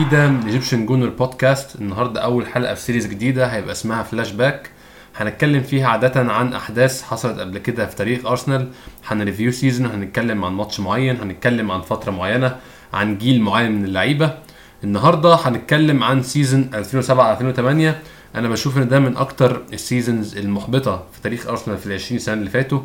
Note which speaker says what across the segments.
Speaker 1: جديدة من Egyptian Gooner podcast النهاردة أول حلقة في series جديدة هيبقى اسمها فلاش باك هنتكلم فيها عادة عن أحداث حصلت قبل كده في تاريخ أرسنال هن review season هنتكلم عن ماتش معين هنتكلم عن فترة معينة عن جيل معين من اللعيبة. النهاردة هنتكلم عن season 2007-2008 أنا بشوف إن ده من أكتر ال seasons المحبطة في تاريخ أرسنال في ال 20 سنة اللي فاتوا.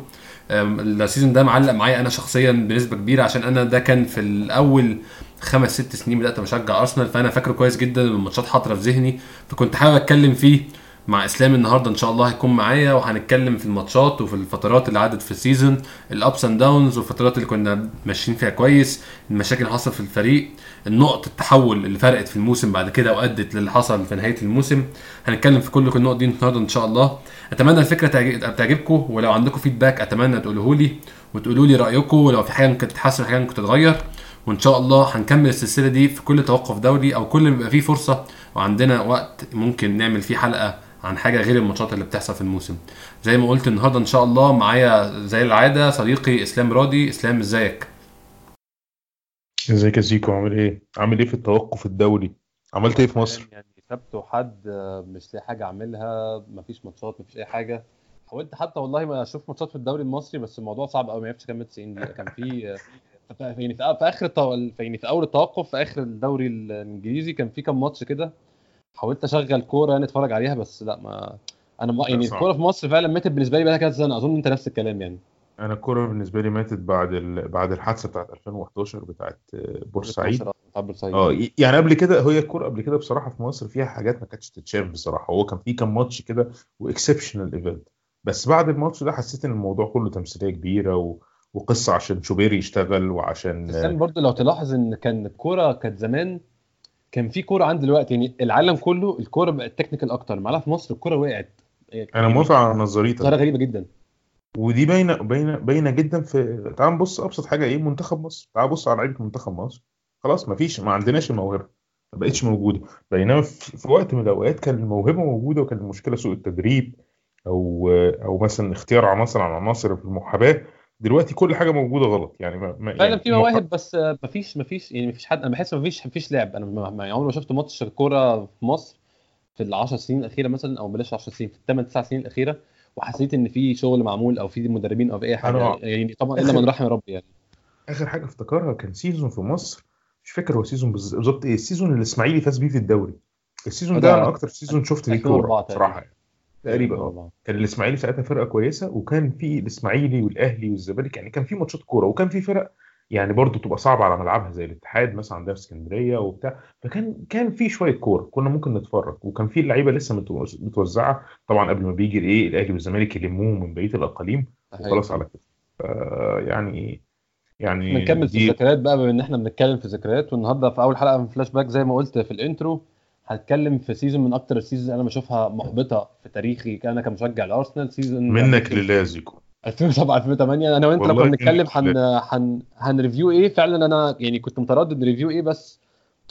Speaker 1: ال season ده معلق معايا أنا شخصيا بنسبة كبيرة عشان أنا ده كان في الأول خمس ست سنين بدأت بشجع أرسنال فأنا فاكره كويس جدا والماتشات حاضرة في ذهني. فكنت حابب أتكلم فيه مع إسلام النهارده إن شاء الله هيكون معايا وهنتكلم في الماتشات وفي الفترات اللي عدت في ال season ال ups and downs والفترات اللي كنا ماشيين فيها كويس المشاكل اللي حصلت في الفريق النقط التحول اللي فرقت في الموسم بعد كده وأدت للي حصل في نهاية الموسم. هنتكلم في كل النقط دي النهارده إن شاء الله. أتمنى الفكرة تعجب- تعجبكم ولو عندكم feedback أتمنى تقولوه لي وتقولوا لي رأيكم ولو في حاجة ممكن تتحسن حاجة ممكن تتغير. وإن شاء الله هنكمل السلسلة دي في كل توقف دوري أو كل ما يبقى فيه فرصة وعندنا وقت ممكن نعمل فيه حلقة عن حاجة غير الماتشات اللي بتحصل في الموسم زي ما قلت النهارده إن شاء الله معايا زي العادة صديقي إسلام راضي إسلام إزيك
Speaker 2: إزيك يا زيكو عامل إيه؟ عامل إيه في التوقف الدولي؟ عملت إيه في مصر؟
Speaker 3: يعني سبت وحد مش لاقي حاجة أعملها مفيش ماتشات مفيش أي حاجة حاولت حتى والله ما أشوف ماتشات في الدوري المصري بس الموضوع صعب قوي ما عرفتش أكمل 90 دقيقة كان في آه، ف- يعني في في اخر. يعني في أول التوقف في آخر الدوري الإنجليزي كان في كام ماتش كده حاولت أشغل كورة يعني أتفرج عليها بس لا ما أنا ما يعني. الكورة في مصر فعلا ماتت بالنسبة لي بقى كذا سنة أظن أنت نفس الكلام يعني
Speaker 2: أنا الكورة بالنسبة لي ماتت بعد ال... بعد الحادثة بتاعت 2011 بتاعت آه، بورسعيد
Speaker 3: بتاع بورسعيد
Speaker 2: آه يعني قبل كده هي الكورة قبل كده بصراحة في مصر فيها حاجات ما كانتش تتشاف بصراحة هو كان في كام ماتش كده و exceptional event بس بعد الماتش ده حسيت إن الموضوع كله تمثيلية كبيرة و... وقصة عشان شوبيري يشتغل وعشان
Speaker 3: بس برضه لو تلاحظ إن كان الكورة كانت زمان كان في كورة عن دلوقتي يعني العالم كله الكورة بقت technical أكتر. معاها في مصر الكورة وقعت.
Speaker 2: أنا موافق على نظريتك.
Speaker 3: ظاهره غريبة جدا.
Speaker 2: ودي باينة باينة باينة جدا في تعال نبص أبسط حاجة إيه منتخب مصر؟ تعال بص على لعيبة منتخب مصر. خلاص ما فيش ما عندناش الموهبة ما بقتش موجودة. بينما في في وقت من الأوقات كان الموهبة موجودة وكان المشكلة سوء التدريب أو أو مثلا اختيار عناصر عن عناصر في المحاباة. دلوقتي كل حاجة موجودة غلط. يعني ما ما-
Speaker 3: فعلا
Speaker 2: يعني
Speaker 3: في مواهب بس آه، مفيش مفيش يعني مفيش حد أنا بحس مفيش مفيش لعب. أنا ما- ما- عمري ما شفت ماتش كورة في مصر في ال 10 سنين الأخيرة مثلا أو بلاش 10 سنين في الثمان تسع سنين الأخيرة وحسيت إن في شغل معمول أو في مدربين أو في أي حاجة.
Speaker 2: أنا-
Speaker 3: يعني طبعا إلا من رحم ربي يعني.
Speaker 2: آخر حاجة افتكرها كان season في مصر مش فاكر هو season بالظبط إيه ال season اللي الإسماعيلي فاز بيه في الدوري. ال season ده
Speaker 3: ده
Speaker 2: أنا أكتر season شفت فيه
Speaker 3: 2004 كورة.
Speaker 2: بصراحة يعني. تقريبا. آه كان الإسماعيلي ساعتها فرقة كويسة وكان في الإسماعيلي والأهلي والزمالك يعني كان في ماتشات كورة وكان في فرق يعني برضه تبقى صعبة على ملعبها زي الاتحاد مثلا عندنا في اسكندرية وبتاع. فكان كان في شوية كورة كنا ممكن نتفرج وكان في اللعيبه لسه متوز- متوزعة. طبعا قبل ما بيجي الايه الأهلي والزمالك يلموهم من بقية الأقاليم وخلاص على كده. يعني يعني
Speaker 3: بنكمل في الذكريات بقى بما إن إحنا بنتكلم في الذكريات والنهاردة في أول حلقة من فلاش باك زي ما قلت في ال intro هتكلم في season من أكتر ال season أنا بشوفها محبطة في تاريخي. أنا كمشجع لأرسنال season
Speaker 2: منك للازيكو.
Speaker 3: 2007 2008 أنا وأنت لو كنا بنتكلم
Speaker 2: هن
Speaker 3: هن هن review إيه؟ فعلا أنا يعني كنت متردد review إيه بس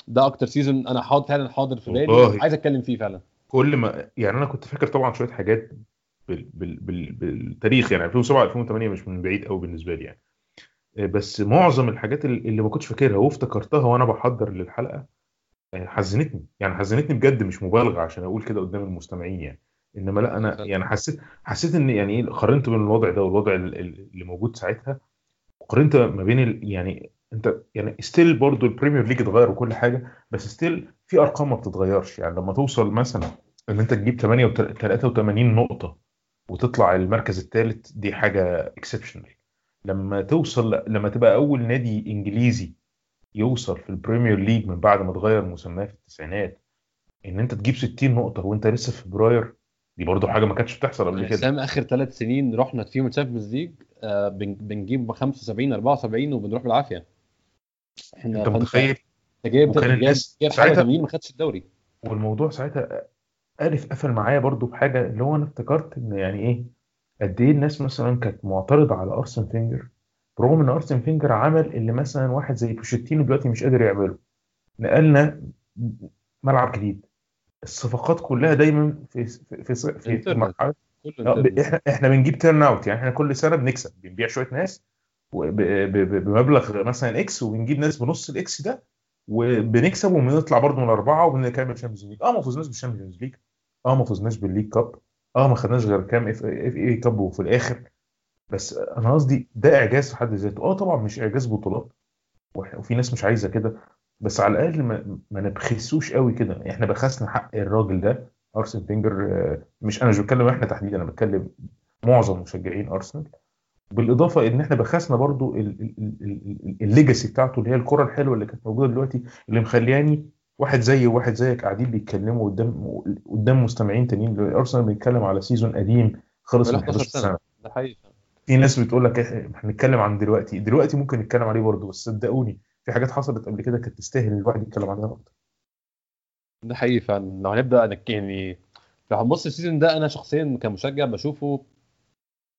Speaker 3: ده أكتر season أنا حاضر فعلا حاضر في بالي. عايز أتكلم فيه فعلا.
Speaker 2: كل ما يعني أنا كنت فاكر طبعا شوية حاجات بال... بال... بال... بالتاريخ. يعني 2007 2008 مش من بعيد قوي بالنسبة لي يعني. بس معظم الحاجات اللي ما كنتش فاكرها وافتكرتها وأنا بحضر للحلقة حزنتني. يعني حزنتني بجد مش مبالغة عشان أقول كده قدام المستمعين يعني. إنما لأ أنا يعني حسيت حسيت إن يعني إيه قارنت بين الوضع ده والوضع ال- ال- اللي موجود ساعتها وقارنت ما بين ال... يعني أنت يعني still برضو ال Premier League اتغير وكل حاجة بس still في أرقام ما بتتغيرش. يعني لما توصل مثلا إن أنت تجيب 83 نقطة وتطلع المركز الثالث دي حاجة exceptional لما توصل لما تبقى أول نادي إنجليزي يوصل في ال Premier League من بعد ما اتغير مسماه في التسعينات إن أنت تجيب 60 نقطة وأنت لسه في فبراير دي برضو حاجة ما كانتش بتحصل قبل كده.
Speaker 3: سام آخر ثلاث سنين رحنا فيهم ال Champions League آه، بن- بنجيب 75 74 وبنروح بالعافية.
Speaker 2: إحنا
Speaker 3: أنت
Speaker 2: متخيل؟
Speaker 3: أنت جايب
Speaker 2: وكان
Speaker 3: جايب
Speaker 2: الناس
Speaker 3: جايب حاجة
Speaker 2: ساعتها-
Speaker 3: 80 ما خدش الدوري.
Speaker 2: والموضوع ساعتها ألف قفل معايا برضو بحاجة اللي هو أنا افتكرت إن يعني إيه؟ قد إيه الناس مثلا كانت معترضة على أرسن فينجر؟ برغم إن أرسن فينجر عمل اللي مثلا واحد زي بوشيتينو دلوقتي مش قادر يعمله نقلنا ملعب جديد. الصفقات كلها دايما في في في, في, آه،. إحنا إحنا بنجيب turnout يعني إحنا كل سنة بنكسب بنبيع شوية ناس بمبلغ مثلا X وبنجيب ناس بنص ال X ده وبنكسب وبنطلع برضه من الأربعة وبنكمل Champions League آه ما فزناش بال Champions League آه ما فزناش بال League Cup آه ما خدناش غير كام FA Cup وفي الآخر. بس أنا قصدي ده إعجاز في حد ذاته. آه طبعا مش إعجاز بطولات وفي ناس مش عايزة كده بس على الأقل ما, ما نبخسوش قوي كده. إحنا بخسنا حق الراجل ده ارسن فينجر آه، مش أنا مش بتكلم إحنا تحديدا أنا بتكلم معظم مشجعين أرسنال. بالإضافة إن إحنا بخسنا برضو ال- ال- ال- ال- ال legacy بتاعته اللي هي الكرة الحلوة اللي كانت موجودة دلوقتي اللي مخلياني واحد زيي وواحد زيك قاعدين بيتكلموا قدام قدام مستمعين تانيين. أرسنال بيتكلم على season قديم خلص من
Speaker 3: 11
Speaker 2: 11
Speaker 3: سنة.
Speaker 2: سنة.
Speaker 3: ده حقيقي
Speaker 2: في ناس بتقول لك إح- إحنا هنتكلم عن دلوقتي دلوقتي ممكن نتكلم عليه برضه بس صدقوني في حاجات حصلت قبل كده كانت تستاهل الواحد يتكلم عنها أكتر.
Speaker 3: ده حقيقي فعلا. لو هنبدأ يعني لو هنبص ال season ده أنا شخصيا كمشجع بشوفه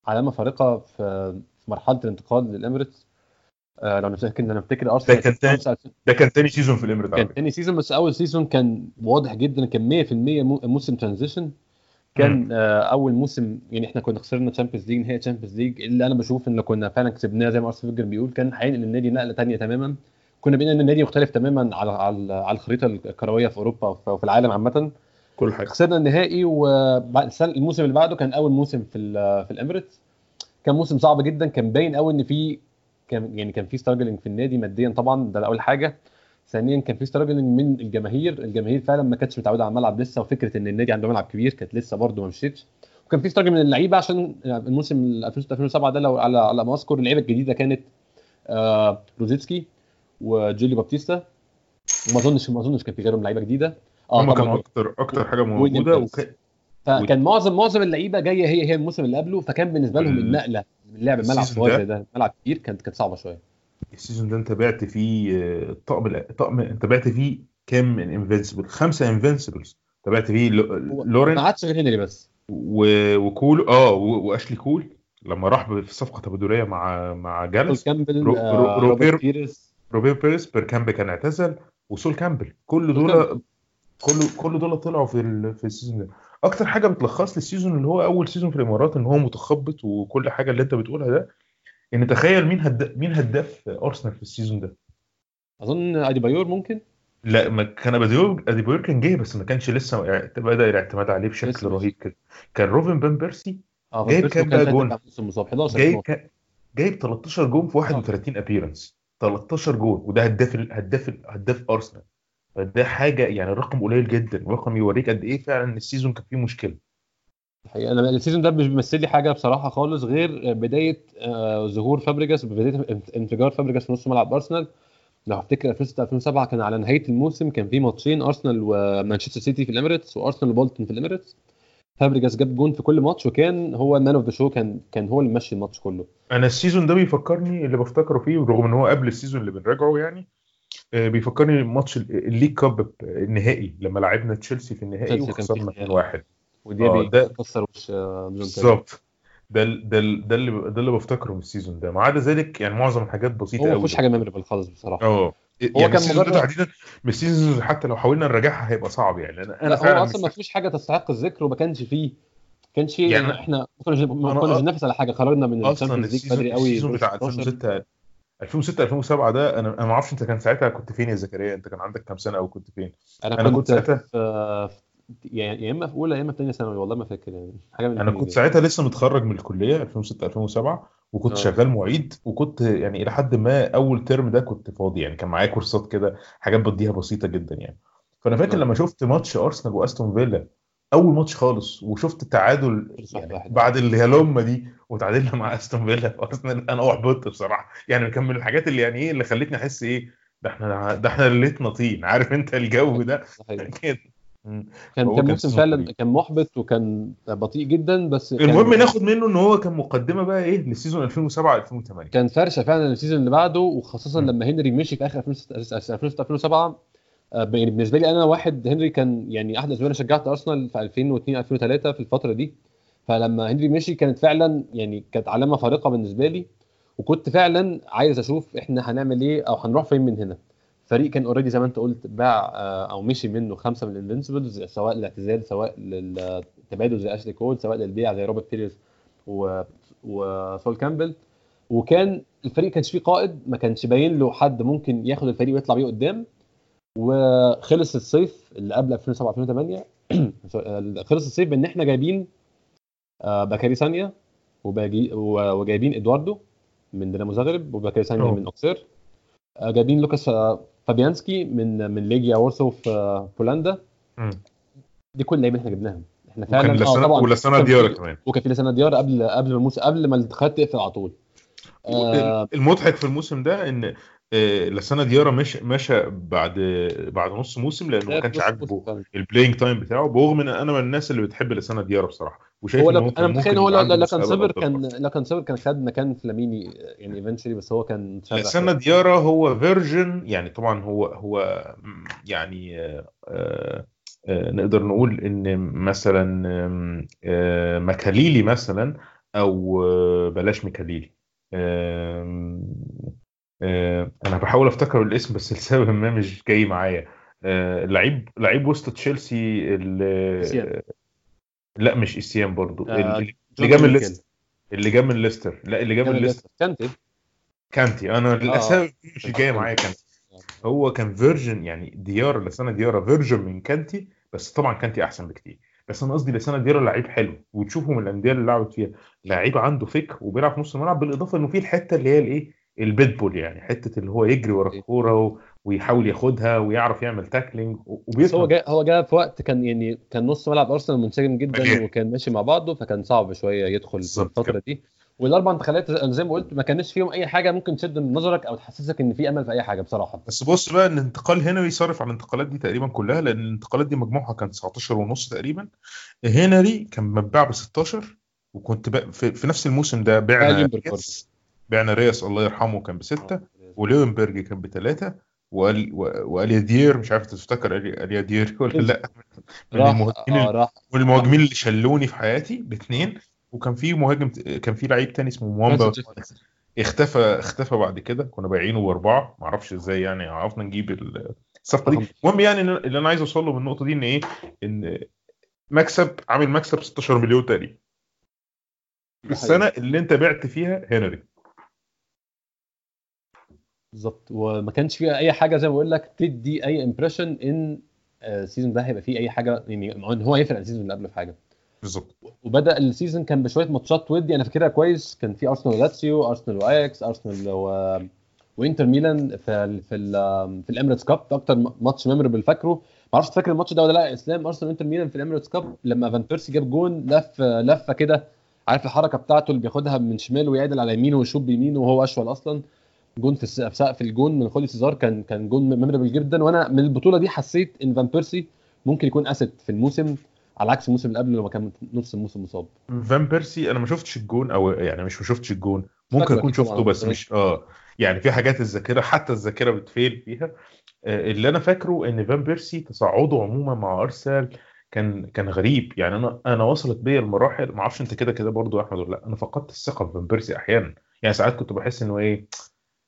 Speaker 3: علامه فارقة في في مرحلة الانتقال لل Emirates. آه لو نفتكر ان نفتكر أرسنال
Speaker 2: ده كان تاني-
Speaker 3: 2005
Speaker 2: ده كان تاني season في ال Emirates على
Speaker 3: كان. تاني season بس أول season كان واضح جدا كان 100% مو- موسم transition كان آه أول موسم يعني إحنا كنا خسرنا Champions League نهائي Champions League اللي أنا بشوف إن كنا فعلا كسبناه زي ما أرسنال فينجر بيقول كان هينقل النادي نقلة تانية تماما. كنا بقينا إن النادي مختلف تماما على على الخريطة الكروية في أوروبا وفي العالم عامة.
Speaker 2: كل حاجة.
Speaker 3: خسرنا النهائي وبعد السنة- الموسم اللي بعده كان أول موسم في في ال Emirates كان موسم صعب جدا كان باين قوي إن في كان يعني كان في struggling في النادي ماديا طبعا ده أول حاجة. ثانيا كان في struggling من الجماهير الجماهير فعلا ما كانتش متعودة على الملعب لسه وفكرة إن النادي عنده ملعب كبير كانت لسه برده ما مشيتش. وكان في struggle من اللعيبة عشان الموسم 2006 2007 ده لو على على ما أذكر اللعيبة الجديدة كانت آه روزيتسكي وجوليو بابتيستا. وما أظنش ما أظنش كان في غيرهم لعيبة جديدة. آه
Speaker 2: هم كانوا أكتر
Speaker 3: أكتر
Speaker 2: حاجة
Speaker 3: موجودة.
Speaker 2: وك...
Speaker 3: فكان معظم معظم اللعيبة جاية هي هي الموسم اللي قبله فكان بالنسبة لهم
Speaker 2: ال-
Speaker 3: النقلة من لعب ملعب
Speaker 2: ال
Speaker 3: size
Speaker 2: صغير
Speaker 3: زي ده. ملعب كبير كانت كانت صعبة شوية.
Speaker 2: ال season ده انت بعت فيه آه، طقم طقم انت بعت فيه كام من invincible خمسة invincibles انت بعت فيه لورين
Speaker 3: ما عادش غير هنري بس.
Speaker 2: و- وكول آه و- وأشلي كول لما راح في صفقه تبادليه مع مع جالاس.
Speaker 3: كامبل
Speaker 2: رو-
Speaker 3: آه،
Speaker 2: رو- روبير-
Speaker 3: بيرس.
Speaker 2: روبير بيريس بيركامب كان اعتزل وسول كامبل. كل دول كل كل دول طلعوا في ال- في ال season ده. أكتر حاجة بتلخص لي ال season اللي هو أول season في الإمارات إن هو متخبط وكل حاجة اللي أنت بتقولها ده ان تخيل مين هد... مين هداف أرسنال في ال season ده؟
Speaker 3: أظن أديبايور ممكن.
Speaker 2: لا ما كان أديبايور أديبايور كان جه بس ما كانش لسه بدأ الاعتماد عليه بشكل
Speaker 3: لسه
Speaker 2: رهيب كده. كان روبن فان بيرسي
Speaker 3: آه
Speaker 2: جايب كام بقى جون؟
Speaker 3: ساعتها موسم مصاب 11
Speaker 2: جايب
Speaker 3: 12
Speaker 2: ك... جايب 13 جون في 31 appearance 13 جون وده هداف ال- هداف ال- هداف أرسنال. فده حاجة يعني رقم قليل جدا رقم يوريك قد إيه فعلا ال season كان فيه مشكلة.
Speaker 3: الحقيقة. أنا ال season ده مش بيمثل لي حاجة بصراحة خالص غير بداية آه، ظهور فابريجاس بداية انف- انفجار فابريجاس في نص ملعب أرسنال. لو هفتكر 2006 2007 كان على نهاية الموسم كان في ماتشين أرسنال ومانشستر سيتي في ال Emirates وأرسنال وبولتون في ال Emirates. فابريجاس جاب جون في كل ماتش وكان هو ال man of the show كان كان هو اللي ماشي الماتش كله.
Speaker 2: أنا ال season ده بيفكرني اللي بفتكره فيه رغم إن هو قبل ال season اللي بنراجعه يعني آه، بيفكرني ماتش ال- ال League Cup النهائي لما لعبنا تشيلسي في النهائي وخسرنا
Speaker 3: النهائي.
Speaker 2: 2-1
Speaker 3: وديابي
Speaker 2: آه، ده-
Speaker 3: كسر وش آه،.
Speaker 2: بالظبط. ده ده ده اللي ده اللي بفتكره من ال season ده. ما عدا ذلك يعني معظم الحاجات بسيطة
Speaker 3: هو ما
Speaker 2: قوي
Speaker 3: فيهوش حاجة memorable خالص بصراحة.
Speaker 2: آه.
Speaker 3: هو
Speaker 2: يعني
Speaker 3: كان مجرد-
Speaker 2: تحديدا من ال season حتى لو حاولنا نراجعها هيبقى صعب يعني.
Speaker 3: أنا
Speaker 2: أنا
Speaker 3: هو أصلا ما فيهوش حاجة تستحق الذكر وما كانش فيه كانش فيه
Speaker 2: يعني
Speaker 3: يعني إحنا ما كناش بننافس على حاجة. خرجنا من
Speaker 2: ال
Speaker 3: Champions League
Speaker 2: ال season
Speaker 3: بدري قوي
Speaker 2: ال
Speaker 3: season
Speaker 2: بتاع
Speaker 3: 16.
Speaker 2: 2006 2006 2007 ده أنا أنا ما أعرفش أنت كان ساعتها كنت فين يا زكريا؟ أنت كان عندك كام سنة أو كنت فين؟
Speaker 3: أنا
Speaker 2: أنا
Speaker 3: كنت,
Speaker 2: كنت ساعتها-
Speaker 3: في في- يعني يا إما في أولى يا إما في ثانية ثانوي والله ما فاكر يعني حاجة من أنا
Speaker 2: كنت. ساعتها لسه متخرج من الكلية 2006 2007 وكنت
Speaker 3: آه.
Speaker 2: شغال معيد وكنت يعني إلى حد ما أول ترم ده كنت فاضي يعني كان معايا كورسات كده حاجات بديها بسيطة جدا يعني فأنا فاكر
Speaker 3: آه.
Speaker 2: لما شفت ماتش أرسنال وأستون فيلا أول ماتش خالص وشفت التعادل يعني. بعد الهلومه دي وتعادلنا مع أستون فيلا في أرسنال أنا أحبطت بصراحة يعني كان من الحاجات اللي يعني إيه اللي خلتني أحس إيه ده إحنا ده إحنا ليلتنا طين عارف أنت الجو ده
Speaker 3: صحيح.
Speaker 2: كده.
Speaker 3: كان كان موسم فعلا. كان محبط وكان بطيء جدا بس
Speaker 2: المهم
Speaker 3: كان
Speaker 2: ناخد منه إن هو كان مقدمة بقى إيه لل season 2007 2008
Speaker 3: كان فرشة فعلا ال season اللي بعده وخاصة
Speaker 2: مم.
Speaker 3: لما هنري مشي في آخر 2006 2006 2007 آه، يعني بالنسبة لي أنا واحد هنري كان يعني أحد الأسباب أنا شجعت أرسنال في 2002 2003 في الفترة دي فلما هنري مشي كانت فعلا يعني كانت علامة فارقة بالنسبة لي وكنت فعلا عايز أشوف إحنا هنعمل إيه أو هنروح فين من هنا فريق كان already زي ما انت قلت باع آه، أو مشي منه خمسة من ال invincibles سواء للاعتزال سواء للتبادل زي اشلي كول سواء للبيع زي روبرت بيريز و... وسول كامبل وكان الفريق كانش فيه قائد ما كانش باين له حد ممكن ياخد الفريق ويطلع بيه قدام. وخلص الصيف اللي قبل 2007 2008 خلص الصيف بإن إحنا جايبين آه، بكاري سانيا وجايبين إدواردو من دينامو زاغرب وبكاري
Speaker 2: سانيا.
Speaker 3: من أوكسير. آه، جايبين لوكاس آه، فابيانسكي من من ليجيا وورسو في آه، بولندا. دي كل اللعيبة اللي إحنا جبناهم. إحنا فعلا
Speaker 2: وكان لاسانا
Speaker 3: طبعا
Speaker 2: ولاسانا
Speaker 3: ديارا
Speaker 2: كمان.
Speaker 3: وكان في لاسانا ديارا قبل قبل ما الموسم قبل ما الانتقالات تقفل على طول. آه،
Speaker 2: المضحك في الموسم ده إن آه، لاسانا ديارا مش مشى بعد بعد نص موسم لأنه ما كانش عاجبه.
Speaker 3: ال
Speaker 2: playing time بتاعه برغم إن أنا من الناس اللي بتحب لاسانا ديارا بصراحة وشايف
Speaker 3: هو
Speaker 2: إن
Speaker 3: أنا متخيل هو لو لو كان صبر كان. لو كان صبر كان خد مكان فلاميني يعني eventually بس هو كان
Speaker 2: لاسانا ديارا هو version يعني طبعا هو هو يعني آه، آه، نقدر نقول إن مثلا مكاليلي مثلا أو بلاش مكاليلي أنا بحاول أفتكر الاسم بس لسبب ما مش جاي معايا. آه، لعيب لعيب وسط تشيلسي اللي. لا مش إسيان برضو.
Speaker 3: آه،
Speaker 2: اللي جاب من. ليستر اللي جاب من ليستر. لا اللي جاب من ليستر.
Speaker 3: كانتي؟
Speaker 2: كانتي. أنا للأسف مش
Speaker 3: كانتي.
Speaker 2: معايا كانتي. هو كان version يعني ديار لاسانا ديارا version من كانتي بس طبعا كانتي أحسن بكتير. بس أنا قصدي لسانة ديارة لعيب حلو وتشوفه من الأندية اللي لعبت فيها. لعيب عنده فكر وبيلعب في نص الملعب بالإضافة إنه في الحتة اللي هي الإيه؟ البيتبول يعني حتة اللي هو يجري ورا الكورة و- ويحاول ياخدها ويعرف يعمل تاكلينج و-
Speaker 3: بس هو
Speaker 2: وبيفهم.
Speaker 3: جاء هو جاء في وقت كان يعني كان نص ملعب أرسنال منسجم جدا. وكان ماشي مع بعضه فكان صعب شوية يدخل في الفترة دي. والأربع انتقالات زي- ما قلت ما كانش فيهم أي حاجة ممكن تشد من نظرك أو تحسسك إن في أمل في أي حاجة بصراحة.
Speaker 2: بس بص بقى إن انتقال هنري صرف على الانتقالات دي تقريبا كلها لأن الانتقالات دي مجموعها كان 19 ونص تقريبا. هنري كان متباع ب 16 وكنت في, في نفس الموسم ده بعنا بعنا رياس الله يرحمه كان بستة وليونبرج كان بثلاثة وال واليادير مش عارف تفتكر اليادير ولا لأ؟ من المهاجمين من المهاجمين اللي شلوني في حياتي باثنين وكان في مهاجم كان في لعيب تاني اسمه موامبا. اختفى اختفى بعد كده كنا بايعينه بأربعة ما أعرفش إزاي يعني عرفنا نجيب ال- الصفقه دي
Speaker 3: رقم.
Speaker 2: المهم يعني اللي أنا عايز أوصل له من النقطة دي إن إيه؟ إن مكسب عامل مكسب 16 مليون تقريبا. السنة اللي أنت بعت فيها هنري.
Speaker 3: بالظبط. وما كانش فيها أي حاجة زي ما بقول لك تدي أي impression إن آه، ال season ده هيبقى فيه أي حاجة يعني إن هو هيفرق عن ال season اللي قبله في حاجة.
Speaker 2: بالظبط.
Speaker 3: وبدأ السيزون كان بشوية ماتشات ودي أنا فاكرها كويس. كان في ارسنال ولاتسيو ارسنال واياكس ارسنال و... وإنتر ميلان في ال... في ال... في ال Emirates Cup ده أكتر ماتش memorable فاكره. ما أعرفش فاكر الماتش ده ولا لأ. إسلام ارسنال وانتر ميلان في ال Emirates Cup لما فان بيرسي جاب جون لف لفة كده. عارف الحركة بتاعته اللي بياخدها من شماله ويعدل على يمينه ويشوط بيمينه وهو أشول أصلا. جون في سقف الجون من جوليو سيزار كان كان جون memorable جدا. وأنا من البطولة دي حسيت إن فان بيرسي ممكن يكون اسد في الموسم على عكس الموسم اللي قبله لما كان نص الموسم مصاب.
Speaker 2: فان بيرسي أنا ما شفتش الجون أو يعني مش ما شفتش الجون. ممكن
Speaker 3: أكون
Speaker 2: شفته. بس مش آه. يعني في حاجات الذاكرة حتى الذاكرة بت fail فيها. آه، اللي أنا فاكره إن فان بيرسي تصاعده عموما مع أرسنال كان كان غريب. يعني أنا أنا وصلت بيا المراحل ما أعرفش أنت كده كده برضو يا أحمد ولا لأ. أنا فقدت الثقة في فان بيرسي أحيانا. يعني ساعات كنت بحس إنه إيه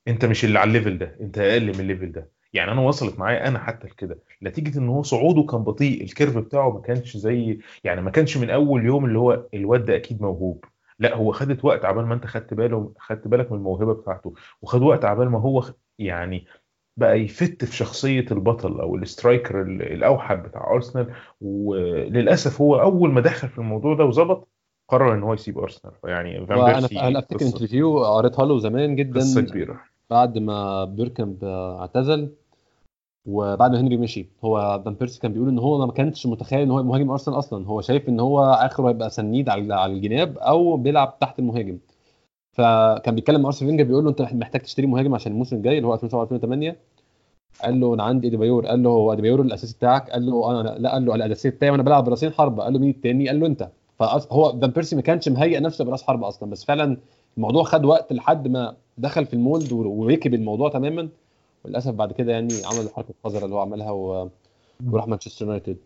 Speaker 2: انت مش اللي على ال level ده انت أقل من ال level ده. يعني أنا وصلت معايا أنا حتى لكده. نتيجة إن هو صعوده كان بطيء ال curve بتاعه ما كانش زي يعني ما كانش من أول يوم اللي هو الواد ده أكيد موهوب. لا هو خدت وقت عبال ما أنت خدت باله خدت بالك من الموهبة بتاعته وخد وقت عبال ما هو يعني بقى ي fit في شخصية البطل أو ال striker ال- الأوحد بتاع أرسنال. وللأسف هو أول ما دخل في الموضوع ده وظبط قرر إن هو يسيب أرسنال. فان
Speaker 3: وأنا
Speaker 2: بيرسي
Speaker 3: أنا
Speaker 2: أفتكر
Speaker 3: interview قريتها له زمان جدا.
Speaker 2: قصة كبيرة.
Speaker 3: بعد ما بيركامب اعتزل وبعد ما هنري مشي هو فان بيرسي كان بيقول إن هو ما كانش متخيل إن هو مهاجم أرسنال أصلا هو شايف إن هو آخره هيبقى سنيد على على الجناب أو بيلعب تحت المهاجم. فكان بيتكلم مع أرسن فينجر بيقول له أنت محتاج تشتري مهاجم عشان الموسم الجاي اللي هو 2007 2008 قال له أنا عندي ايديبايور قال له هو ايديبايور الأساسي بتاعك؟ قال له أنا لا قال له الأساسي بتاعي وأنا بلعب برأسين حربة. قال له مين التاني؟ قال له أنت. فهو فان بيرسي ما كانش مهيئ نفسه برأس حربة أصلا بس فعلا الموضوع خد وقت لحد ما دخل في المولد وركب الموضوع تماما وللأسف بعد كده يعني عمل الحركة القذرة اللي هو عملها و... وراح مانشستر يونايتد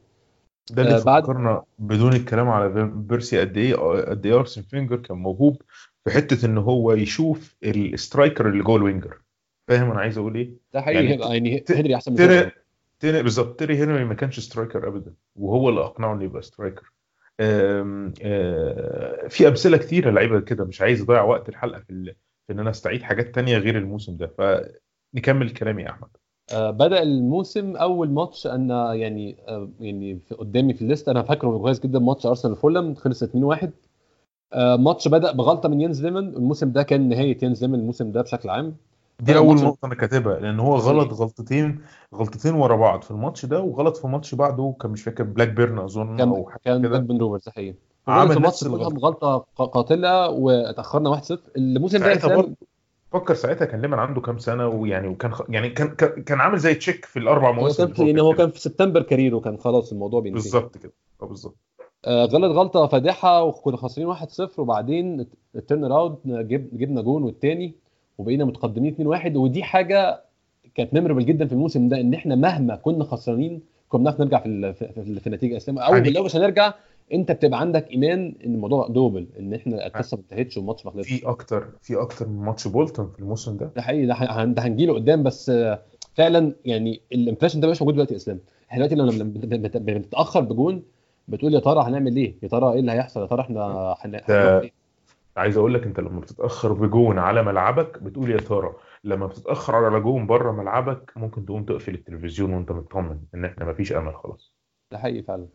Speaker 2: ده اللي
Speaker 3: آه، بعد-
Speaker 2: فكرنا بدون الكلام على بيرسي قد إيه قد إيه أرسن فينجر كان موهوب في حتة إن هو يشوف ال striker اللي جوه ال winger فاهم أنا عايز أقول إيه؟
Speaker 3: ده حقيقي
Speaker 2: يعني
Speaker 3: يعني,
Speaker 2: ت-
Speaker 3: هنري أحسن من
Speaker 2: تيري
Speaker 3: جوردن.
Speaker 2: تيري بالظبط تيري هنري ما كانش striker ابدا وهو اللي أقنعه إنه يبقى striker في أمثلة كتيرة لعيبة كده مش عايز أضيع وقت الحلقة في في إن أنا أستعيد حاجات تانية غير الموسم ده. فنكمل كلامي يا أحمد.
Speaker 3: آه، بدأ الموسم أول ماتش أنا يعني آه، يعني قدامي في ال list. أنا فاكره كويس جدا ماتش أرسنال فولهام خلص 2-1 آه، ماتش بدأ بغلطة من ينز ليمن. الموسم ده كان نهاية ينز ليمن الموسم ده بشكل عام.
Speaker 2: دي
Speaker 3: أول
Speaker 2: نقطة أنا كاتبها لأن هو غلط غلطتين غلطتين ورا بعض في الماتش ده وغلط في ماتش بعده كان مش فاكر بلاك بيرن أظن
Speaker 3: كان
Speaker 2: أو حاجة
Speaker 3: كان
Speaker 2: كده.
Speaker 3: بن روفرز صحيح.
Speaker 2: عمل
Speaker 3: في
Speaker 2: نفس
Speaker 3: ماتش. فولهام غلطة قاتلة وتاخرنا 1-0 الموسم ده
Speaker 2: فكر ساعتها كان ليمان عنده كام سنة ويعني وكان خ... يعني كان كان عامل زي تشيك في الأربع
Speaker 3: هو
Speaker 2: مواسم
Speaker 3: كان في يعني هو
Speaker 2: كان
Speaker 3: في سبتمبر كاريره كان خلاص الموضوع بينتهي.
Speaker 2: بالظبط كده. آه بالظبط.
Speaker 3: آه، غلط غلطة فادحة وكنا خاسرين 1-0 وبعدين ال turn around جب جبنا جون والتاني وبقينا متقدمين 2-1 ودي حاجة كانت memorable جدا في الموسم ده إن إحنا مهما كنا خسرانين كنا بنعرف نرجع في في, في, في النتيجه اسلام
Speaker 2: أو
Speaker 3: لو مش هنرجع أنت بتبقى عندك إيمان إن الموضوع doable إن إحنا القصة ما انتهتش والماتش ما خلصش.
Speaker 2: في أكتر في أكتر من ماتش بولتون في الموسم ده.
Speaker 3: ده حقيقي ده هن- ده هنجيله قدام بس فعلا يعني ال impression ده مش موجود دلوقتي يا اسلام إحنا دلوقتي لما بنتأخر بجون بتقول يا ترى هنعمل إيه؟ يا ترى إيه اللي هيحصل؟ يا ترى إحنا هن...
Speaker 2: عايز أقول لك أنت لما بتتأخر بجون على ملعبك بتقول يا ترى لما بتتأخر على جون بره ملعبك ممكن تقوم تقفل التلفزيون وأنت مطمن إن إحنا مفيش أمل خلاص.
Speaker 3: ده حقيقي فعلا.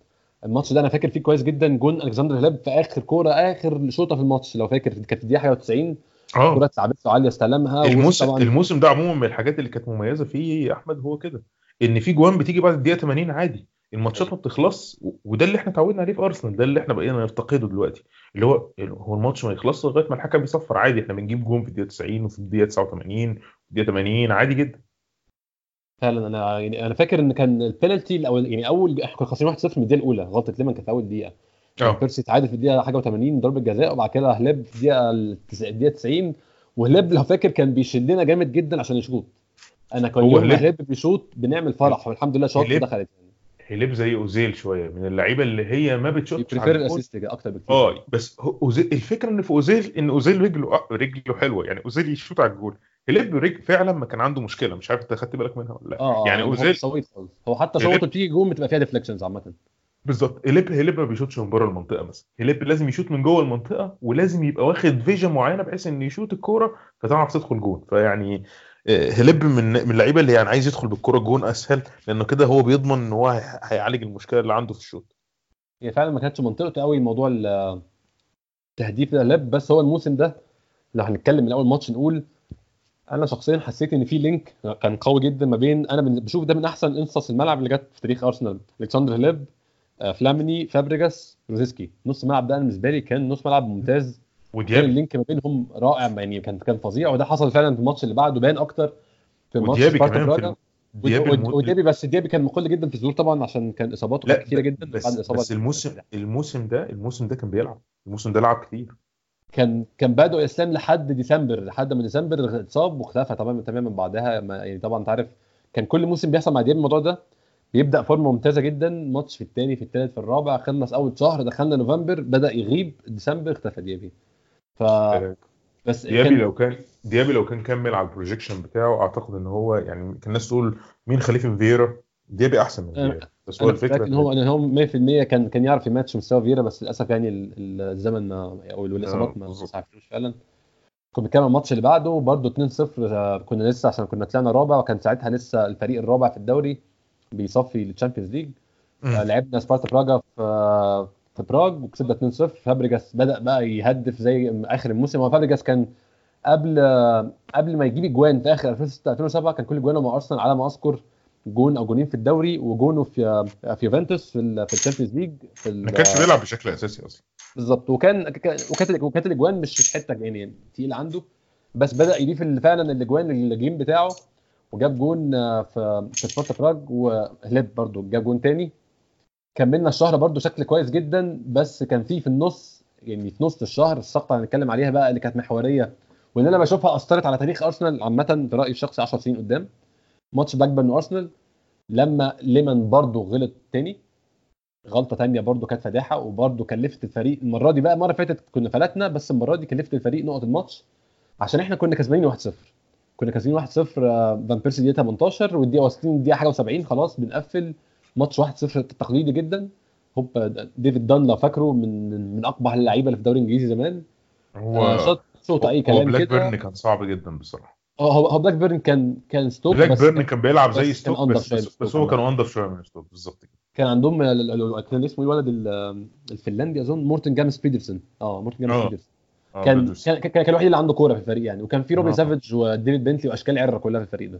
Speaker 3: الماتش ده أنا فاكر فيه كويس جدا جون ألكسندر هلاب في آخر كورة آخر شوطة في الماتش لو فاكر كانت الدقيقة 91
Speaker 2: آه.
Speaker 3: كوره اتلعبت له استلمها
Speaker 2: الموسم
Speaker 3: طبعا
Speaker 2: الموسم ده عموما من الحاجات اللي كانت مميزة فيه يا أحمد هو كده إن في جوان بتيجي بعد الدقيقة 80 عادي. الماتشات ما بتخلص وده اللي إحنا اتعودنا عليه في أرسنال ده اللي إحنا بقينا نفتقده دلوقتي. اللي هو هو الماتش ما يخلصش لغاية ما الحكم بيصفر عادي إحنا بنجيب جون في الدقيقة 90 وفي الدقيقة 89 وفي الدقيقة 80 عادي جدا.
Speaker 3: فعلا أنا يعني أنا فاكر إن كان البينالتي الأول يعني أول إحنا كنا خاسرين 1-0 من الدقيقة الأولى غلطة ليمان كانت في أول دقيقة. كان
Speaker 2: آه
Speaker 3: بيرسي تعادل في الدقيقة حاجة و80 ضربة جزاء وبعد كده هلاب في الدقيقة الدقيقة 90 وهلاب لو فاكر كان بيشدنا جامد جدا عشان يشوط. أنا كان يوم
Speaker 2: هلاب-
Speaker 3: بيشوط بنعمل فرح والحمد لله شاط
Speaker 2: هلاب هيليب زي أوزيل شوية من اللعيبة اللي هي ما بتشوتش prefer ال
Speaker 3: assist أكتر بكتير.
Speaker 2: آه بس أوزيل الفكرة إن في أوزيل إن أوزيل رجله أ- رجله حلوة. يعني أوزيل يشوط على الجول هيليب رجل فعلا ما كان عنده مشكلة. مش عارف أنت خدت بالك منها ولا لأ.
Speaker 3: آه
Speaker 2: يعني
Speaker 3: هو
Speaker 2: أوزيل
Speaker 3: مش شويت خالص. هو حتى شوطه بتيجي جون بتبقى فيها deflections عامة.
Speaker 2: بالظبط. هيليب هيليب ما بيشوطش من بره المنطقة مثلا. هيليب لازم يشوط من جوه المنطقة ولازم يبقى واخد vision معينة بحيث انه يشوط الكورة فتعرف تدخل جون. فيعني هيليب من من اللعيبة اللي يعني عايز يدخل بالكوره جون أسهل لأنه كده هو بيضمن إن هو هي- هيعالج المشكلة اللي عنده في الشوط.
Speaker 3: هي فعلا ما كانتش منطقته قوي موضوع ال- تهديف الهلاب بس هو الموسم ده لو هنتكلم من أول ماتش نقول أنا شخصيا حسيت إن في link كان قوي جدا ما بين أنا بشوف ده من أحسن انصاص الملعب اللي جت في تاريخ أرسنال الكسندر هلاب آه، فلاميني فابريجاس روزيسكي نص الملعب ده أنا بالنسبة لي كان نص ملعب ممتاز. كان
Speaker 2: وديابي
Speaker 3: ال link ما بينهم رائع يعني كان كان فظيع. وده حصل فعلا في الماتش اللي بعده بان أكتر في ماتش
Speaker 2: وديابي
Speaker 3: سبارتا
Speaker 2: كمان ديابي
Speaker 3: ود-
Speaker 2: المد-
Speaker 3: وديابي بس ديابي كان مقل جدا في الظهور طبعا عشان كان
Speaker 2: إصاباته
Speaker 3: كانت
Speaker 2: كتيرة
Speaker 3: جدا
Speaker 2: بس
Speaker 3: بعد
Speaker 2: بس الموسم الموسم ده الموسم ده كان بيلعب. الموسم ده لعب كتير.
Speaker 3: كان كان بادئ اسلام لحد ديسمبر. لحد ما ديسمبر اتصاب واختفى تماما تماما بعدها. ما يعني طبعا أنت عارف كان كل موسم بيحصل مع دياب الموضوع ده. بيبدأ فورمة ممتازة جدا. ماتش في الثاني في الثالث في الرابع خلص أول شهر دخلنا نوفمبر بدأ يغيب ديسمبر اختفى ديابي. ف بس
Speaker 2: ديابي
Speaker 3: كان
Speaker 2: لو كان ديابي لو كان كمل على ال projection بتاعه أعتقد إن هو يعني كان الناس تقول مين خليفه فييرا ديابي أحسن من فييرا بس هو
Speaker 3: الفكرة ان هو ان هو 100% كان كان يعرف يماتش مستوى فيرا بس للأسف يعني ال- ال- الزمن ما أو الاصابات ما
Speaker 2: بالظبط.
Speaker 3: ساعدتوش فعلا. كنا بنتكلم الماتش اللي بعده برضه 2-0 آه، كنا لسه عشان كنا طلعنا رابع وكان ساعتها لسه الفريق الرابع في الدوري بيصفي لل Champions League. آه، لعبنا سبارتا براجا في آه، في براغ وكسبنا 2-0 فابريجاس بدأ بقى يهدف زي آخر الموسم. هو فابريجاس كان قبل قبل ما يجيب اجوان في آخر 2006 2007 كان كل جوانه مع أرسنال على ما أذكر جون أو جونين في الدوري وجونه في في يوفنتوس في ال- في ال Champions League في
Speaker 2: ما كانش بيلعب بشكل أساسي أصلا.
Speaker 3: بالظبط. وكان وكانت وكانت الأجوان مش حتة يعني تقيل عنده. بس بدأ يضيف فعلا الأجوان لل game بتاعه. وجاب جون في في سبارتا براج وهليب برضو جاب جون تاني. كملنا الشهر برضو شكل كويس جدا بس كان في في النص يعني في نص الشهر السقطه اللي هنتكلم عليها بقى اللي كانت محورية واللي أنا بشوفها أثرت على تاريخ أرسنال عامة في رأيي الشخصي 10 سنين قدام. ماتش بلاكبرن وأرسنال لما ليمان برضو غلط تاني غلطة تانية برضو كانت فادحة وبرضو كلفت الفريق. المرة دي بقى المرة فاتت كنا فلتنا بس المرة دي كلفت الفريق نقط الماتش. عشان إحنا كنا كسبانين 1-0 كنا كسبانين 1-0 آه، فان بيرسي دقيقة 18 والدقيقة واصلين الدقيقه حاجة و70 خلاص بنقفل. ماتش 1-0 تقليدي جدا. هوب ديفيد دان لو فاكره من من أقبح اللعيبة اللي في الدوري الانجليزي زمان.
Speaker 2: هو
Speaker 3: آه، شاط شوطه أي
Speaker 2: هو
Speaker 3: كلام
Speaker 2: بلاك
Speaker 3: كده.
Speaker 2: بيرن كان صعب جدا بصراحة.
Speaker 3: هو هو هو بلاك بيرن كان كان ستوك
Speaker 2: بلاك
Speaker 3: بس
Speaker 2: بيرن كان بيلعب زي ستوك بس بس, بس هو كان. انضف شوية من ستوك بالظبط كده.
Speaker 3: كان عندهم كان اسمه إيه الولد ال- الفنلندي أظن؟ مورتن جامست بيدرسون. آه مورتن جامست
Speaker 2: آه.
Speaker 3: بيدرسون.
Speaker 2: آه،
Speaker 3: كان
Speaker 2: بدرس.
Speaker 3: كان كان الوحيد اللي عنده كورة في الفريق يعني. وكان في روبن
Speaker 2: آه.
Speaker 3: سافيج وديفيد بنتلي وأشكال عره كلها في الفريق ده.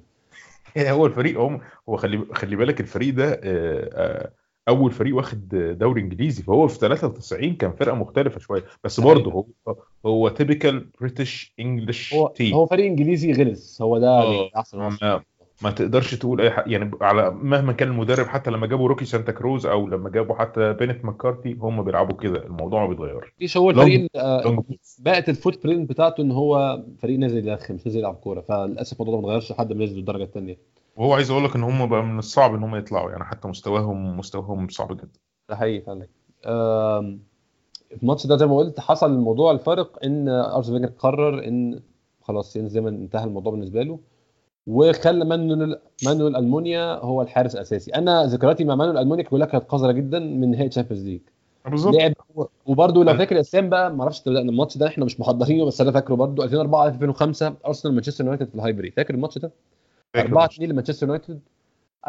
Speaker 2: هو الفريق هو هو خلي خلي بالك الفريق ده آه، آه، أول فريق واخد دوري إنجليزي فهو في 93 كان فرقة مختلفة شوية بس برضه هو هو typical British
Speaker 3: English
Speaker 2: team
Speaker 3: هو فريق إنجليزي غلس هو ده
Speaker 2: آه.
Speaker 3: احسن وصف.
Speaker 2: ما, تقدرش تقول أي حاجة يعني على مهما كان المدرب حتى لما جابوا روكي سانتا كروز أو لما جابوا حتى بينت مكارتي هم بيلعبوا كده. الموضوع ما بيتغيرش
Speaker 3: مفيش هو الفريق ال- آه، بقت ال footprint بتاعته إن هو فريق نازل يدخل مش نازل يلعب كورة. فللأسف الموضوع ما اتغيرش لحد ما نزلوا الدرجة الثانية
Speaker 2: وهو عايز أقول لك إن هم بقى من الصعب إن هم يطلعوا. يعني حتى مستواهم مستواهم صعب جدا.
Speaker 3: ده حقيقي فعلا. في الماتش ده زي ما قلت حصل الموضوع الفارق إن أرسنال قرر إن خلاص يعني زي ما انتهى الموضوع بالنسبة له. وخلى مانويل مانويل ألمونيا هو الحارس الأساسي. أنا ذكرياتي مع مانويل ألمونيا كلها كانت قذرة جدا من نهائي Champions League
Speaker 2: بالظبط.
Speaker 3: لعب وبرده لو
Speaker 2: أنا-
Speaker 3: فاكر اسلام بقى ما أعرفش الماتش ده إحنا مش محضرينه بس أنا فاكره برده 2004 2005 أرسنال مانشستر يونايتد في الهايبري. فاكر الماتش ده؟ 4 2 لمانشستر يونايتد.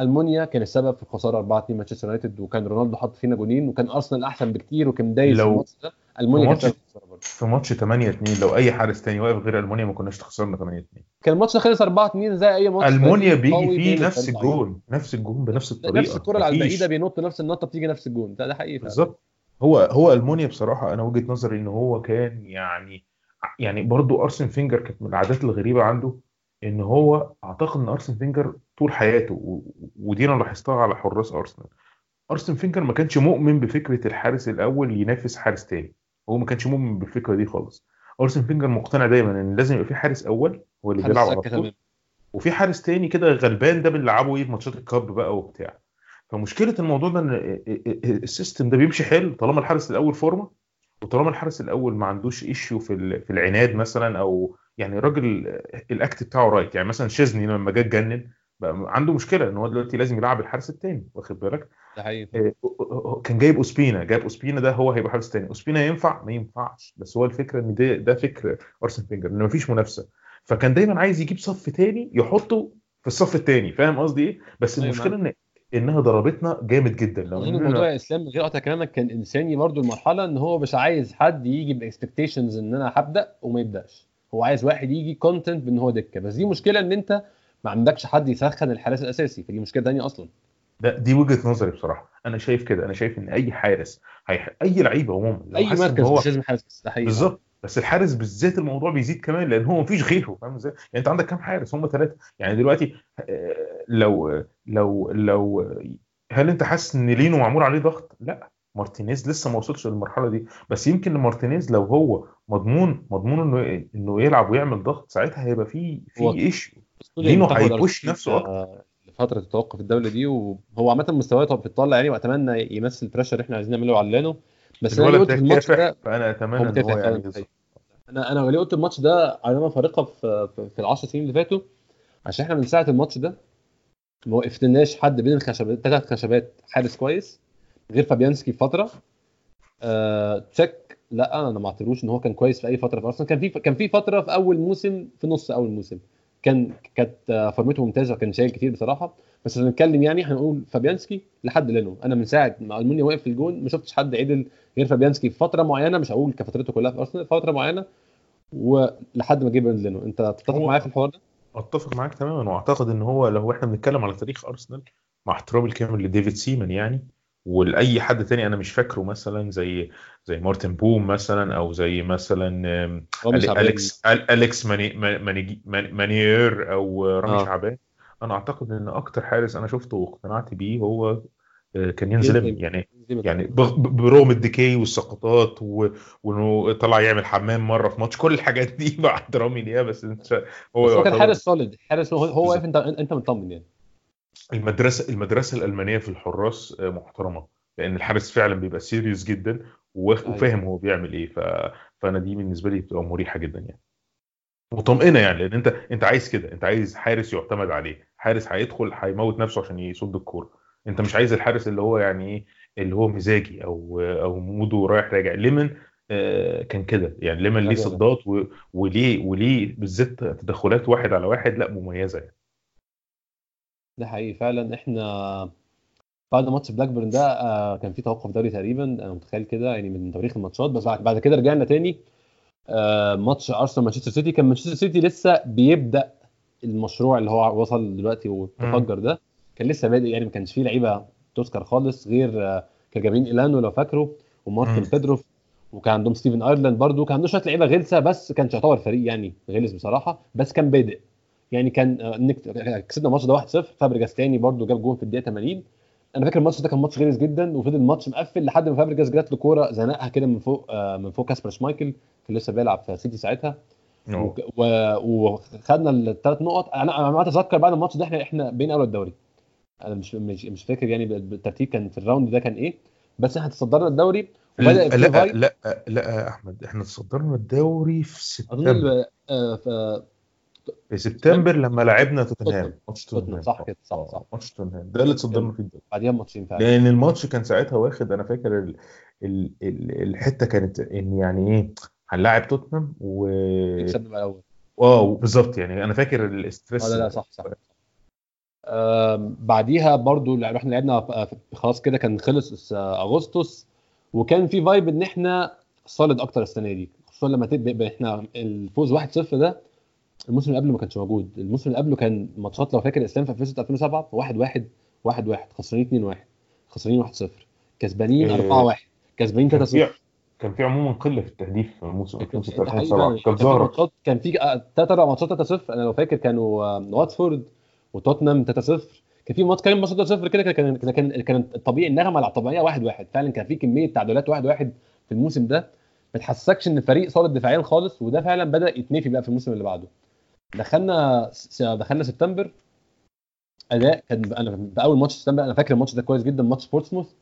Speaker 3: ألمونيا كان السبب في الخساره 4 2 مانشستر يونايتد وكان رونالدو حط فينا جونين وكان أرسنال أحسن بكتير وكان دايس
Speaker 2: لو-
Speaker 3: الماتش ده. ألمونيا كان
Speaker 2: ماتش-
Speaker 3: في
Speaker 2: في ماتش 8 2 لو أي حارس تاني واقف غير ألمونيا ما كناش خسرنا 8 2
Speaker 3: كان الماتش ده خلص 4 2 زي أي ماتش ألمونيا
Speaker 2: بيجي فيه نفس. الجون نفس الجون بنفس الطريقة.
Speaker 3: نفس الكرة اللي على. البعيدة بينط نفس النطة بتيجي نفس الجون. ده ده حقيقي.
Speaker 2: بالظبط. هو هو ألمونيا بصراحة أنا وجهة نظري إن هو كان يعني يعني برضو أرسن فينجر كانت من العادات الغريبة عنده إن هو أعتقد إن أرسن فينجر طول حياته ودي أنا لاحظتها على حراس أرسنال. أرسن فينجر ما كانش مؤمن بفكرة الحارس الأول ينافس حارس تاني. هو ما كانش مؤمن بالفكرة دي خالص. أرسن فينجر مقتنع دايما إن لازم يبقى في حارس أول هو اللي بيلعب على طول. وفي حارس تاني كده غلبان ده بنلعبه إيه في ماتشات ال cup بقى وبتاع. فمشكلة الموضوع ده إن ال system ده بيمشي حلو. طالما الحارس الأول فورمة وطالما الحارس الأول ما عندوش issue في في العناد مثلا أو يعني الراجل ال act بتاعه right. يعني مثلا شيزني لما جه اتجنن بقى عنده مشكلة إن هو دلوقتي لازم يلعب الحارس الثاني واخد بالك؟
Speaker 3: ده حقيقي.
Speaker 2: آه، كان جايب أوسبينا جايب أوسبينا ده هو هيبقى حارس تاني. أوسبينا ينفع؟ ما ينفعش. بس هو الفكرة إن ده ده فكر أرسن فينجر إن مفيش منافسة. فكان دايما عايز يجيب صف تاني يحطه في الصف التاني فاهم قصدي إيه؟ بس
Speaker 3: أيوة
Speaker 2: المشكلة إن إنها ضربتنا جامد جدا. لو
Speaker 3: اظن
Speaker 2: إننا-
Speaker 3: موضوع الاسلام من غير قطع كلامك كان إنساني برضو المرحلة إن هو مش عايز حد يجي ب expectations إن أنا هبدأ وما يبدأش. هو عايز واحد يجي content بإن هو دكة. بس دي مشكلة إن أنت ما عندكش حد يسخن الحارس الأساسي فدي مشكلة ثانية أصلا.
Speaker 2: ده دي وجهة نظري بصراحة. أنا شايف كده. أنا شايف إن أي حارس هيح... أي لعيب عموما أي
Speaker 3: مركز
Speaker 2: هو
Speaker 3: مش لازم حارس ده
Speaker 2: بالظبط. بس الحارس بالذات الموضوع بيزيد كمان لأن هو مفيش غيره. فاهم إزاي؟ يعني أنت عندك كام حارس؟ هم ثلاثة يعني دلوقتي آه، لو لو لو هل أنت حاسس إن لينو معمول عليه ضغط؟ لا. مارتينيز لسه ما وصلش للمرحلة دي. بس يمكن مارتينيز لو هو مضمون مضمون إنه إنه يلعب ويعمل ضغط ساعتها هيبقى في في
Speaker 3: إيش
Speaker 2: لينو هي
Speaker 3: push
Speaker 2: نفسه
Speaker 3: أكتر؟ لفترة التوقف الدولي دي وهو عامة مستواه طب بيطلع يعني وأتمنى يمثل ال pressure اللي إحنا عايزين نعمله على لينو بس
Speaker 2: أنا
Speaker 3: قلت في الماتش ده
Speaker 2: فأنا أتمنى
Speaker 3: إن
Speaker 2: هو يعني.
Speaker 3: أنا أنا ليه قلت الماتش ده علامة فارقة في في, في العشر سنين اللي فاتوا عشان إحنا من ساعة الماتش ده ما وقفتناش حد بين الخشبات ثلاث خشبات حارس كويس غير فابيانسكي في فتره آه تشيك لا أنا ما اعتبروش إن هو كان كويس في أي فترة في أرسنال. كان في كان في فترة في أول موسم في نص أول موسم. كان كانت فورمته ممتازة وكان شايل كتير بصراحة. بس لو نتكلم يعني هنقول فابيانسكي لحد لينو أنا من ساعة ما ألمونيا واقف في الجون ما شفتش حد عدل غير فابيانسكي في فترة معينة مش هقول كفترته كلها في أرسنال فترة معينة ولحد ما جه لينو. أنت تتفق معايا في الحوار ده؟
Speaker 2: أتفق معاك تماما وأعتقد إن هو لو إحنا بنتكلم على تاريخ أرسنال مع احترامي الكامل لديفيد سيمان يعني ولاي حد تاني أنا مش فاكره مثلا زي زي مارتن بوم مثلا أو زي مثلا
Speaker 3: رامي.
Speaker 2: أليكس أليكس ماني ماني ماني مانينجر أو رامي
Speaker 3: آه.
Speaker 2: شعبان أنا أعتقد إن أكتر حارس أنا شفته واقتنعت بيه هو آه، كان ينزل. يعني يعني برغم الديكي والسقطات وإنه طلع يعمل حمام مرة في ماتش كل الحاجات دي مع احترامي ليها بس هو
Speaker 3: بس هو كان حارس solid حارس هو. واقف انت انت مطمن يعني
Speaker 2: المدرسة المدرسة الألمانية في الحراس آه، محترمة لأن الحارس فعلا بيبقى serious جدا
Speaker 3: أيوة.
Speaker 2: وفاهم هو بيعمل إيه ف... فأنا دي بالنسبة لي بتبقى مريحة جدا يعني مطمئنة يعني لأن أنت أنت عايز كده أنت عايز حارس يعتمد عليه حارس هيدخل هيموت نفسه عشان يصد الكورة أنت مش عايز الحارس اللي هو يعني إيه اللي هو مزاجي أو أو mood ه رايح راجع ليمن آه، كان كده يعني ليمان ليه
Speaker 3: كده.
Speaker 2: صدات و- وليه وليه بالذات تدخلات واحد على واحد لا مميزة يعني
Speaker 3: ده حقيقي فعلا. إحنا بعد ماتش بلاك بيرن ده آه، كان في توقف دوري تقريبا أنا متخيل كده يعني من تواريخ الماتشات. بس بعد بعد كده رجعنا تاني آه، ماتش أرسنال مانشستر سيتي. كان مانشستر سيتي لسه بيبدأ المشروع اللي هو وصل دلوقتي والتفجر ده. كان لسه بادئ يعني ما كانش فيه لعيبة تذكر خالص غير آه، كان جايبين إيلانو لو فاكره ومارتن. بيتروف وكان عندهم ستيفن أيرلاند برضو كان عندهم شوية لعيبة غلسه بس كانش يعتبر فريق يعني غلس بصراحة بس كان بادئ. يعني كان آه، نك- كسبنا الماتش ده 1-0 فابريجاس تاني برضو جاب جون في الدقيقة 80 أنا فاكر الماتش ده كان ماتش غلس جدا وفضل الماتش مقفل لحد ما فابريجاس جات له كورة زنقها كده من فوق آه، من فوق كاسبر شمايكل كان لسه بيلعب في سيتي ساعتها. وخدنا الثلاث نقط. أنا أنا أتذكر بعد الماتش ده إحنا إحنا بين أول الدوري. أنا مش مش مش فاكر يعني بالترتيب كان في ال round ده كان إيه بس إحنا تصدرنا الدوري وبدأ
Speaker 2: لا لا لا لا أحمد إحنا تصدرنا الدوري في
Speaker 3: أظن
Speaker 2: سبتمبر.
Speaker 3: ال- آه، في
Speaker 2: سبتمبر لما لعبنا توتنهام. ماتش
Speaker 3: توتنهام، صح كده، صح،
Speaker 2: آه،
Speaker 3: صح.
Speaker 2: ماتش توتنهام. ده اللي تصدرنا فيه الدوري
Speaker 3: بعديها بماتشين فعلا.
Speaker 2: لأن الماتش كان ساعتها واخد أنا فاكر ال... ال... ال... الحتة كانت إن يعني إيه هنلاعب توتنهام و
Speaker 3: كسبنا بقى الأول.
Speaker 2: آه بالظبط يعني. أنا فاكر ال
Speaker 3: stress آه لا لا صح صح. آم، بعديها برضو رحنا لعبنا خلاص كده كان خلص آه، أغسطس. وكان في vibe إن إحنا solid أكتر السنة دي. خصوصا لما تبقى إحنا الفوز 1-0 ده الموسم اللي قبله ما كانش موجود. الموسم اللي قبله كان ماتشات لو فاكر يا إسلام في 2006 2007 1 1 1 1 خسرانين 2 1 خسرانين 1 0 كسبانين
Speaker 2: إيه.
Speaker 3: 4 1 كسبانين 3
Speaker 2: كان
Speaker 3: 0
Speaker 2: في كان في عموما قلة في التهديف في موسم 2006
Speaker 3: ده حقيقي
Speaker 2: 2007
Speaker 3: فعلا.
Speaker 2: كان
Speaker 3: كان في
Speaker 2: ظاهره
Speaker 3: ماتشات كان في ثلاث أربع ماتشات 3 0 أنا لو فاكر كانوا آه، واتفورد وتوتنهام 3 0 كان في ماتش كان ماتش 3 0 كده كان كان كان كان الطبيعي النغمة الطبيعية 1 1 فعلا كان في كمية تعادلات 1 1 في الموسم ده. ما تحسسكش إن الفريق صالد دفاعيا خالص وده فعلا بدأ يتنفي بقى في الموسم اللي بعده. دخلنا دخلنا سبتمبر أداء كان أنا في أول ماتش سبتمبر أنا فاكر الماتش ده كويس جدا ماتش بورتسموث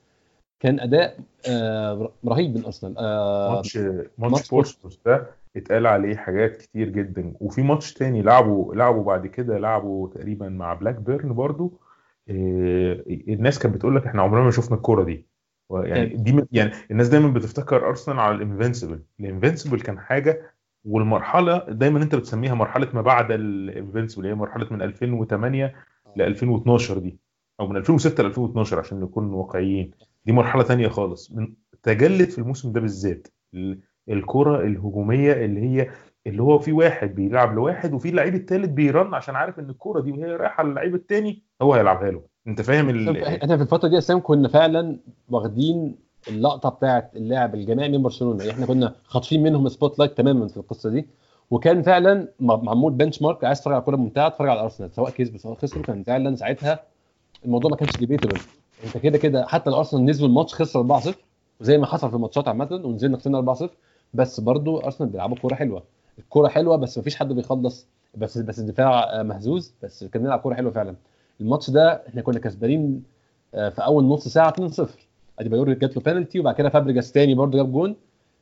Speaker 3: كان أداء آه رهيب من أرسنال آه
Speaker 2: ماتش
Speaker 3: ماتش
Speaker 2: بورتسموث ده اتقال عليه حاجات كتير جدا وفي ماتش تاني لعبوا لعبوا بعد كده لعبوا تقريبا مع بلاك بيرن برضو إيه، الناس كانت بتقول لك إحنا عمرنا ما شفنا الكورة دي يعني دي يعني الناس دايما بتفتكر أرسنال على ال invincible ال invincible كان حاجة والمرحلة دايما أنت بتسميها مرحلة ما بعد ال invincible هي مرحلة من 2008 ل 2012 دي أو من 2006 ل 2012 عشان نكون واقعيين. دي مرحلة تانية خالص. من تجلت في الموسم ده بالذات ال- الكرة الهجومية اللي هي اللي هو في واحد بيلعب لواحد وفي اللعيب التالت بي run عشان عارف إن الكوره دي وهي رايحة للعيب التاني هو هيلعبها له. أنت فاهم ال...
Speaker 3: إحنا في الفترة دي أساسا كنا فعلا واخدين اللقطة بتاعت اللاعب الجماعي من برشلونة. يعني إحنا كنا خاطفين منهم spotlight تماما في القصة دي. وكان فعلا معمول benchmark عايز تتفرج على كوره ممتعة اتفرج على ارسنال سواء كسب سواء خسروا كان فعلا ساعتها الموضوع ما كانش debatable أنت كده كده حتى لو ارسنال نزلوا الماتش خسر 4-0 وزي ما حصل في الماتشات عامة ونزلنا خسرنا 4-0 بس برضو ارسنال بيلعبوا كورة حلوة. الكورة حلوة بس ما فيش حد بيخلص بس بس الدفاع آه، مهزوز. بس كان بنلعب كورة حلوة فعلا. الماتش ده إحنا كنا كسبانين آه، في أول نص ساعة 2-0 أديبايور جات له بينالتي وبعد كده فابريجاس تاني برضه جاب جون.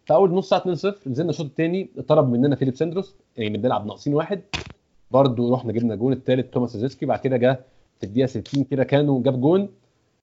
Speaker 3: في أول نص ساعة 2-0 نزلنا الشوط الثاني اتطرد مننا فيليب سندروس يعني بنلعب ناقصين واحد. برضه رحنا جبنا الجون الثالث توماس روزيسكي بعد كده جه في الدقيقة 60 كده كانوا جاب جون.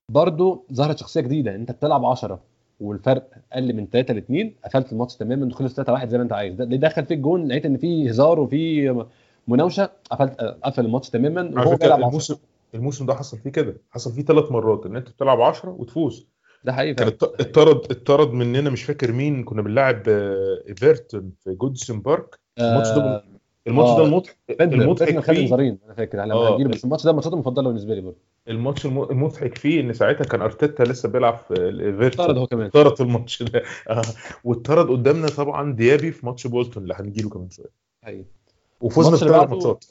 Speaker 3: برضه ظهرت شخصية جديدة أنت بتلعب 10 والفرق أقل من 3 ل 2 قفلت الماتش تماما خلص 3 1 زي ما أنت عايز. ده دخل فيك جون لقيت إن في هزار وفي مناوشة قفلت قفل الماتش تماما وهو بيلعب 10
Speaker 2: الموسم الموسم ده حصل فيه كده حصل فيه ثلاث مرات إن أنت بتلعب 10 وتفوز.
Speaker 3: ده حقيقي
Speaker 2: كان اتطرد اتطرد مننا مش فاكر مين كنا بنلعب آه، ايفرتون في جوديسون بارك. الماتش ده
Speaker 3: آه،
Speaker 2: الماتش
Speaker 3: آه،
Speaker 2: ده المضحك
Speaker 3: بندتنر
Speaker 2: المضحك
Speaker 3: خد
Speaker 2: فيه.
Speaker 3: انذارين أنا فاكر لما
Speaker 2: آه.
Speaker 3: بس الماتش ده ماتشاته المفضلة بالنسبة لي برضه.
Speaker 2: الماتش الم- المضحك فيه إن ساعتها كان أرتيتا لسه بيلعب في الايفرتون
Speaker 3: هو كمان.
Speaker 2: اتطرد في الماتش ده. آه. واتطرد قدامنا طبعا ديابي في ماتش بولتون اللي هنجيله كمان شوية.
Speaker 3: حقيقي.
Speaker 2: وفزنا في ثلاث ماتشات.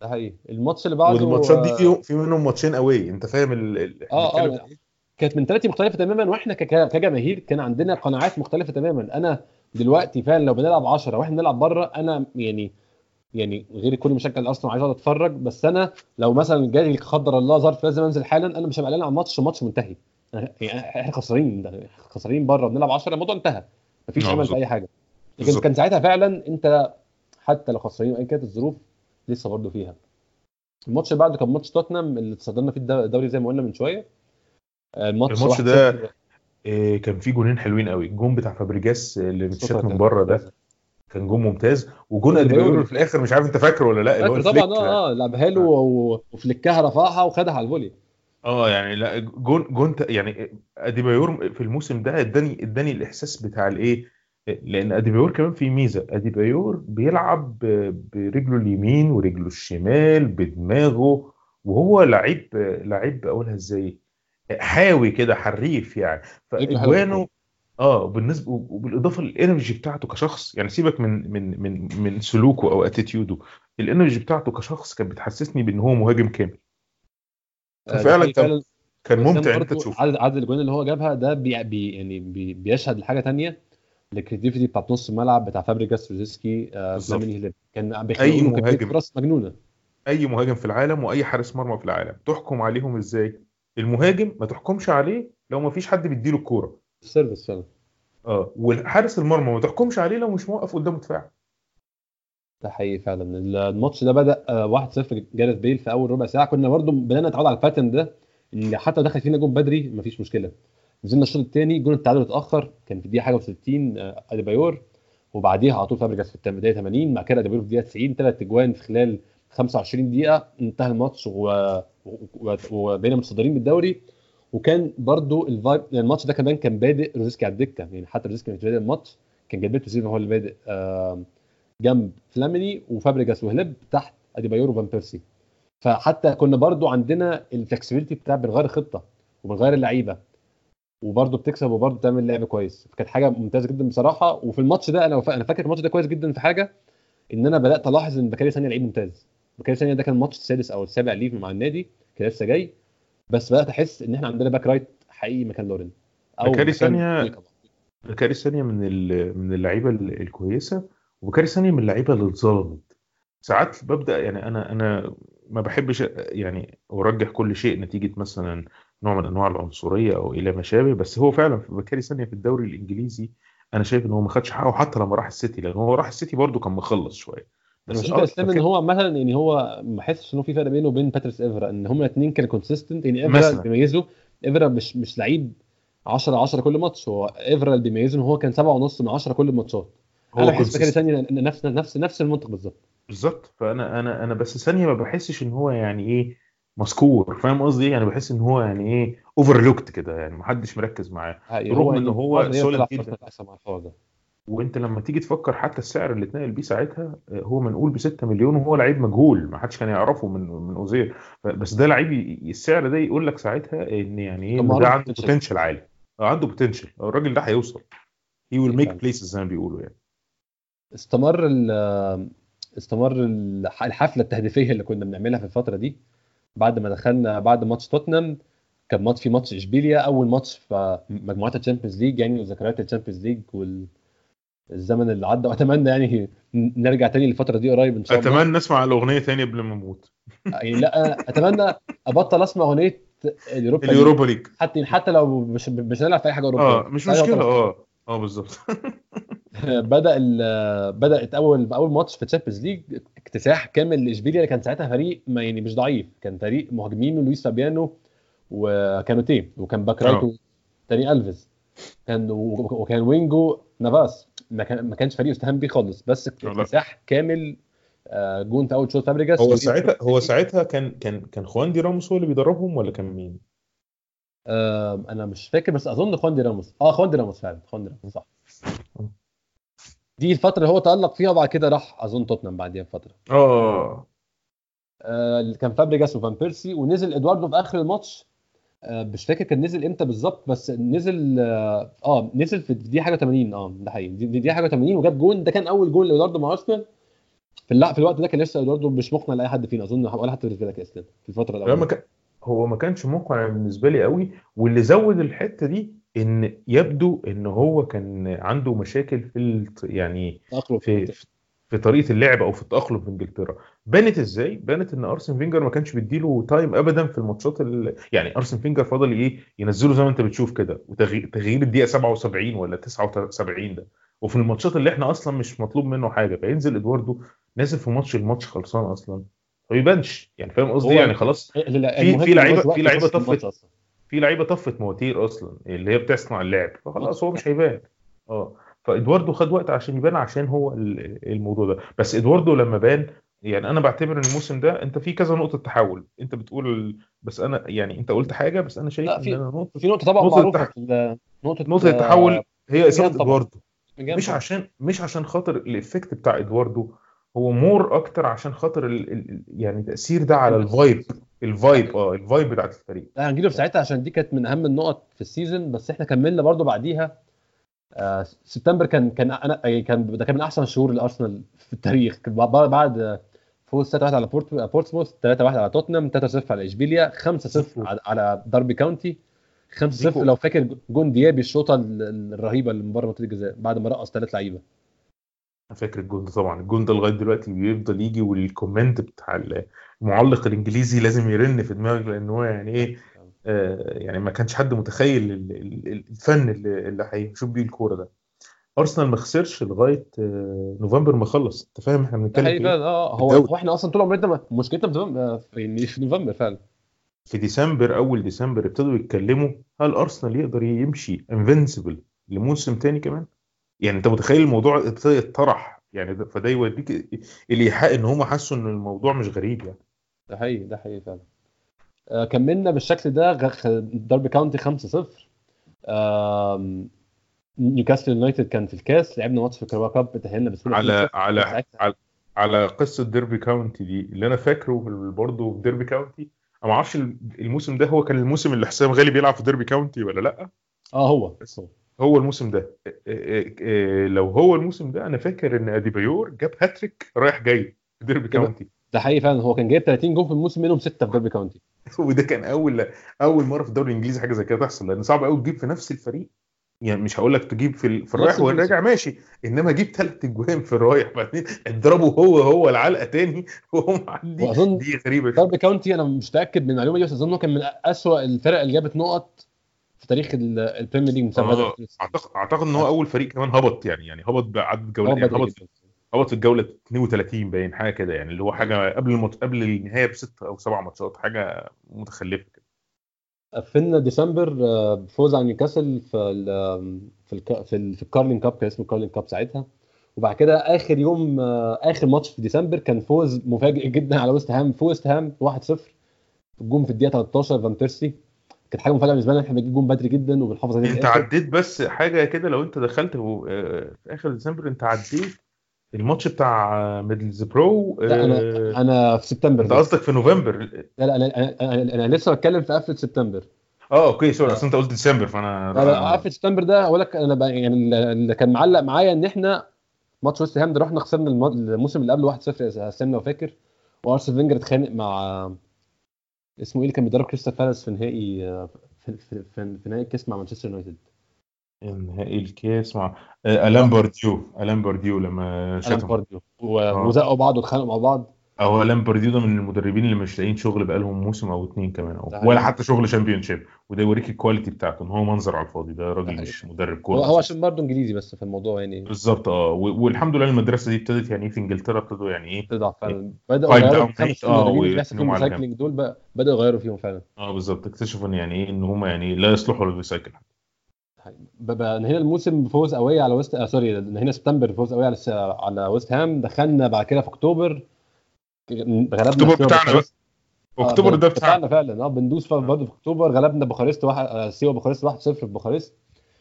Speaker 3: ده حقيقي. الماتش اللي بعده
Speaker 2: والماتشات دي
Speaker 3: آه،
Speaker 2: في منهم ماتشين قوي أنت فاهم ال... آه
Speaker 3: آه كانت منتاليتي مختلفة تماما وإحنا كجماهير كان عندنا قناعات مختلفة تماما. أنا دلوقتي فعلا لو بنلعب 10 وإحنا بنلعب بره أنا يعني يعني غير كل مشجع الارسنال عايز أقعد أتفرج بس أنا لو مثلا جالي قدر الله ظرف لازم أنزل حالا أنا مش هبقى قلقان على الماتش الماتش منتهي. يعني إحنا خسرانين خسرانين بره بنلعب 10 الموضوع انتهى. مفيش
Speaker 2: آه،
Speaker 3: أمل في. أي حاجة. لكن. كان ساعتها فعلا أنت حتى لو خسرانين وايا كانت الظروف لسه برضه فيها. الماتش اللي بعده كان ماتش توتنهام اللي تصدرنا فيه الدو- الدوري زي ما قلنا من شوية. الماتش
Speaker 2: الماتش
Speaker 3: 1-0
Speaker 2: ده آه، كان في جونين حلوين قوي. الجون بتاع فابريجاس اللي
Speaker 3: صوتها
Speaker 2: من بره ده. كان جون ممتاز. وجون. اديبايور في الآخر مش عارف أنت فاكره ولا لأ اللي هو
Speaker 3: طبعا. آه آه لعبها له و- و flick ها رفعها وخدها على ال
Speaker 2: volley. آه يعني لأ جون جون يعني أديبايور في الموسم ده اداني اداني الإحساس بتاع الإيه لأن أديبايور كمان في ميزة. أديبايور بيلعب برجله اليمين ورجله الشمال بدماغه وهو لعيب لعيب أقولها إزاي؟ حاوي كده حريف يعني.
Speaker 3: حلوة
Speaker 2: فاجوانه آه بالنسبة وبالإضافة لل energy بتاعته كشخص يعني سيبك من من من من سلوكه أو attitude ه ال energy بتاعته كشخص كانت بتحسسني بإن هو مهاجم كامل.
Speaker 3: آه،
Speaker 2: ففعلا كان كان ممتع إن
Speaker 3: أنت
Speaker 2: تشوفه.
Speaker 3: عدد عدد الاجوان اللي هو جابها ده بي بي يعني بي بيشهد لحاجة تانية ال creativity بتاعت نص الملعب بتاع فابريجاس روزيسكي آه كان كميه
Speaker 2: مهاجم.
Speaker 3: فرص مجنونة.
Speaker 2: أي مهاجم في العالم وأي حارس مرمى في العالم. تحكم عليهم إزاي؟ المهاجم ما تحكمش عليه لو ما فيش حد بيديله الكورة.
Speaker 3: ال service فعلا.
Speaker 2: آه والحارس المرمى ما تحكمش عليه لو مش موقف قدامه دفاع
Speaker 3: ده حقيقي فعلا. الماتش ده بدأ آه، 1-0 جاريث بيل في أول ربع ساعة. كنا برضو بدأنا نتعود على ال pattern ده اللي حتى دخل فينا جون بدري مفيش مشكلة. نزلنا الشوط الثاني جون التعادل اتأخر كان في دقيقة حاجة و60 أديبايور. وبعديها على طول فابريجاس في الدقيقه 80 بعد كده أديبايور في الدقيقة 90 ثلاث اجوان في خلال 25 دقيقة انتهى الماتش. وبقينا متصدرين بالدوري. وكان برضو ال vibe يعني الماتش ده كمان كان بادئ روزيسكي على الدكة. يعني حتى روزيسكي مش بادئ الماتش كان جيلبرتو سيلفا هو اللي بادئ جنب فلاميني وفابريجاس وهليب تحت اديبايور وفان بيرسي. فحتى كنا برضو عندنا ال flexibility بتاع بنغير الخطه وبنغير اللعيبة. وبرضه بتكسب وبرضه تعمل لعب كويس. فكانت حاجة ممتازة جدا بصراحة. وفي الماتش ده أنا أنا فاكر الماتش ده كويس جدا في حاجة إن أنا بدأت ألاحظ إن بكاري سانيا لعيب ممتاز. بكاري سانيا ده كان الماتش السادس أو السابع ليه مع النادي كان لسه جاي. بس بدأت أحس إن إحنا عندنا back right حقيقي مكان لورين.
Speaker 2: بكاري
Speaker 3: مكان
Speaker 2: سانيا
Speaker 3: welcome.
Speaker 2: بكاري سانيا من ال- من اللعيبة ال- الكويسة وبكاري سانيا من اللعيبة اللي اتظلمت. ساعات ببدأ يعني أنا أنا ما بحبش يعني أرجح كل شيء نتيجة مثلا نوع من أنواع العنصرية أو إلى ما شابه بس هو فعلا في بكاري سانيا في الدوري الإنجليزي أنا شايف إن هو ما خدش حقه حتى لما راح السيتي لأن هو راح السيتي برده كان مخلص
Speaker 3: شوية.
Speaker 2: بس
Speaker 3: بشوف
Speaker 2: آه،
Speaker 3: اسلام
Speaker 2: إن
Speaker 3: هو مثلا يعني هو ما احسش ان هو في فرق بينه وبين باتريس ايفرا إن هما الاثنين كانوا consistent يعني ايفرا. اللي بيميزه ايفرا مش مش لعيب 10 10 كل ماتش. هو ايفرا اللي بيميزه إن هو كان 7 ونص من 10 كل الماتشات
Speaker 2: هو
Speaker 3: أنا بحس
Speaker 2: consistent.
Speaker 3: سانيا نفس نفس نفس المنطق بالظبط.
Speaker 2: بالظبط. فأنا أنا أنا بس سانيا ما بحسش إن هو يعني إيه مذكور. فاهم قصدي إيه؟ يعني بحس إن هو يعني إيه overlooked كده. يعني محدش مركز معاه. رغم
Speaker 3: يعني
Speaker 2: هو
Speaker 3: طلع
Speaker 2: جدا. وانت لما تيجي تفكر حتى السعر اللي اتنقل بيه ساعتها آه، هو منقول ب 6 مليون وهو لعيب مجهول ما حدش كان يعرفه من من أوكسير. ف- بس ده لعيب السعر ده يقول لك ساعتها إن يعني
Speaker 3: إيه
Speaker 2: ده
Speaker 3: عنده.
Speaker 2: بوتنشال عالي. آه، عنده potential الراجل ده هيوصل. Will make
Speaker 3: فعلا.
Speaker 2: places زي ما بيقولوا يعني.
Speaker 3: استمر ال استمر الح- الحفلة التهديفية اللي كنا بنعملها في الفترة دي. بعد ما دخلنا بعد ماتش توتنهام كان ماتش في ماتش إشبيليا أول ماتش في مجموعات الشامبيونز ليج يعني وذكريات الشامبيونز ليج والزمن اللي عدى. وأتمنى يعني نرجع تاني للفترة دي قريب إن شاء الله.
Speaker 2: أتمنى اسمع الأغنية تاني قبل ما أموت
Speaker 3: يعني لا أتمنى أبطل أسمع أغنية اليوروبا.
Speaker 2: اليوروبا ليج.
Speaker 3: حتى حتى لو مش مش هنلعب في أي حاجة أوروبية.
Speaker 2: آه مش
Speaker 3: مشكلة.
Speaker 2: آه آه بالظبط.
Speaker 3: بدأ بدأت أول أول ماتش في الشامبيونز ليج اكتساح كامل لإشبيليا اللي كان ساعتها فريق ما يعني مش ضعيف. كان فريق مهاجمين لويس فابيانو وكانوتيه وكان back right
Speaker 2: آه.
Speaker 3: داني ألفيز. كان وكان وينجو نافاس. ما كان ما كانش فريق يستهان بيه خالص بس. اكتساح كامل آه، جون في أول شوط فابريجاس
Speaker 2: هو ساعتها هو ساعتها كان كان كان خوان دي راموس هو اللي بيدربهم ولا كان مين؟
Speaker 3: آه، أنا مش فاكر بس أظن خوان دي راموس. آه خوان دي راموس فعلا خوان دي راموس صح. دي الفترة اللي هو تألق فيها وبعد كده راح أظن توتنهام بعديها بفترة.
Speaker 2: آه.
Speaker 3: آه، اللي كان فابريجاس وفان بيرسي ونزل إدواردو في آخر الماتش آه، مش فاكر كان نزل إمتى بالظبط بس نزل آه آه، نزل في دي حاجة 80 آه ده حقيقي. دي, دي حاجة 80 وجاب جون. ده كان أول جون لادواردو مع ارسنال في في الوقت ده كان لسه ادواردو مش مقنع لأي حد فينا أظن ولا حتى بالنسبة لك اسلام في
Speaker 2: الفترة
Speaker 3: الاولانيه
Speaker 2: هو ما كانش مقنع بالنسبة لي قوي. واللي زود الحتة دي إن يبدو إن هو كان عنده مشاكل في الت... يعني
Speaker 3: تأقلم.
Speaker 2: في في طريقة اللعب أو في التأقلم في إنجلترا. بانت إزاي؟ بانت إن أرسن فينجر ما كانش بيديله time ابدا في الماتشات ال... يعني أرسن فينجر فضل إيه؟ ينزله زي ما أنت بتشوف كده. وتغيير تغيير الدقيقة 77 ولا 79 ده. وفي الماتشات اللي إحنا أصلا مش مطلوب منه حاجة. فينزل إدواردو نازل في ماتش الماتش خلصان أصلا. ما بيبانش يعني فاهم قصدي؟ يعني خلاص.
Speaker 3: في
Speaker 2: في لعيبة- في لعيبة طفت.
Speaker 3: طفت
Speaker 2: في لعيبة طفت مواتير أصلا. اللي هي بتصنع اللعب. فخلاص هو مش هيبان. آه. فإدواردو خد وقت عشان يبان عشان هو ال- الموضوع ده. بس إدواردو لما بان يعني أنا بعتبر إن الموسم ده أنت في كذا نقطة تحول. أنت بتقول بس أنا يعني أنت قلت حاجة بس أنا شايف
Speaker 3: لا،
Speaker 2: إن
Speaker 3: في-
Speaker 2: أنا نقطة
Speaker 3: في نقطة طبعا
Speaker 2: نقطة
Speaker 3: معروفة
Speaker 2: التح-
Speaker 3: نقطة
Speaker 2: نقطة التحول هي اصابه.
Speaker 3: إدواردو.
Speaker 2: مش عشان مش عشان خاطر ال effect بتاع إدواردو هو more أكتر عشان خاطر ال ال يعني التاثير ده على ال vibe ال vibe آه ال vibe بتاعت الفريق.
Speaker 3: لا هنجيله في ساعتها عشان دي كانت من أهم النقط في ال season بس إحنا كملنا برضو بعديها. آه سبتمبر كان كان أنا يعني كان ده كان من أحسن شهور لأرسنال في التاريخ. بعد فوز 3-1 على بورت بورتسموث 3-1 على توتنهام 3-0 على إشبيليا 5-0 على- على داربي كاونتي 5-0
Speaker 2: ديكو.
Speaker 3: لو فاكر جون ديابي الشوطة ال- الرهيبة اللي من بره منطقة الجزاء بعد ما رقص ثلاث لعيبة.
Speaker 2: أنا فاكر الجون ده طبعا. الجون ده لغاية دلوقتي بيفضل يجي وال comment بتاع المعلق الإنجليزي لازم يرن في دماغك لأن هو يعني إيه يعني ما كانش حد متخيل ال- ال- الفن اللي اللي هيشوف بيه الكورة ده. أرسنال ما خسرش لغاية آه نوفمبر ما خلص. أنت فاهم إحنا
Speaker 3: ده
Speaker 2: بنتكلم؟
Speaker 3: فعلا. آه هو إحنا أصلا طول عمرنا مشكلتنا في نوفمبر يعني في نوفمبر فعلا.
Speaker 2: في ديسمبر أول ديسمبر ابتدوا يتكلموا هل أرسنال يقدر يمشي invincible لموسم تاني كمان؟ يعني أنت متخيل الموضوع ابتدى يتطرح؟ يعني ده فده يوديك الايحاء إن هم حسوا إن الموضوع مش غريب يعني.
Speaker 3: ده حقيقي ده حقيقي فعلا. آه كملنا بالشكل ده داربي كاونتي 5-0 آم، نيوكاسل يونايتد كان في الكاس لعبنا ماتش في الكاراباو cup تأهلنا بسهولة
Speaker 2: على
Speaker 3: 2-0.
Speaker 2: على على, على قصة ديربي كاونتي دي اللي أنا فاكره برضه في ديربي كاونتي أنا ما أعرفش الموسم ده هو كان الموسم اللي حسام غالي بيلعب في ديربي كاونتي ولا لأ
Speaker 3: آه هو. هو.
Speaker 2: هو الموسم ده إيه- إيه- إيه، لو هو الموسم ده أنا فاكر إن اديبايور جاب هاتريك رايح جاي في ديربي
Speaker 3: كده.
Speaker 2: كاونتي
Speaker 3: ده حقيقي فعلا هو كان جايب 30 جول في الموسم منهم 6 في داربي كاونتي
Speaker 2: وده كان أول أول مرة في الدوري الإنجليزي حاجة زي كده تحصل لأن صعب قوي تجيب في نفس الفريق. يعني مش هقول لك تجيب في ال- في الرايح. والراجع ماشي. إنما جيب ثلاث اجوان في الرايح بعدين اضربه هو هو العلقة تاني وهو معدي
Speaker 3: وأظن
Speaker 2: دي غريبة.
Speaker 3: داربي كاونتي أنا مش متأكد من المعلومة دي بس أظن كان من أسوأ الفرق اللي جابت نقط في تاريخ ال- البريمير ليج من
Speaker 2: آه، أعتقد أعتقد إن هو أول فريق كمان هبط يعني يعني هبط بعدد جولات يعني هبط هبط في الجوله 32 باين حاجة كده يعني اللي هو حاجة قبل المط... قبل النهاية بست أو سبع ماتشات حاجة متخلفة كده.
Speaker 3: قفلنا ديسمبر آه، بفوز على نيوكاسل في ال في ال في, ال في الكارلينج cup كان اسمه الكارلينج cup ساعتها. وبعد كده آخر يوم آه، آخر ماتش في ديسمبر كان فوز مفاجئ جدا على ويست هام في ويست هام 1-0 الجون في الدقيقة 13 فان بيرسي كانت حاجة مفاجأة بالنسبة لنا إحنا بنجيب جون بدري جدا وبنحافظ عليه.
Speaker 2: انت. عديت بس حاجة كده لو انت دخلت آه، في آخر ديسمبر انت عديت الماتش بتاع ميدلز برو
Speaker 3: لا أنا
Speaker 2: آه،
Speaker 3: أنا في سبتمبر
Speaker 2: أنت قصدك في نوفمبر؟
Speaker 3: لا لا أنا أنا, أنا, لسه بتكلم في قفلة سبتمبر.
Speaker 2: آه okay sorry أصل أنت قلت ديسمبر فأنا
Speaker 3: لا لا قفلة سبتمبر ده أقول لك أنا بقى- يعني اللي كان معلق معايا إن إحنا ماتش ويست هام ده رحنا خسرنا الم- الموسم اللي قبله 1-0 يا سام لو فاكر. وأرسنال فينجر اتخانق مع اسمه إيه اللي كان بيدرب كريستال بالاس في نهائي في, في, في, في نهائي الكاس مع مانشستر يونايتد.
Speaker 2: نهائي الكاس مع آه، ألان بارديو ألان بارديو لما شتم
Speaker 3: بارديو
Speaker 2: آه.
Speaker 3: وزقوا بعض واتخانقوا مع بعض.
Speaker 2: هو ألان بارديو ده من المدربين اللي مش لاقيين شغل بقالهم موسم أو اتنين كمان أو. ولا حتى شغل Championship وده يوريك ال quality بتاعته ان هو منظر على الفاضي. ده راجل مش مدرب كورة
Speaker 3: هو. عشان برضه إنجليزي بس في الموضوع يعني.
Speaker 2: بالظبط آه. والحمد لله المدرسة دي ابتدت يعني في إنجلترا ابتدوا يعني إيه
Speaker 3: تضعف فعلا.
Speaker 2: بدأوا
Speaker 3: يغيروا آه دول بقى بدأوا يغيروا فيهم فعلا.
Speaker 2: آه بالظبط. اكتشفوا إن يعني إيه إن هم يعني لا يصلحوا لل
Speaker 3: recycle نهينا الموسم بفوز قوي على ويست آه sorry نهينا سبتمبر بفوز قوي على. على ويست هام. دخلنا بعد كده في أكتوبر. غلبنا أكتوبر
Speaker 2: بتاعنا بقى
Speaker 3: بوخارست. آه،
Speaker 2: اكتوبر ده بتاعنا.
Speaker 3: فعلا. آه بندوس في- برضه في أكتوبر. غلبنا بوخارست واحد آه، ستيوا بوخارست 1-0 في بوخارست.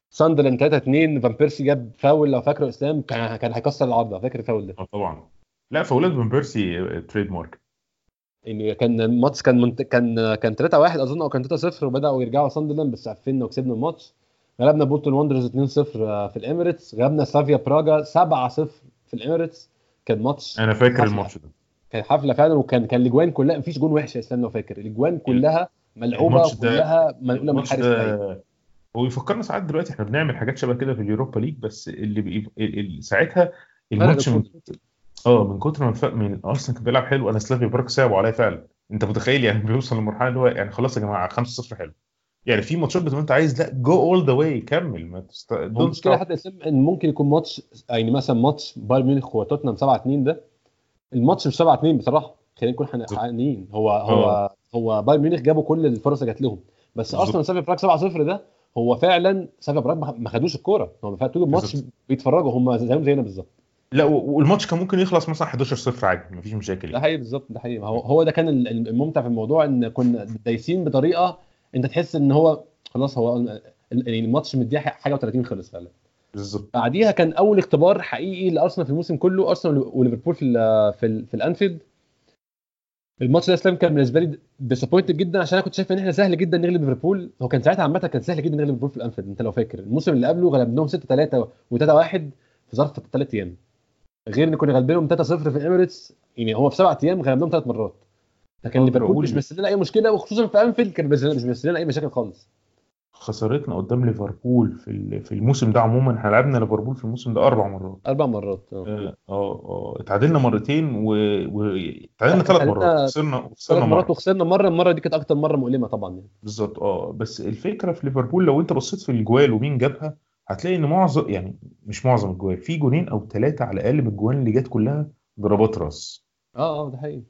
Speaker 3: ساندرلاند 3 2 فان بيرسي جاب فاول. لو فاكره إسلام كان كان هيكسر العارضة. فاكر الفاول ده؟
Speaker 2: آه طبعا. لا فاولات فان بيرسي آه، trademark.
Speaker 3: يعني كان الماتش كان منت... كان كان 3 1 أظن أو كان 3 0 وبدأوا يرجعوا ساندرلاند بس قفلنا وكسبنا الماتش. غلبنا بولتون واندررز 2 0 في الإميريتس. غلبنا سلافيا براجا 7 0 في الإميريتس. كان ماتش
Speaker 2: أنا فاكر. الماتش ده.
Speaker 3: كان حفلة فعلا وكان كان الإجوان كلها مفيش جون وحش يا اسلام لو فاكر الاجوان كلها
Speaker 2: ملعوبة
Speaker 3: وكلها منقوله من حارس
Speaker 2: ده هو يفكرنا ساعات دلوقتي إحنا بنعمل حاجات شبه كده في اليوروبا ليج بس اللي بي... ساعتها الماتش من... آه من كتر ما الف... من أرسنال كان بيلعب حلو. أنا سلافي براك صعبوا عليا فعلا. أنت متخيل يعني بيوصل لمرحلة اللي هو يعني خلاص يا جماعة 5-0 حلو. يعني في ماتشات بتبقى انت عايز لا جو اول ذا واي كمل ما تست...
Speaker 3: هو
Speaker 2: المشكلة.
Speaker 3: حتى اسلام إن ممكن يكون ماتش يعني مثلا ماتش بايرن ميونخ وتوتنهام 7 2 ده الماتش مش 7 2 بصراحة خلينا نكون حقانيين هو هو
Speaker 2: آه.
Speaker 3: هو بايرن ميونخ جابوا كل الفرص اللي جات لهم بس. أرسنال سلافيا براج 7-0 ده هو فعلا سلافيا براج ما خدوش الكورة فعلا طول الماتش. بيتفرجوا هم زيهم زينا بالظبط
Speaker 2: لا والماتش كان ممكن يخلص مثلا 11 0 عادي مفيش مشاكل
Speaker 3: ده. حقيقي بالظبط ده حقيقي هو هو ده كان ال- ال- الممتع في الموضوع إن كنا دايسين بطريقة انت تحس ان هو خلاص هو يعني الماتش مديه حاجة و30 خلص فعلا.
Speaker 2: بالظبط.
Speaker 3: بعديها كان أول اختبار حقيقي لأرسنال في الموسم كله أرسنال وليفربول في ال في ال في الأنفيلد. الماتش ده إسلام كان بالنسبة لي disappointed جدا عشان أنا كنت شايف إن إحنا سهل جدا نغلب ليفربول. هو كان ساعتها عامة كان سهل جدا نغلب ليفربول في الأنفيلد أنت لو فاكر. الموسم اللي قبله غلبناهم 6 3 و3 1 في ظرف ثلاث أيام. غير إن كنا غالبينهم 3 0 في الإميريتس يعني هو في سبع أيام غلبناهم ثلاث مرات. فكان
Speaker 2: آه،
Speaker 3: ليفربول مش مثل لنا أي مشكلة وخصوصا في أنفيلد كان مش مثل لنا أي مشاكل خالص.
Speaker 2: خسارتنا قدام ليفربول في في الموسم ده عموما إحنا لعبنا ليفربول في الموسم ده أربع مرات.
Speaker 3: أربع مرات آه.
Speaker 2: آه آه آه. اتعادلنا مرتين و و- ثلاث مرات. خسرنا خسرنا
Speaker 3: مرات وخسرنا مرة المرة دي كانت أكتر مرة مؤلمة طبعا يعني.
Speaker 2: بالظبط آه. بس الفكرة في ليفربول لو أنت بصيت في الجوال ومين جابها هتلاقي إن معظم يعني مش معظم الجوال في جونين أو ثلاثة على الأقل من الجوان اللي جت كلها ضربات راس.
Speaker 3: آه آه ده حقيقي.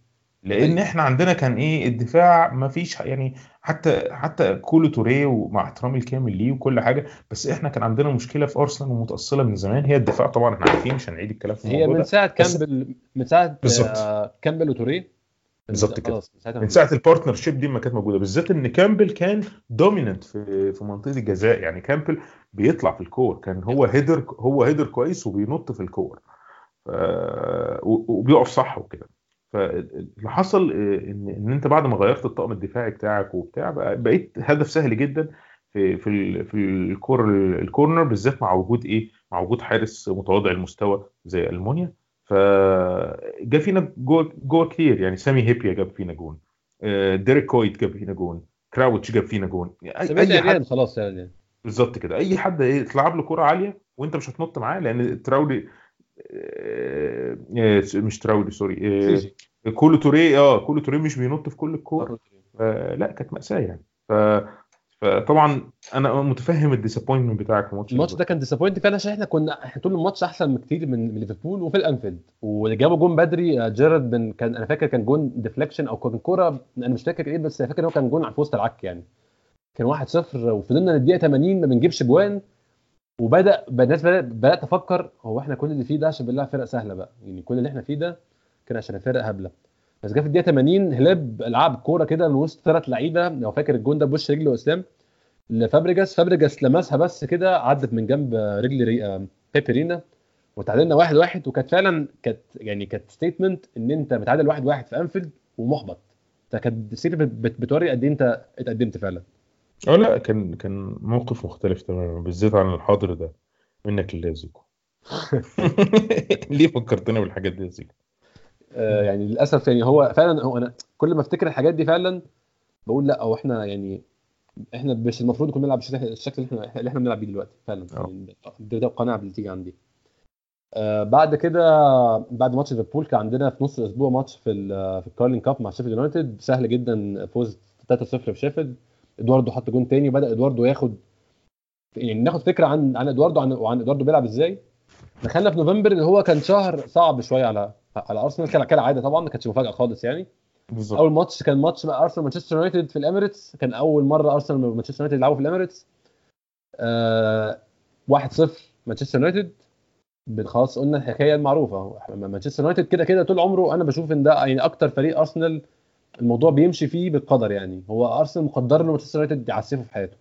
Speaker 2: لأن إحنا عندنا كان إيه الدفاع ما فيش يعني حتى حتى كولو توريه ومع احترامي الكامل ليه وكل حاجة بس إحنا كان عندنا مشكلة في أرسنال ومتأصلة من زمان هي الدفاع طبعا إحنا عارفين مش هنعيد الكلام في
Speaker 3: هي من
Speaker 2: ساعة
Speaker 3: كامبل من
Speaker 2: ساعة.
Speaker 3: آه كامبل وتوريه.
Speaker 2: بالظبط كده.
Speaker 3: من
Speaker 2: ساعة ال partnership دي ما كانت موجودة بالذات إن كامبل كان dominant في في منطقة الجزاء يعني كامبل بيطلع في الكور كان هو header هو header كويس وبينط في الكور وبيقف صح وكده. فاللي حصل آه، إن إن أنت بعد ما غيرت الطاقم الدفاعي بتاعك وبتاع بقيت هدف سهل جدا في في في الكور الكورنر بالذات مع وجود إيه؟ مع وجود حارس متواضع المستوى زي ألمونيا. فجا فينا جوه جوه كتير يعني سامي هيبيا جاب فينا جون آه، ديريك كويت جاب فينا جون كراوتش جاب فينا جون يعني أي حد
Speaker 3: خلاص يعني.
Speaker 2: بالظبط كده أي حد إيه تلعب له كرة عالية وأنت مش هتنط معاه لأن تراوري آه، مش تراوري sorry آه،. كولو توريه آه كولو توريه مش بينط في كل الكور. آه، لا كانت مأساة يعني. ف فطبعا أنا متفهم ال disappointment بتاعك في ماتش
Speaker 3: الماتش ده كان disappoint فعلا عشان إحنا كنا إحنا طول الماتش أحسن بكتير من ليفربول وفي الأنفيلد. وجابوا جون بدري آه، جيرارد بن كان أنا فاكر كان جون deflection أو كان كوره أنا مش فاكر إيه بس أنا فاكر إن هو كان جون في وسط العك يعني. كان 1-0 وفضلنا للدقيقة 80 ما بنجيبش جوان. وبدا بدات بدات تفكر هو إحنا كل اللي فيه ده عشان بنلعب فرق سهلة بقى. يعني كل اللي إحنا فيه ده كان عشان فرق هبلة. بس جه في الدقيقة 80 هليب لعب كورة كده من وسط ثلاث لعيبة. لو فاكر الجون ده بوش رجله يا اسلام لفابريجاس. فابريجاس لمسها بس كده عدت من جنب رجل. آه، بيبي رينا. وتعادلنا واحد واحد. وكانت فعلا كانت يعني كانت statement إن أنت متعادل واحد واحد في أنفيلد ومحبط. فكانت. بت... بتوري قد إيه أنت اتقدمت فعلا.
Speaker 2: آه لا كان كان موقف مختلف تماما بالذات عن الحاضر ده. منك لله يا زيكو. ليه فكرتنا بالحاجات دي يا زيكو؟
Speaker 3: آه يعني للأسف يعني هو فعلا هو أنا كل ما أفتكر الحاجات دي فعلا بقول لا هو إحنا يعني إحنا مش المفروض نكون بنلعب بالشكل الشكل اللي إحنا اللي إحنا بنلعب بيه دلوقتي فعلا.
Speaker 2: أه.
Speaker 3: يعني ده, اللي تيجي عندي. آه بعد كده بعد ماتش ليفربول كان عندنا في نص الأسبوع ماتش في في ال Carling Cup مع شيفيلد يونايتد سهل جدا فوز 3-0 في شيفيلد إدواردو حط جون تاني وبدأ إدواردو ياخد يعني ناخد فكرة عن عن إدواردو عن وعن إدواردو بيلعب إزاي. دخلنا في نوفمبر اللي هو كان شهر صعب شوية على على أرسنال كان كالعادة طبعا ما كانتش مفاجأة خالص يعني.
Speaker 2: بالظبط.
Speaker 3: أول ماتش كان ماتش مع أرسنال مانشستر يونايتد في الإميريتس. كان أول مرة أرسنال ومانشستر يونايتد يلعبوا في الإميريتس. آه 1-0 مانشستر يونايتد. خلاص قلنا الحكاية المعروفه مانشستر يونايتد كده كده طول عمره أنا بشوف إن ده يعني أكتر فريق أرسنال الموضوع بيمشي فيه بالقدر يعني. هو أرسنال مقدر له مانشستر يونايتد يعسفه في حياته.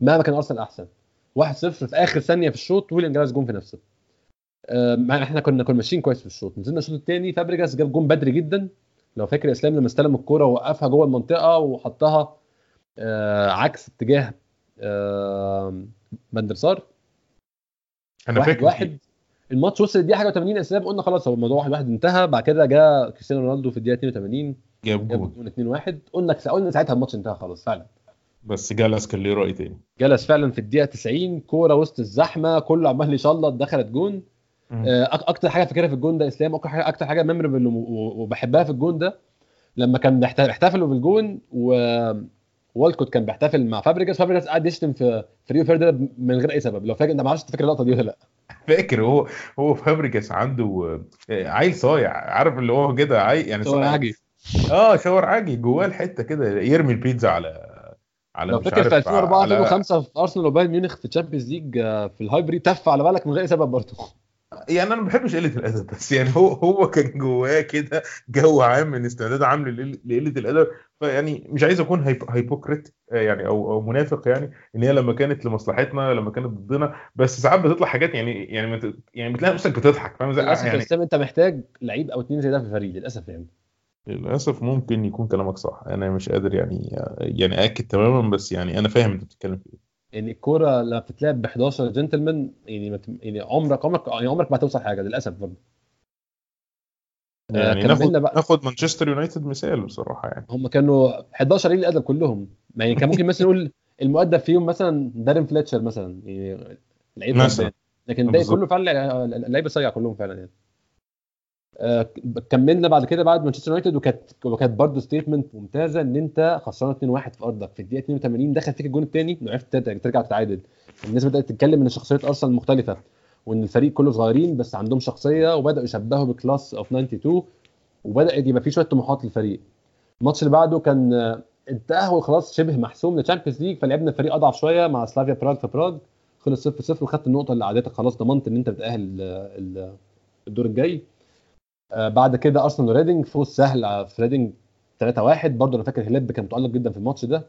Speaker 3: مهما كان أرسنال أحسن. 1-0 في آخر ثانية في الشوط ويليام جالاس جون في نفسه. آه، إحنا كنا كنا ماشيين كويس في الشوط. نزلنا الشوط الثاني فابريجاس جاب جون بدري جدا. لو فاكر إسلام لما استلم الكرة ووقفها جوه المنطقة وحطها آه عكس اتجاه آه فان در سار
Speaker 2: أنا
Speaker 3: واحد
Speaker 2: فاكر
Speaker 3: واحد. الماتش وصل الدقيقه حاجة 80 إسلام قلنا خلاص هو الموضوع واحد واحد انتهى. بعد كده جاء كريستيانو رونالدو في الدقيقة 82
Speaker 2: جاب
Speaker 3: جون 2 1 قلنا قلنا ساعتها الماتش انتهى خلاص فعلا.
Speaker 2: بس جالاس كان ليه رأي تاني.
Speaker 3: جالاس فعلا في الدقيقة 90 كورة وسط الزحمة كله عمال يشلط دخلت جون. آه، أكتر حاجة فاكرها في الجون ده إسلام أكتر حاجة أكتر حاجة memorable وبحبها في الجون ده لما كان بيحتفلوا بالجون و والكوت كان بيحتفل مع فابريجاس فابريجاس قاعد يشتم في في ريو فيرديناند من غير أي سبب. لو فاكر أنت ما أعرفش تفكر اللقطة دي ولا لأ.
Speaker 2: فاكر هو هو فابريجاس عنده آه، عيل صايع. عارف اللي هو كده عيل يعني صايع. آه شاور عاجي جواه الحتة كده يرمي البيتزا على على
Speaker 3: لو فاكر في 2004
Speaker 2: على
Speaker 3: 2005 في أرسنال وبايرن ميونخ في ال Champions League آه، في الهايبري تف على بالاك من غير سبب برضه.
Speaker 2: يعني أنا ما بحبش قلة الأدب بس يعني هو هو كان جواه كده جو عام من استعداد عام لقل- لقلة الأدب. فيعني مش عايز أكون هيبوكريت آه، يعني أو أو منافق يعني إن هي لما كانت لمصلحتنا لما كانت ضدنا بس ساعات بتطلع حاجات يعني يعني يعني بتلاقي نفسك بتضحك فاهم؟
Speaker 3: إزاي
Speaker 2: يعني
Speaker 3: أنت محتاج لعيب أو اتنين زي ده في الفريق للأسف يعني.
Speaker 2: للأسف ممكن يكون كلامك صح أنا مش قادر يعني يعني اكد تماما بس يعني أنا فاهم أنت بتتكلم في إيه
Speaker 3: يعني الكورة لما بتتلعب ب 11 جنتلمان يعني يعني عمرك عمرك يعني عمرك ما هتوصل حاجة للأسف برضه آه،
Speaker 2: يعني ناخد
Speaker 3: بقى.
Speaker 2: ناخد مانشستر يونايتد مثال بصراحة يعني
Speaker 3: هم كانوا 11 قليل الادب كلهم يعني كان ممكن مثلا نقول المؤدب فيهم مثلا دارين فليتشر مثلا يعني لعيب
Speaker 2: مثلا.
Speaker 3: لكن
Speaker 2: بالظبط.
Speaker 3: كله فعلا لعيبه سيئه كلهم فعلا يعني كملنا بعد كده بعد مانشستر يونايتد وكانت وكانت برضه statement ممتازة إن أنت خسران 2-1 في أرضك. في الدقيقة 82 دخل فيك الجون الثاني وعرفت ترجع- تتعادل. الناس بدأت تتكلم إن شخصية أرسنال مختلفة وإن الفريق كله صغيرين بس عندهم شخصية وبدأوا يشبهوا ب class of 92 وبدات يبقى في شوية طموحات للفريق. الماتش اللي بعده كان آه، التاهل خلاص شبه محسوم لل Champions League فلعبنا فريق أضعف شوية مع سلافيا براغ في براغ. خلص 0 0 وخدت النقطة اللي قعدتك خلاص ضمنت إن أنت بتأهل آه، ال- الدور الجاي. آه، بعد كده أرسنال وريدنج فوز سهل على- في ريدنج 3 1 برضه أنا فاكر هليب كان متألق جدا في الماتش ده.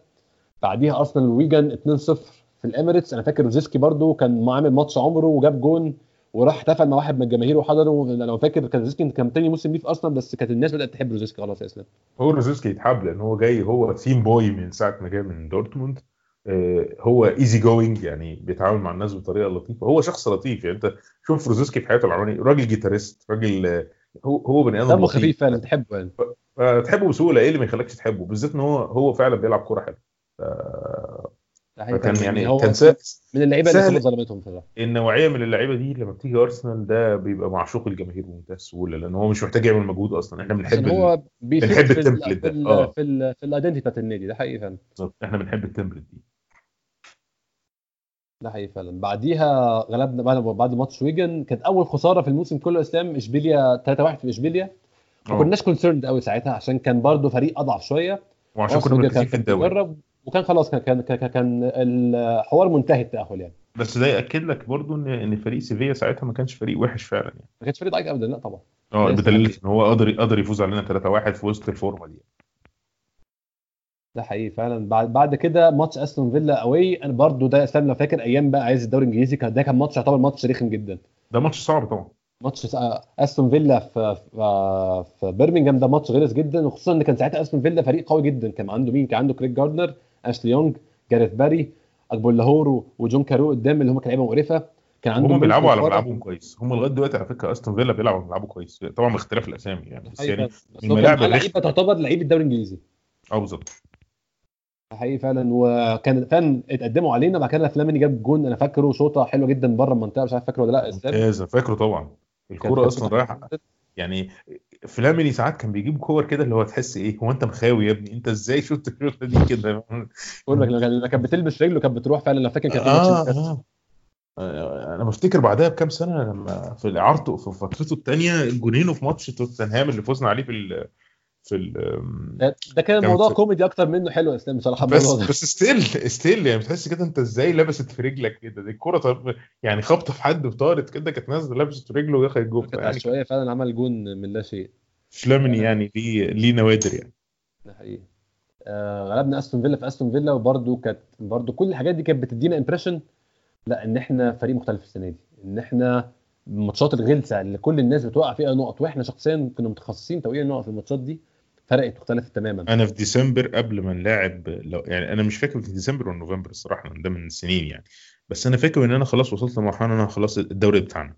Speaker 3: بعديها أرسنال ويجن 2 0 في الاميريتس أنا فاكر روزيسكي برضه كان عامل ماتش عمره وجاب جون وراح احتفل مع واحد من الجماهير وحضره. لو فاكر كان روزيسكي كان تاني موسم ليه في أرسنال بس كانت الناس بدأت تحب روزيسكي. خلاص يا إسلام.
Speaker 2: هو روزيسكي يتحب لأن هو جاي هو team boy من ساعة ما جاي من دورتموند. آه، هو easy going يعني بيتعامل مع الناس بطريقة لطيفة. هو شخص لطيف يعني أنت شوف روزيسكي في حياته العمرانيه راجل guitarist راجل آه، هو هو بني آدم
Speaker 3: دمه خفيف فعلا تحبه يعني.
Speaker 2: فتحبه بسهولة إيه اللي ما يخليكش تحبه؟ بالذات إن هو هو فعلا بيلعب
Speaker 3: كورة حلوة
Speaker 2: فكان
Speaker 3: فعلاً.
Speaker 2: يعني
Speaker 3: هو
Speaker 2: كان سهل
Speaker 3: من اللعيبة اللي ظلمتهم بصراحه
Speaker 2: النوعية من اللعيبة دي لما بتيجي أرسنال ده بيبقى معشوق الجماهير بمنتهى السهوله لأن هو مش محتاج يعمل مجهود أصلا. إحنا بنحب
Speaker 3: هو
Speaker 2: بنحب
Speaker 3: ال template
Speaker 2: ده. آه.
Speaker 3: في ال في ال identity بتاعت النادي ده حقيقي فعلا.
Speaker 2: بالظبط إحنا بنحب ال template دي.
Speaker 3: ده حقيقي فعلا. بعديها غلبنا بعد بعد ماتش ويجن كانت أول خسارة في الموسم كله إسلام إشبيليا 3-1 في إشبيليا. ما. كناش concerned قوي ساعتها عشان كان برضو فريق أضعف شوية.
Speaker 2: وعشان كنا مركزين في الدوري.
Speaker 3: وكان خلاص كان كان كان, كان الحوار منتهي التأهل يعني.
Speaker 2: بس ده يأكد لك برضو ان إن فريق سيفيا ساعتها ما كانش فريق وحش فعلا يعني.
Speaker 3: ما كانش فريق ضعيف ابدا لا طبعا. أه
Speaker 2: بدليل. إن هو قدر قدر يفوز علينا 3-1 في وسط الفورمة دي.
Speaker 3: ده حقيقي فعلا. بعد بعد كده ماتش أستون فيلا away أنا برضو ده اسلام لو فاكر أيام بقى عايز الدوري الإنجليزي. كان ده كان ماتش يعتبر ماتش رخم جدا.
Speaker 2: ده ماتش صعب طبعا.
Speaker 3: ماتش س- أستون فيلا في في, في برمنجهام ده ماتش غلس جدا. وخصوصا إن كان ساعتها أستون فيلا فريق قوي جدا. كان عنده مين؟ كان عنده كريج جاردنر أشلي يونج جاريث باري أجبونلاهور وجون كارو قدام اللي هم كانوا لعيبة مقرفة. كان عنده
Speaker 2: هم بيلعبوا على
Speaker 3: ملعبهم
Speaker 2: كويس. هم لغاية دلوقتي على فكرة أستون فيلا بيلعب على ملعبه كويس. طبعا باختلاف الأسامي يعني. بس يعني الملاعب
Speaker 3: تعتبر لعيبه الدوري الإنجليزي.
Speaker 2: آه بالظبط.
Speaker 3: حقيقي فعلا. وكان فعلا اتقدموا علينا بعد كده فلاميني جاب جون. أنا فاكره شوطه حلوة جدا بره المنطقة مش عارف فاكره ولا لأ.
Speaker 2: ممتاز فاكره طبعا. الكورة
Speaker 3: كانت أصلا رايحة.
Speaker 2: يعني فلاميني ساعات كان بيجيب كور كده اللي هو تحس إيه هو أنت مخاوي يا ابني؟ أنت إزاي شفت الشوطه دي كده؟
Speaker 3: بقول لك لما كان- لما كانت بتلبس رجله كانت بتروح فعلا. لو فاكر كان في
Speaker 2: آه, آه. أنا بفتكر بعدها بكام سنة لما في اعارته في فترته الثانية جونينه في ماتش توتنهام اللي فزنا عليه في في ال
Speaker 3: ده, كان الموضوع
Speaker 2: في-
Speaker 3: كوميدي أكتر منه حلو يا إسلام بصراحة
Speaker 2: بس
Speaker 3: الموضوع ده.
Speaker 2: بس still still يعني بتحس كده أنت إزاي لبست في رجلك كده؟ دي الكوره طب يعني خبطة في حد وطارت كده كانت نازلة لبست في رجله ودخلت
Speaker 3: كانت
Speaker 2: يعني
Speaker 3: عشوائية فعلا عمل جون من لا شيء.
Speaker 2: فلاميني يعني ليه ليه نوادر يعني.
Speaker 3: ده حقيقي. آه غلبنا أستون فيلا في أستون فيلا وبرده كانت برده كل الحاجات دي كانت بتدينا impression لا إن إحنا فريق مختلف السنة دي. إن إحنا الماتشات الغلسة اللي كل الناس بتوقع فيها نقط وإحنا شخصيا كنا متخصصين توقيع النقط في الماتشات دي. فرقت واختلفت تماما.
Speaker 2: أنا في ديسمبر قبل ما نلاعب لو يعني أنا مش فاكر في ديسمبر ولا نوفمبر الصراحة ده من سنين يعني. بس أنا فاكر إن أنا خلاص وصلت لمرحلة إن أنا خلاص الدوري بتاعنا.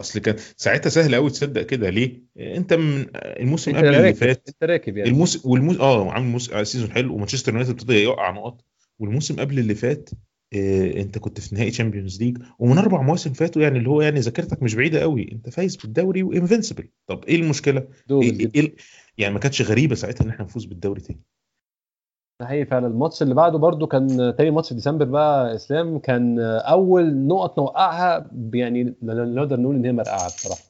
Speaker 2: أصل كان ساعتها سهل قوي تصدق كده. ليه؟ أنت من الموسم
Speaker 3: أنت
Speaker 2: قبل اللي فات
Speaker 3: أنت راكب يعني.
Speaker 2: الموسم والموسم آه عامل موسم season حلو ومانشستر يونايتد ابتدى يوقع نقط. والموسم قبل اللي فات آه أنت كنت في نهائي Champions League ومن أربع مواسم فاتوا يعني اللي هو يعني ذاكرتك مش بعيدة قوي أنت فايز بالدوري و invincible طب إيه
Speaker 3: المشكلة؟
Speaker 2: إيه. إيه يعني ما كانتش غريبة ساعتها إن إحنا نفوز بالدوري تاني.
Speaker 3: ده حقيقي فعلا. الماتش اللي بعده برده كان تاني ماتش في ديسمبر بقى إسلام كان أول نقط نوقعها يعني نقدر نقول إن هي مرقعة بصراحة.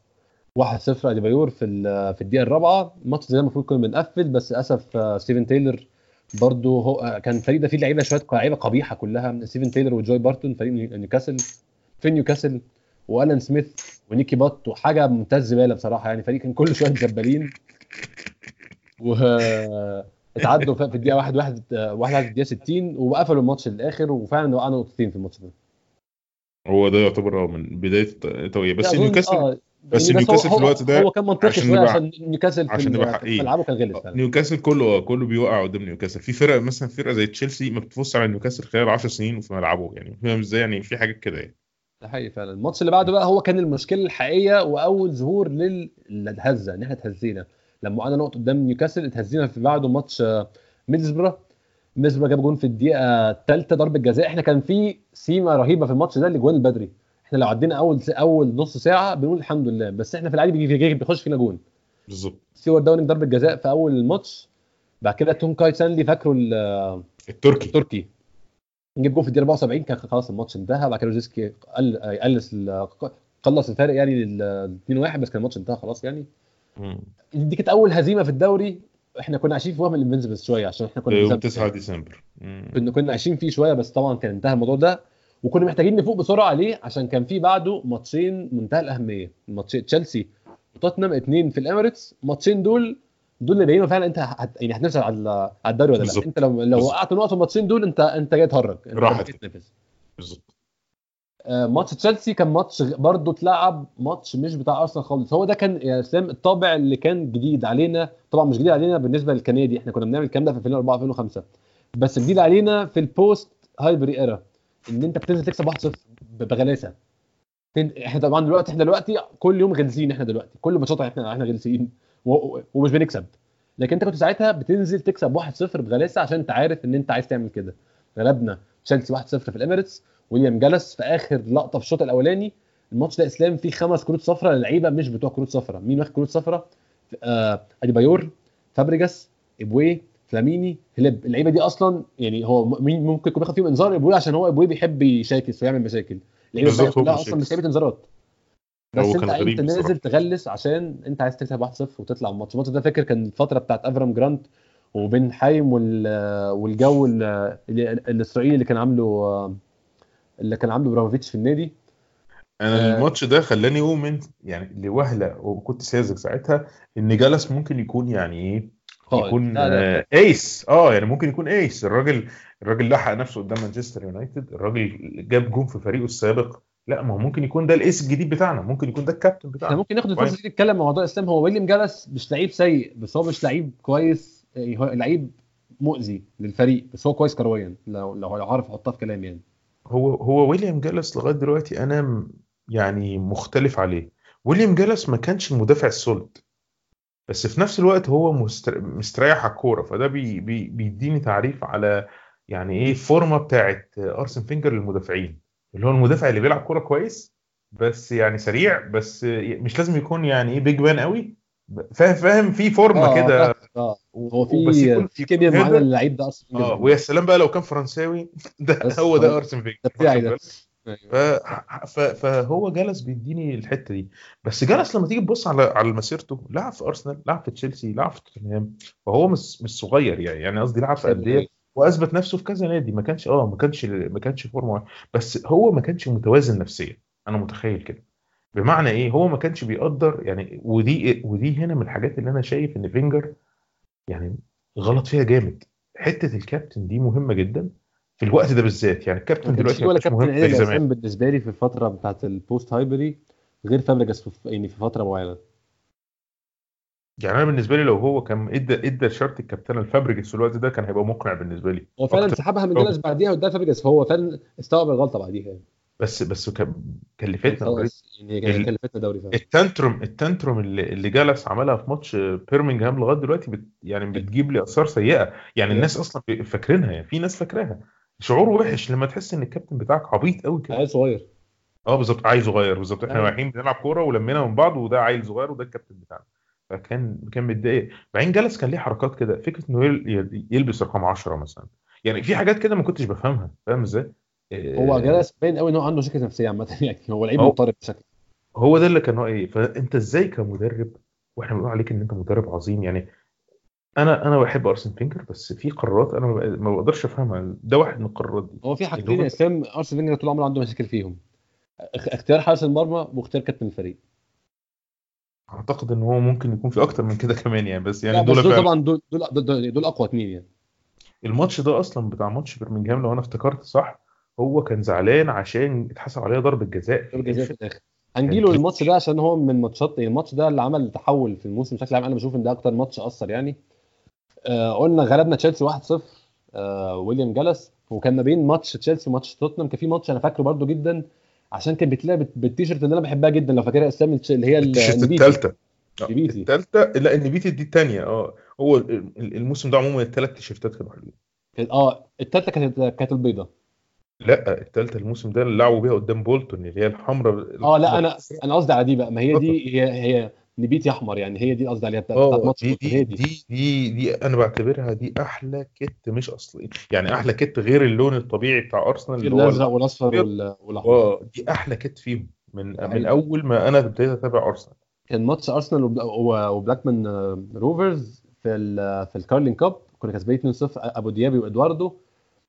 Speaker 3: 1-0 اديبايور في في الدقيقة الرابعة. الماتش ده المفروض كنا بنقفل بس للأسف ستيفن تايلور برضه هو كان الفريق ده فيه لعيبة شوية لعيبة قبيحة كلها. ستيفن تايلور وجوي بارتون فريق نيو- نيوكاسل في نيوكاسل وألان سميث ونيكي بات وحاجة منتهى الزباله بصراحة. يعني فريق كان كله شوية مزبلين و اتعدوا في الدقيقة 1 1 1 1 في الدقيقة 60 وقفلوا الماتش للآخر وفعلا وقعنا نقطتين في الماتش ده.
Speaker 2: هو ده يعتبر آه من بداية التوقيع. بس نيوكاسل
Speaker 3: آه،
Speaker 2: بس نيوكاسل في الوقت ده
Speaker 3: هو كان منطقي
Speaker 2: عشان نبقى-
Speaker 3: عشان نيوكاسل
Speaker 2: عشان نبقى
Speaker 3: في
Speaker 2: حقيقيين.
Speaker 3: ملعبه كان غلس فعلا.
Speaker 2: نيوكاسل كله كله بيوقع قدام نيوكاسل. في فرق مثلا فرقة زي تشيلسي ما بتفوز على نيوكاسل خلال 10 سنين وفي ملعبه يعني فاهم إزاي؟ يعني في حاجات كده يعني.
Speaker 3: ده حقيقي فعلا. الماتش اللي بعده بقى هو كان المشكلة الحقيقية وأول ظهور للهزه ان إحنا اتهزينا لما وقعنا نقطة قدام نيوكاسل اتهزينا في بعده ماتش آه، ميدلسبرا. ميدلسبرا جاب جون في الدقيقة الثالثه ضربة جزاء. إحنا كان في سمة رهيبة في الماتش ده الاجوان بدري. إحنا لو عدينا أول أول نص ساعة بنقول الحمد لله بس إحنا في العادي بيجي بيخش فينا جون.
Speaker 2: بالظبط.
Speaker 3: ستيوارت داونينج ضربة جزاء في أول الماتش. بعد كده تونكاي سانلي فاكره ال-
Speaker 2: التركي.
Speaker 3: التركي. نجيب جول في الدقيقة 74 كان خلاص الماتش انتهى. بعد كده روزيسكي قل قلص قلص الفارق يعني لل 2 1 بس كان الماتش انتهى خلاص يعني. دي كانت أول هزيمة في الدوري. إحنا كنا عايشين في وهم ال invincibles شوية عشان إحنا كنا
Speaker 2: يوم
Speaker 3: بنسبب
Speaker 2: 9 ديسمبر. مم.
Speaker 3: كنا كنا عايشين فيه شوية بس طبعا كان انتهى الموضوع ده. وكنا محتاجين نفوق بسرعة عليه عشان كان في بعده ماتشين منتهى الأهمية. ماتش تشيلسي وتوتنهام اتنين في الإميريتس. الماتشين دول دول اللي بينوا فعلا انت هت... يعني هتنافس على على الدوري ولا لا. انت لو لو. وقعت نقط في الماتشين دول انت انت جاي تهرج.
Speaker 2: راحت. بالظبط.
Speaker 3: ماتش تشيلسي كان ماتش برضه اتلعب ماتش مش بتاع أرسنال خالص. هو ده كان يا اسلام الطابع اللي كان جديد علينا. طبعا مش جديد علينا بالنسبة للكندي إحنا كنا بنعمل الكلام ده في 2004 2005 بس جديد علينا في ال post هايبري era إن أنت بتنزل تكسب 1-0 ب- بغلاسة. إحنا طبعا دلوقتي إحنا دلوقتي كل يوم غلسين إحنا دلوقتي. كل ماتشات إحنا إحنا غلسين. ومش بنكسب. لكن أنت كنت ساعتها بتنزل تكسب 1-0 بغلاسة عشان أنت عارف إن أنت عايز تعمل كده. غلبنا تشيلسي 1-0 في الإميريتس. ويليام جالاس في آخر لقطة في الشوط الأولاني الماتش ده إسلام فيه خمس كروت صفراء للعيبة مش بتوع كروت صفراء مين واخد كروت صفراء آه أديبايور فابريجاس إبوي فلاميني هليب اللعيبة دي أصلا يعني هو مين ممكن يكون بياخد فيهم إنذار؟ إبوي عشان هو إبوي بيحب يشاكس ويعمل مشاكل.
Speaker 2: اللعيبة
Speaker 3: كلها
Speaker 2: أصلا.
Speaker 3: مش لعيبة إنذارات. بس
Speaker 2: أنت
Speaker 3: أنت نازل. تغلس عشان أنت عايز تكسب 1-0 وتطلع الماتش. الماتش ده فاكر كان الفترة بتاعت أفرام جرانت وبن حاييم وال والجو ال- ال- الإسرائيلي اللي كان عامله اللي كان عامله أبراموفيتش في النادي
Speaker 2: أنا
Speaker 3: آه.
Speaker 2: الماتش ده خلاني أؤمن يعني لوهلة وكنت ساذج ساعتها إن جالاس ممكن يكون يعني
Speaker 3: إيه.
Speaker 2: يكون
Speaker 3: لا، لا.
Speaker 2: آه ace آه يعني ممكن يكون ace الراجل الراجل لحق نفسه قدام مانشستر يونايتد الراجل جاب جون في فريقه السابق لا ما هو ممكن يكون ده ال ace الجديد بتاعنا ممكن يكون ده الكابتن بتاعنا
Speaker 3: ممكن ناخد. الفرصه دي نتكلم عن موضوع الاسلام هو ويليام جالاس مش لعيب سيء بس هو مش لعيب كويس هو لعيب مؤذي للفريق بس هو كويس كرويا لو لو عارف احطها في كلام يعني
Speaker 2: هو هو ويليام جالاس لغاية دلوقتي أنا يعني مختلف عليه. ويليام جالاس ما كانش المدافع ال solid بس في نفس الوقت هو مستر- مستريح على الكورة. فده بي بي بيديني تعريف على يعني إيه الفورمة بتاعت أرسن فينجر للمدافعين اللي هو المدافع اللي بيلعب كورة كويس بس يعني سريع بس مش لازم يكون يعني إيه big man قوي. فاهم فاهم؟ في فورمة كده.
Speaker 3: آه هو في في كيمياء
Speaker 2: يكون
Speaker 3: معينه
Speaker 2: header.
Speaker 3: للعيب ده أصلا
Speaker 2: آه ويا سلام بقى لو كان فرنساوي. ده هو ده أرسن فينجر
Speaker 3: ده بتاعي.
Speaker 2: ف... فهو جلس بيديني الحتة دي. بس جلس لما تيجي تبص على على مسيرته لعب في أرسنال لعب في تشيلسي لعب في توتنهام. فهو مش مش صغير يعني. يعني قصدي لعب في أندية وأثبت نفسه في كذا نادي. ما كانش آه ما كانش ما كانش فورمة. بس هو ما كانش متوازن نفسيا. أنا متخيل كده. بمعنى إيه؟ هو ما كانش بيقدر يعني ودي ودي هنا من الحاجات اللي أنا شايف إن فينجر يعني غلط فيها جامد. حتة الكابتن دي مهمة جدا في الوقت ده بالذات. يعني الكابتن دلوقتي
Speaker 3: ولا كابتن
Speaker 2: مهم زي زمان.
Speaker 3: بالنسبة لي في الفترة بتاعت ال post Highbury غير فابريجاس في يعني في فترة معينة.
Speaker 2: يعني أنا بالنسبة لي لو هو كان إدى إدى شرط الكابتن الفابريجاس في الوقت ده كان هيبقى مقنع بالنسبة لي
Speaker 3: هو فعلا. سحبها من. جالاس بعديها واداها فابريجاس فهو فعلا استوعب الغلطة بعديها يعني.
Speaker 2: بس بس كلفتنا
Speaker 3: يعني كلفتنا دوري فعلا.
Speaker 2: ال tantrum اللي, اللي جالاس عملها في ماتش بيرمنجهام لغاية دلوقتي بت يعني بتجيب لي آثار سيئة. يعني الناس أصلا فاكرينها يعني في ناس فاكراها. شعور وحش لما تحس إن الكابتن بتاعك عبيط قوي كده.
Speaker 3: عيل صغير.
Speaker 2: آه بالظبط عيل صغير بالظبط. إحنا
Speaker 3: أيوة.
Speaker 2: رايحين بنلعب كورة ولمينا من بعض وده عيل صغير وده الكابتن بتاعنا. فكان كان متضايق. بعدين جالاس كان ليه حركات كده. فكرة إنه يل- يلبس رقم 10 مثلا. يعني في حاجات كده ما كنتش بفهمها. فاهم إزاي؟
Speaker 3: هو
Speaker 2: آه،
Speaker 3: جالاس باين قوي إن هو عنده مشاكل نفسية عامة يعني هو لعيب مضطرب بشكل
Speaker 2: هو ده اللي كان إيه فأنت إزاي كمدرب وإحنا بنقول عليك إن أنت مدرب عظيم يعني أنا أنا بحب أرسن فينجر بس في قرارات أنا ما بق- ما بقدرش أفهمها. ده واحد من القرارات دي.
Speaker 3: هو في حاجتين يا إسلام أرسن فينجر طول عمره عنده مشاكل فيهم. أخ- اختيار حارس المرمى واختيار كابتن الفريق.
Speaker 2: أعتقد إن هو ممكن يكون في أكتر من كده كمان يعني بس يعني دول
Speaker 3: دول طبعا دول دول, دول, دول أقوى اثنين يعني.
Speaker 2: الماتش ده أصلا بتاع ماتش برمنجهام لو أنا افتكرت صح هو كان زعلان عشان اتحسب عليه ضربة جزاء
Speaker 3: ضربة جزاء في الآخر. هنجيله الماتش ده عشان هو من ماتشات الماتش ده اللي عمل تحول في الموسم بشكل عام. أنا بشوف إن ده أكتر ماتش أثر يعني. آه قلنا غلبنا تشيلسي 1-0 آه ويليام جالاس وكان ما بين ماتش تشيلسي وماتش توتنهام. كان في ماتش أنا فاكره برده جدا عشان كان بيتلعب بالتيشيرت اللي أنا بحبها جدا لو فاكرها اسلام اللي هي
Speaker 2: التيشيرت الثالثه. الثالثه لا النبيتي دي الثانية آه هو ال- ال- الموسم ده عموما الثلاث تيشيرتات كانوا حلوين.
Speaker 3: آه الثالثه كانت كانت البيضة.
Speaker 2: لا الثالثه الموسم ده اللي لعبوا بيها قدام بولتون اللي هي الحمراء
Speaker 3: آه لا أنا أنا قصدي على دي بقى ما هي دي هي هي نبيتي احمر يعني هي دي قصدي عليها بتاعت بتاعت
Speaker 2: آه
Speaker 3: ماتش
Speaker 2: دي دي دي. دي دي أنا بعتبرها دي أحلى kit مش أصلي يعني أحلى kit غير اللون الطبيعي بتاع أرسنال اللي هو الأزرق
Speaker 3: والأصفر والأحمر.
Speaker 2: آه دي أحلى kit فيهم من
Speaker 3: ده
Speaker 2: من. أول ما أنا ابتديت أتابع أرسنال.
Speaker 3: كان ماتش أرسنال وبلاكبيرن آه، روفرز في في الكارلينج cup كنا كسبانين 2-0 أبو ديابي وإدواردو.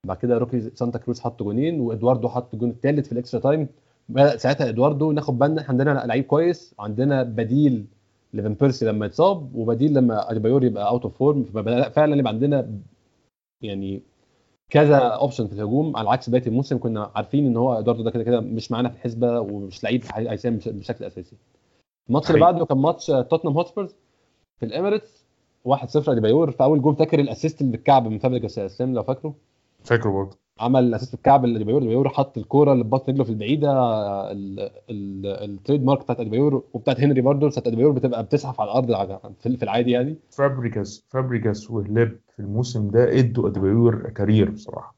Speaker 3: بعد كده روكي سانتا كروز حط جونين وإدواردو حط الجون الثالث في ال extra time. بدأ ساعتها إدواردو ناخد بالنا إحنا عندنا لعيب كويس وعندنا بديل لفان بيرسي لما يتصاب وبديل لما اديبايور يبقى out of form فعلا يبقى عندنا يعني كذا option في الهجوم على عكس بقيه الموسم كنا عارفين إن هو إدواردو ده كده كده مش معانا في الحسبة ومش لعيب هي- هيساهم بش- بشكل أساسي. الماتش اللي. بعده كان ماتش توتنهام هوتسبيرز في الإميريتس 1-0 أديبايور في أول جول فاكر ال assist اللي بالكعب من فابريجاس يا أسلام لو فاكره.
Speaker 2: فاكره برضه.
Speaker 3: عمل ال assist بالكعب لاديبايور اديبايور حط الكورة اللي ببطن رجله في البعيدة ال- ال- ال trademark بتاعت اديبايور وبتاعت هنري برضه بتاعت اديبايور بتبقى بتزحف على الأرض في العادي يعني.
Speaker 2: فابريجاس فابريجاس وهليب في الموسم ده إدوا اديبايور career بصراحة.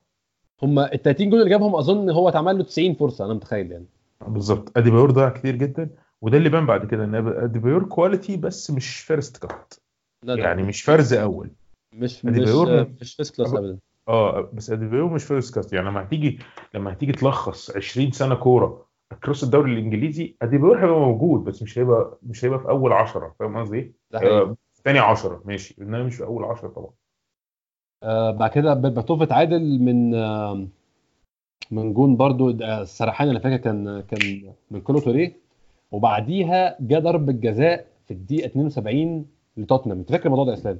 Speaker 3: هم ال 30 جول اللي جابهم أظن هو اتعمل له 90 فرصة أنا متخيل يعني.
Speaker 2: بالظبط. اديبايور ضيع كتير جدا وده اللي بان بعد كده إن اديبايور quality بس مش
Speaker 3: first cut
Speaker 2: يعني مش فرز أول.
Speaker 3: مش مش مش first class ابدا.
Speaker 2: آه بس اديبايور مش first cut يعني لما هتيجي لما هتيجي تلخص 20 سنة كورة across الدوري الإنجليزي اديبايور هيبقى موجود بس مش هيبقى مش هيبقى في أول 10 فاهم قصدي إيه؟ ثاني 10 ماشي إنما مش في أول 10 طبعا.
Speaker 3: آه بعد كده بيرباتوف اتعادل من آه من جون برضو السرحان أنا فاكر كان كان من كولو توريه وبعديها جه ضربة جزاء في الدقيقة 72 لتوتنهام. أنت فاكر الموضوع ده يا اسلام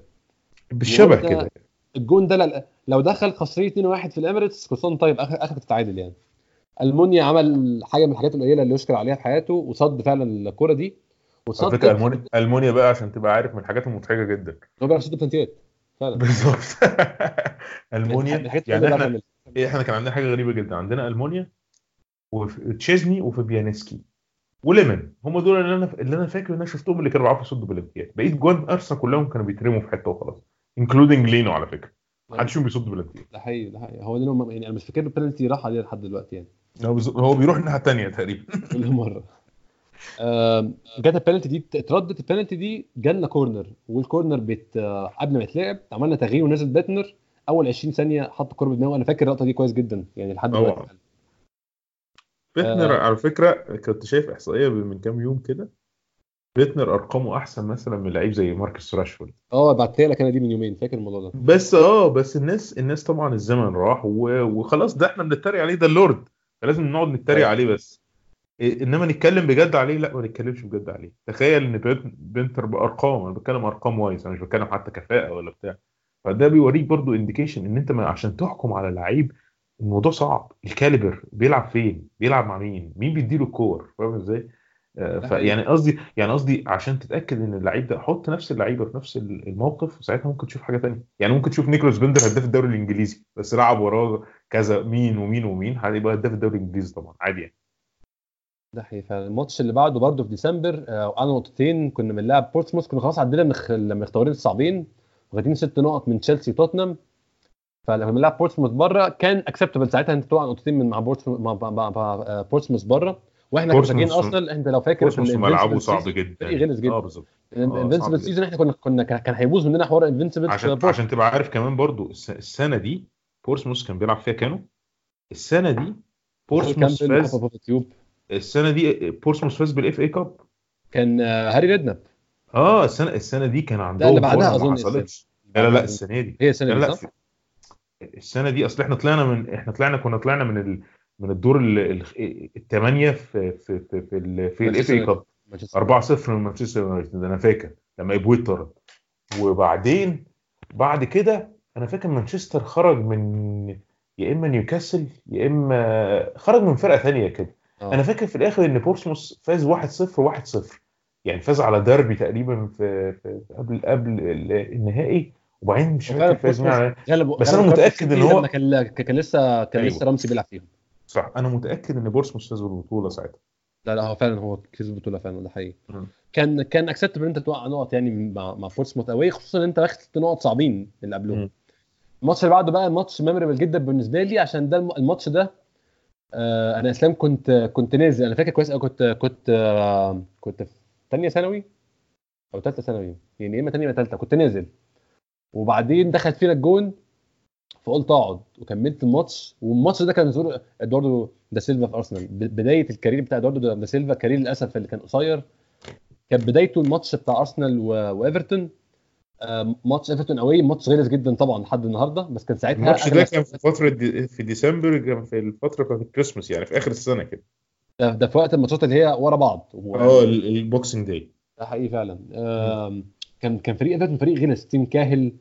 Speaker 2: بالشبه كده.
Speaker 3: الجون ده لو دخل خسرانين 2-1 في الإميريتس سنه طيب اخر تتعادل يعني. ألمونيا عمل حاجة من الحاجات القليلة اللي يشكر عليها في حياته وصد فعلا الكوره دي.
Speaker 2: على
Speaker 3: وصد
Speaker 2: فكرة المونيا ألمونيا بقى عشان تبقى عارف من الحاجات المضحكة جدا.
Speaker 3: هو بيعرف يصد بلانتيات فعلا.
Speaker 2: بالظبط.
Speaker 3: ألمونيا
Speaker 2: يعني
Speaker 3: اللي إحنا
Speaker 2: إيه، إحنا كان عندنا حاجة غريبة جدا. عندنا ألمونيا وتشيزني وفابيانسكي وليمان. هم دول اللي أنا اللي أنا فاكر إن أنا شفتهم اللي كانوا بيعرفوا يصدوا بلانتيات بقيت جوان أرسنال كلهم كانوا بيترموا في حتة وخلاص. including لينو على فكرة. محدش فيهم بيصد بلانتيات
Speaker 3: ده حقيقي ده حقيقي. هو ده يعني أنا مش فاكر البنالتي راح عليه لحد دلوقتي يعني.
Speaker 2: هو بيروح الناحية الثانية تقريبا.
Speaker 3: كل مرة. جت البنالتي دي اتردت البنالتي دي جالنا corner وال corner آه، قبل ما يتلعب عملنا تغيير ونزل بيندتنر أول 20 ثانية حط الكوره بدماغه. أنا فاكر اللقطة دي كويس جدا يعني لحد. دلوقتي.
Speaker 2: بيندتنر
Speaker 3: آه.
Speaker 2: على فكرة كنت شايف إحصائية من كام يوم كده. بيندتنر أرقامه أحسن مثلا من لعيب زي ماركس راشفورد.
Speaker 3: آه بعتها لك أنا دي من يومين فاكر الموضوع ده.
Speaker 2: بس آه بس الناس الناس طبعا الزمن راح و- وخلاص ده إحنا بنتريق عليه ده اللورد. فلازم نقعد نتريق
Speaker 3: أيوة.
Speaker 2: عليه بس. إنما نتكلم بجد عليه لا ما نتكلمش بجد عليه. تخيل إن بيندتنر بأرقام أنا بتكلم أرقام wise أنا مش بتكلم حتى كفاءة ولا بتاع. فده بيوريك برضو indication إن أنت ما عشان تحكم على لعيب الموضوع صعب. ال calibre بيلعب فين؟ بيلعب مع مين؟ مين بيديله الكور؟ فاهم
Speaker 3: إزاي؟
Speaker 2: فيعني قصدي يعني قصدي عشان تتأكد إن اللعيب ده حط نفس اللعيبه في نفس الموقف وساعتها ممكن تشوف حاجة تانية. يعني ممكن تشوف نيكلاس بندتنر هداف الدوري الإنجليزي بس لعب وراه كذا مين ومين ومين هيبقى هداف الدوري الإنجليزي؟ طبعا عادي يعني.
Speaker 3: ده حقيقي فعلا. الماتش اللي بعده برده في ديسمبر آه، وقعنا نقطتين كنا بنلعب بورتسموث كنا خلاص عدينا من الاختبارين الصعبين واخدين ست نقط من تشيلسي وتوتنهام. فلما بنلعب بورتسموث بره كان acceptable ساعتها أنت تقع نقطتين من مع بورتسموث آه، بورتسموث بره وإحنا كنا أرسنال أنت لو فاكر
Speaker 2: بورتسموث ملعبه صعب جدا.
Speaker 3: غلس جدا.
Speaker 2: آه بالظبط.
Speaker 3: ال invincible
Speaker 2: صعب
Speaker 3: season إحنا كنا كنا كان هيبوظ مننا حوار ال invincible
Speaker 2: عشان عشان تبقى عارف كمان برضو الس- السنة دي بورسموث كان بيلعب فيها كانوا. السنة دي بورسموث فاز السنة دي بورسموث فاز بال FA Cup.
Speaker 3: كان آه، هاري ريدناب
Speaker 2: آه السنة السنة دي كان عندهم
Speaker 3: اللي بعدها
Speaker 2: حصلتش. لا لا لا السنة دي.
Speaker 3: هي
Speaker 2: السنة
Speaker 3: دي؟
Speaker 2: في- السنة دي أصل إحنا طلعنا من إحنا طلعنا كنا طلعنا من ال... من الدور الثمانيه في في في في في
Speaker 3: ال
Speaker 2: FA Cup.
Speaker 3: مانشستر.
Speaker 2: 4-0 من مانشستر يونايتد أنا فاكر لما إيبوي طرد وبعدين بعد كده أنا فاكر مانشستر خرج من يا إما نيوكاسل يا إما خرج من فرقة ثانية كده.
Speaker 3: آه.
Speaker 2: أنا فاكر في الآخر إن بورسموث فاز 1-0 1-0 يعني فاز على ديربي تقريبا في, في قبل قبل ال- النهائي. وبعدين مش فاكر فاز بس متأكد إن
Speaker 3: سيتي
Speaker 2: هو-
Speaker 3: كان كان لسه كان
Speaker 2: أيوه.
Speaker 3: لسه رامسي بيلعب فيهم.
Speaker 2: صح. أنا متأكد إن بورسموث فاز بالبطوله ساعتها.
Speaker 3: لا لا هو فعلا هو كسب البطولة فعلا ده حقيقي. كان كان acceptable إن أنت توقع نقط يعني مع مع بورسموث اوي خصوصا إن أنت واخد ست نقط صعبين اللي قبلهم. الماتش اللي بعده بقى ماتش memorable جدا بالنسبة لي عشان ده الم- الماتش ده آه أنا اسلام كنت كنت نازل. أنا فاكر كويس قوي كنت كنت آه كنت في ثانية ثانوي أو ثالثه ثانوي. يعني يا إما ثانية يا ثالثه كنت نازل. وبعدين دخلت فينا الجون. فقلت اقعد وكملت الماتش والماتش ده كان ظهور إدواردو دا سيلفا في أرسنال. بداية ال career بتاع إدواردو دا سيلفا ال career للأسف اللي كان قصير. كانت بدايته الماتش بتاع أرسنال وإيفرتون. آه، ماتش إيفرتون أوي ماتش غلس جدا طبعا لحد النهارده بس كان ساعتها
Speaker 2: الماتش ده كان في فترة دي في ديسمبر كان في الفترة بتاعت الكريسماس يعني في آخر السنة كده.
Speaker 3: ده, ده في وقت الماتشات اللي هي ورا بعض. آه
Speaker 2: ال- ال Boxing Day.
Speaker 3: ده حقيقي فعلا. كان كان فريق إيفرتون فريق غلس. تيم كاهيل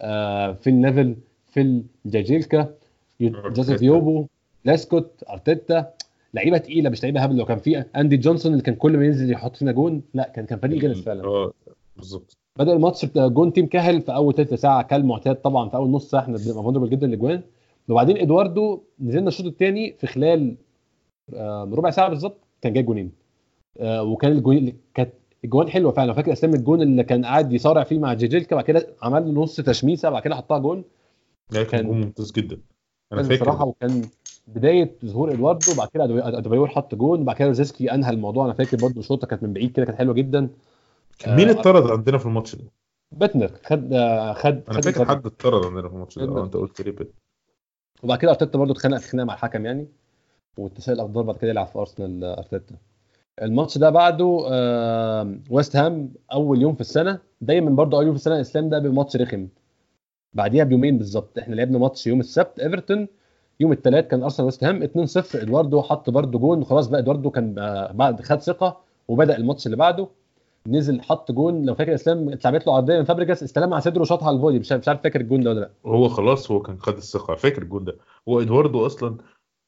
Speaker 3: آه، فيل نيفل فيل جاجيلكا. جوزيف يوبو لاسكوت أرتيتا. لعيبة تقيلة مش لعيبة هبل. لو كان في أندي جونسون اللي كان كل ما ينزل يحط فينا جون لا كان كان فريق غلس فعلا.
Speaker 2: آه بالظبط.
Speaker 3: بدا الماتش جون تيم كاهل في أول ثلث ساعة كالمعتاد طبعا في أول نص ساعة إحنا بنبقى vulnerable جدا للاجوان وبعدين إدواردو نزلنا الشوط الثاني في خلال ربع ساعة بالظبط كان جاي جونين. آه، وكان الجون كانت الجوان حلوة فعلا. فاكر إسلام الجون اللي كان قاعد يصارع فيه مع جاجيلكا بعد كده عمل له نص تشميسة بعد كده حطها جون.
Speaker 2: لا
Speaker 3: كان-
Speaker 2: جون ممتاز جدا. أنا
Speaker 3: كان
Speaker 2: فاكر.
Speaker 3: بصراحه وكان بداية ظهور ادواردو بعد كده ادوبيور حط جون بعد كده روزيسكي أنهى الموضوع. أنا فاكر برضه شوطة كانت من بعيد كده كانت حلوة جدا.
Speaker 2: مين
Speaker 3: آه،
Speaker 2: اتطرد عندنا في الماتش ده؟
Speaker 3: باتنر خد آه، خد
Speaker 2: أنا
Speaker 3: خد
Speaker 2: فاكر. حد اتطرد عندنا في الماتش ده. أه أنت قلت لي بيت
Speaker 3: وبعد كده أرتيتا برضه اتخانق في خناقة مع الحكم يعني والتساؤل الافضل بعد كده يلعب في أرسنال آه، أرتيتا. الماتش ده بعده آه، ويست هام أول يوم في السنة. دايما برضه أول يوم في السنة الإسلام ده بيبقى ماتش رخم. بعديها بيومين بالظبط. إحنا لعبنا ماتش يوم السبت إيفرتون. يوم الثلاث كان أرسنال ويست هام. 2-0 إدواردو حط برضه جون. خلاص بقى إدواردو كان بعد خد ثقة وبدأ الماتش اللي بعده. نزل حط جون. لو فاكر إسلام اتلعبت له عرضية من فابريجاس. استلم على صدره وشاطها على ال volley مش عارف فاكر الجون ده ولا لأ.
Speaker 2: هو خلاص هو كان خد الثقة. فاكر الجون ده. هو إدواردو أصلا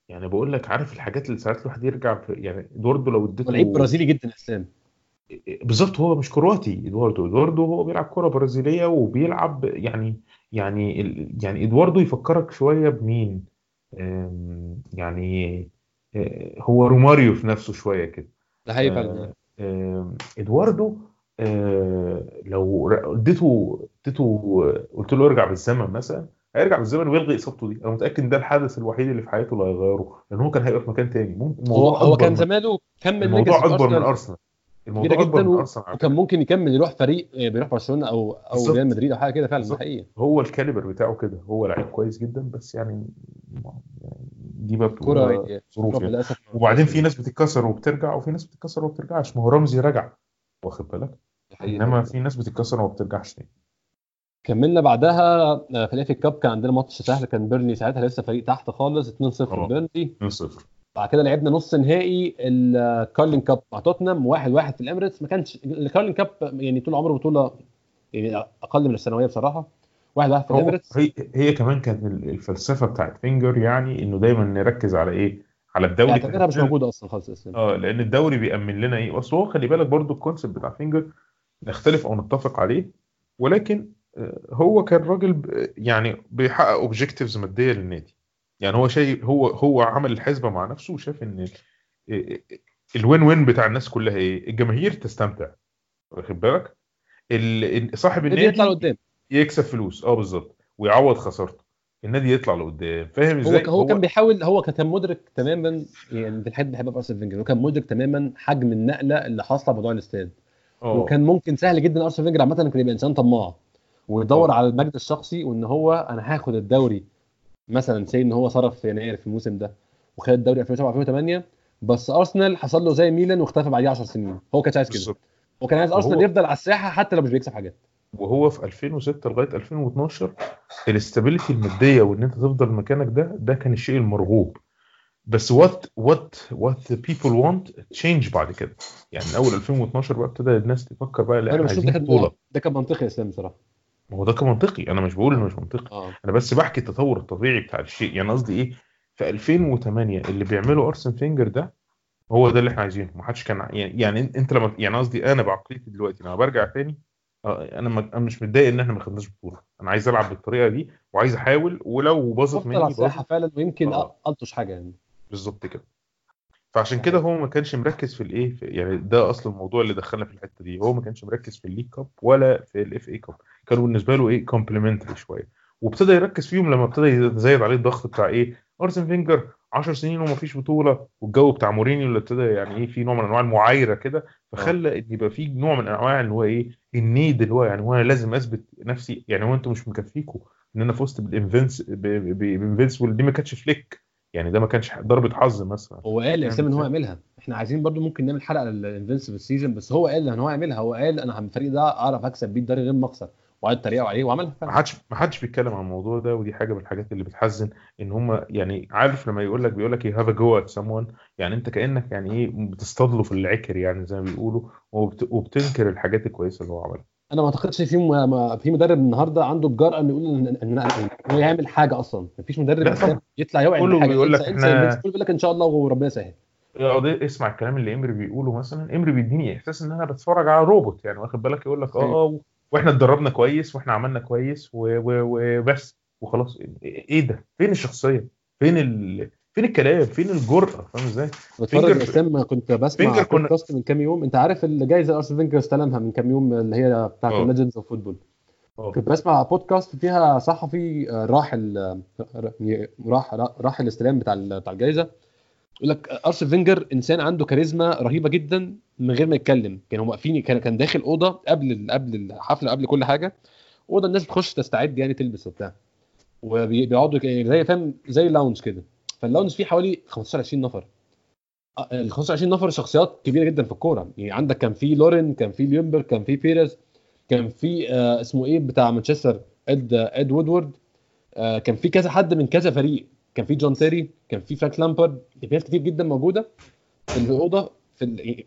Speaker 2: يعني بقول لك عارف الحاجات اللي ساعات الواحد يرجع في يعني إدواردو لو اديته
Speaker 3: لعيب برازيلي جدا إسلام.
Speaker 2: بالظبط هو مش كرواتي إدواردو. إدواردو هو بيلعب كرة برازيلية وبيلعب يعني يعني يعني إدواردو يفكرك شوية بمين؟ يعني أه، هو روماريو في نفسه شوية كده.
Speaker 3: ده حقيقي فعلا
Speaker 2: أم، إدواردو لو اديته اديته قلت له ارجع بالزمن مثلا هيرجع بالزمن ويلغي إصابته دي. أنا متأكد إن ده الحدث الوحيد اللي في حياته اللي هيغيره لأن هو كان هيبقى في مكان تاني. ممكن
Speaker 3: هو هو كان
Speaker 2: من-
Speaker 3: زمانه كمل
Speaker 2: الموضوع أكبر من
Speaker 3: أرسنال.
Speaker 2: الموضوع أكبر
Speaker 3: جدا و- وكان ممكن يكمل يروح فريق آه، بيروح برشلونة أو
Speaker 2: أو.
Speaker 3: ريال مدريد أو حاجة كده فعلا. حقيقي
Speaker 2: هو ال calibre بتاعه كده هو لعيب كويس جدا بس يعني يعني دي بقى
Speaker 3: كرة
Speaker 2: ظروف يعني.
Speaker 3: للأسف
Speaker 2: وبعدين في ناس بتتكسر وبترجع وفي ناس بتتكسر وما بترجعش ما هو رامسي رجع واخد بالك. إنما في ناس بتتكسر وما بترجعش تاني
Speaker 3: كملنا بعدها آه، في ال FA Cup كان عندنا ماتش سهل كان بيرني ساعتها لسه فريق تحت خالص 2-0
Speaker 2: آه.
Speaker 3: بيرني
Speaker 2: 2-0
Speaker 3: بعد كده لعبنا نص نهائي ال Carling Cup مع توتنهام 1-1 في الاميريتس ما كانش ال Carling Cup يعني طول عمره بطولة يعني أقل من الثانوية بصراحة. 1-1 في
Speaker 2: هو
Speaker 3: الاميريتس
Speaker 2: هي هي كمان كانت ال- الفلسفة بتاعت فينجر يعني إنه دايما نركز على إيه؟ على الدوري
Speaker 3: اعتبرها مش موجودة أصلا خالص اسلام
Speaker 2: آه لأن الدوري بيأمن لنا إيه؟ اصل هو خلي بالك برضو ال concept بتاع فينجر نختلف أو نتفق عليه. ولكن آه، هو كان راجل يعني بيحقق objectives مادية للنادي. يعني هو شيء هو هو عمل الحسبة مع نفسه وشاف إن ال win win بتاع الناس كلها إيه؟ الجماهير تستمتع. واخد بالك؟ ال- صاحب
Speaker 3: النادي يطلع لقدام.
Speaker 2: يكسب فلوس. آه بالظبط. ويعوض خسارته. النادي يطلع لقدام. فاهم
Speaker 3: هو
Speaker 2: إزاي؟
Speaker 3: هو كان بيحاول هو كان مدرك تماما يعني دي الحاجات اللي بحبها في أرسن فينجر هو كان مدرك تماما حجم النقلة اللي حاصلة بموضوع الاستاد.
Speaker 2: آه.
Speaker 3: وكان ممكن سهل جدا أرسن فينجر عامة كان يبقى إنسان طماع ويدور
Speaker 2: آه.
Speaker 3: على المجد الشخصي وإن هو أنا هاخد الدوري مثلا سي إن هو صرف في يناير في الموسم ده وخد الدوري 2007 2008 بس أرسنال حصل له زي ميلان واختفى بعديه 10 سنين. هو كانش عايز كده. هو كان عايز أرسنال يفضل على الساحة حتى لو مش بيكسب حاجات.
Speaker 2: وهو في 2006 لغاية 2012 ال stability المادية وإن أنت تفضل مكانك ده ده كان الشيء المرغوب. بس what what what people want change بعد كده. يعني من اول 2012 بقى ابتدى الناس تفكر بقى لا
Speaker 3: أنا إحنا
Speaker 2: عايزين
Speaker 3: كان
Speaker 2: بطولة.
Speaker 3: ده كان منطقي يا إسلام بصراحة.
Speaker 2: ما هو ده كان منطقي. أنا مش بقول إنه مش منطقي.
Speaker 3: آه.
Speaker 2: أنا بس بحكي التطور الطبيعي بتاع الشيء. يعني قصدي إيه؟ في 2008 اللي بيعمله أرسن فينجر ده هو ده اللي إحنا عايزينه. ما حدش كان يعني يعني أنت لما يعني قصدي أنا بعقليتي دلوقتي لما برجع تاني آه، أنا مش متضايق إن إحنا ما خدناش بطولة. أنا عايز ألعب بالطريقة دي وعايز أحاول ولو باظت مني باظت
Speaker 3: فعلا ويمكن
Speaker 2: آه.
Speaker 3: ألطش حاجة يعني.
Speaker 2: بالظبط كده. فعشان كده هو ما كانش مركز في الإيه يعني ده أصل الموضوع اللي دخلنا في الحتة دي هو ما كانش مركز في ال League Cup ولا في ال FA Cup كانوا بالنسبة له إيه complementary شوية. وابتدى يركز فيهم لما ابتدى يزايد عليه الضغط بتاع إيه أرسن فينجر 10 سنين وما فيش بطولة والجو بتاع مورينيو اللي ابتدى يعني إيه في نوع من أنواع المعايرة كده فخلى إن يبقى في نوع من أنواع اللي هو إيه ال need اللي هو يعني هو أنا لازم أثبت نفسي يعني هو أنتوا مش مكفيكوا إن أنا فزت بال Invinc- بال Invincible دي ما كانتش fluke. يعني ده ما كانش ضربة حظ مثلا.
Speaker 3: هو قال اسلام إن هو؟ يعملها. إحنا عايزين برضو ممكن نعمل حلقة لل Invincible season بس هو قال إن هو يعملها. هو قال أنا الفريق ده أعرف أكسب بيه الدوري غير ما اخسر وقعد يتريقوا عليه وعملها
Speaker 2: ما حدش ما حدش بيتكلم عن الموضوع ده ودي حاجة من الحاجات اللي بتحزن إن هم يعني عارف لما يقول لك بيقول لك have a go at someone يعني أنت كأنك يعني إيه بتصطادله في العكر يعني زي ما بيقولوا وبت... وبتنكر الحاجات الكويسة اللي هو عملها.
Speaker 3: أنا ما أعتقدش في م... ما- في مدرب النهارده عنده الجرأة إنه يقول ان هو يعمل حاجة أصلا. مفيش مدرب
Speaker 2: لا طبعا.
Speaker 3: يطلع يوعد
Speaker 2: كله بيقول لك
Speaker 3: الناس، كله بيقول لك إن شاء الله وربنا يسهل.
Speaker 2: يقعد اسمع الكلام اللي إمري بيقوله مثلا. إمري بيديني إحساس إن أنا بتفرج على روبوت يعني واخد بالك؟ يقول لك آه آه وإحنا اتدربنا كويس وإحنا عملنا كويس وبس وخلاص. إيه ده؟ فين الشخصية؟ فين ال... فين الكلام؟ فين الجرأة؟ فاهم إزاي؟
Speaker 3: بتفرج
Speaker 2: فينجر-
Speaker 3: اسلام كنت بسمع
Speaker 2: فينجر كنا-
Speaker 3: بودكاست من كام يوم. انت عارف الجائزه أرسن فينجر استلمها من كام يوم اللي هي بتاعت
Speaker 2: آه.
Speaker 3: ال Legends of
Speaker 2: Football.
Speaker 3: كنت بسمع بودكاست فيها صحفي آه، راح ال- آه، راح راح الاستلام بتاع ال- بتاع الجائزه يقول لك ارسن فينجر إنسان عنده كاريزما رهيبة جدا من غير ما يتكلم. كانوا واقفين كان كان داخل أوضة قبل قبل الحفله قبل كل حاجة. أوضة الناس بتخش تستعد يعني تلبس وبتاع. وبيقعدوا ك- زي فاهم زي lounge كده. فال lounge فيه حوالي 15 20 نفر. آه، ال 15 20 نفر شخصيات كبيرة جدا في الكورة. يعني عندك كان في لورين كان في ليونبرج كان في بيريز كان في آه اسمه إيه بتاع مانشستر إد إد وودورد. آه كان في كذا حد من كذا فريق. كان في جون تيري كان في فرانك لامبارد. كان في ناس كتير جدا موجودة في الأوضة في ال-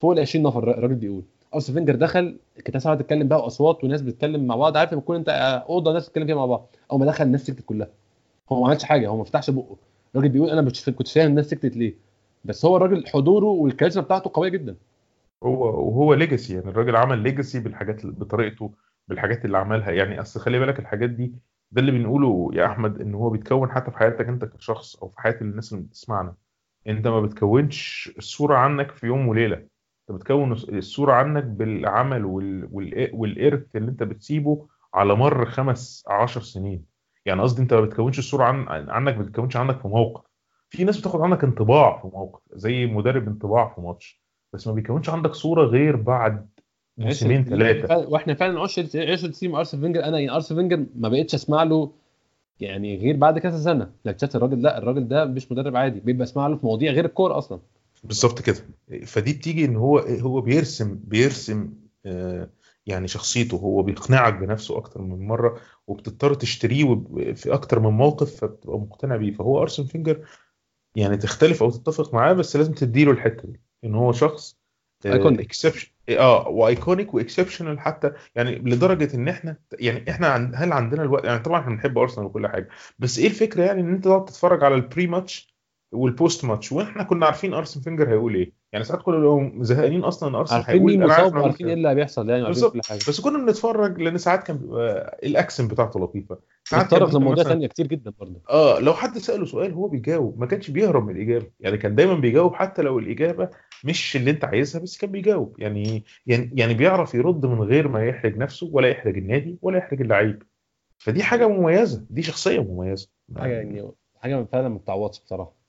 Speaker 3: فوق ال 20 نفر الراجل بيقول. أرسن فينجر دخل كانت قاعدة تتكلم بقى واصوات وناس بتتكلم مع بعض. عارف لما تكون أنت آه، أوضة ناس بتتكلم فيها مع بعض. اول ما دخل الناس سكتت كلها. هو ما عملش حاجة هو ما فتحش بقه. الراجل بيقول أنا مش كنت فاهم الناس سكتت ليه بس هو الراجل حضوره والكاريزما بتاعته قوية جدا.
Speaker 2: هو وهو legacy يعني الراجل عمل legacy بالحاجات بطريقته بالحاجات اللي عملها. يعني أصل خلي بالك الحاجات دي ده اللي بنقوله يا أحمد إن هو بيتكون حتى في حياتك أنت كشخص أو في حياة الناس اللي بتسمعنا. أنت ما بتكونش الصورة عنك في يوم وليلة أنت بتكون الصورة عنك بالعمل وال... وال... والإرث اللي أنت بتسيبه على مر خمس عشر سنين. يعني قصدي أنت ما بتكونش الصورة عن... عنك ما بتكونش عنك في موقف. في ناس بتاخد عنك انطباع في موقف زي مدرب انطباع في ماتش بس ما بيكونش عندك صورة غير بعد موسمين ثلاثة
Speaker 3: وإحنا فعلا عشرة عشرة سنين مع أرسن فينجر. أنا يعني أرسن فينجر ما بقتش أسمع له يعني غير بعد كذا سنة. اكتشفت الراجل لا الراجل ده مش مدرب عادي. بيبقى أسمع له في مواضيع غير الكورة أصلا.
Speaker 2: بالظبط كده. فدي بتيجي إن هو هو بيرسم بيرسم آه، يعني شخصيته هو بيقنعك بنفسه أكتر من مرة وبتضطر تشتريه في أكتر من موقف فبتبقى مقتنع بيه. فهو أرسن فينجر يعني تختلف أو تتفق معاه بس لازم تديله الحتة دي إن هو شخص
Speaker 3: iconic.
Speaker 2: exception آه و iconic و exceptional حتى. يعني لدرجة إن إحنا يعني إحنا عن هل عندنا الوقت؟ يعني طبعا إحنا بنحب أرسنال وكل حاجة بس إيه الفكرة يعني إن أنت تقعد تتفرج على ال pre-match وال post-match وإحنا كنا عارفين أرسن فينجر هيقول إيه؟ يعني ساعات كنا بنبقى زهقانين أصلا إن أرسنال
Speaker 3: عارفين مين مصاب وعارفين
Speaker 2: إيه
Speaker 3: اللي هيحصل يعني عارفين. كل حاجة.
Speaker 2: بس كنا بنتفرج لأن ساعات كان بيبقى ال accent بتاعته لطيفة. ساعات ممكن
Speaker 3: لمواضيع ثانية كتير جدا برضه.
Speaker 2: آه لو حد سأله سؤال هو بيجاوب ما كانش بيهرب من الإجابة. يعني كان دايما بيجاوب حتى لو الإجابة مش اللي أنت عايزها بس كان بيجاوب. يعني يعني يعني بيعرف يرد من غير ما يحرج نفسه ولا يحرج النادي ولا يحرج اللعيب. فدي حاجة مميزة دي شخصية مميزة.
Speaker 3: حاجة يعني حاجة فعلا ما بتتعوضش بصراحة.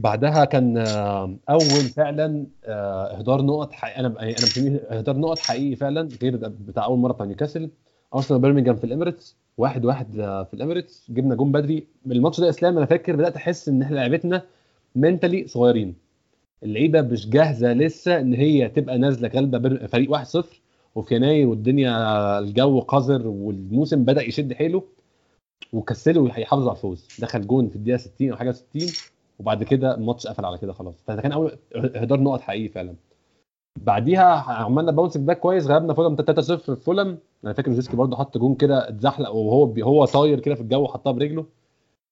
Speaker 3: بعدها كان آه، أول فعلا آه، إهدار نقط حقيقي. أنا أنا مسميه إهدار نقط حقيقي فعلا غير بتاع أول مرة بتاع نيوكاسل. أرسنال برمنجهام في الإميريتس واحد واحد آه، في الإميريتس. جبنا جون بدري. الماتش ده اسلام أنا فاكر بدأت أحس إن إحنا لعبتنا mentally صغيرين. اللعيبة مش جاهزة لسه إن هي تبقى نازلة غالبة فريق 1-0 وفي يناير والدنيا الجو قذر والموسم بدأ يشد حيله وكسلوا يحافظوا على الفوز. دخل جون في الدقيقة 60 أو حاجة 60 وبعد كده الماتش قفل على كده خلاص. فده كان أول إهدار نقط حقيقي فعلا. بعديها عملنا bounce back كويس غلبنا فولم 3-0 في فولم أنا فاكر روزيسكي برضه حط جون كده اتزحلق وهو بي هو طاير كده في الجو حطها برجله.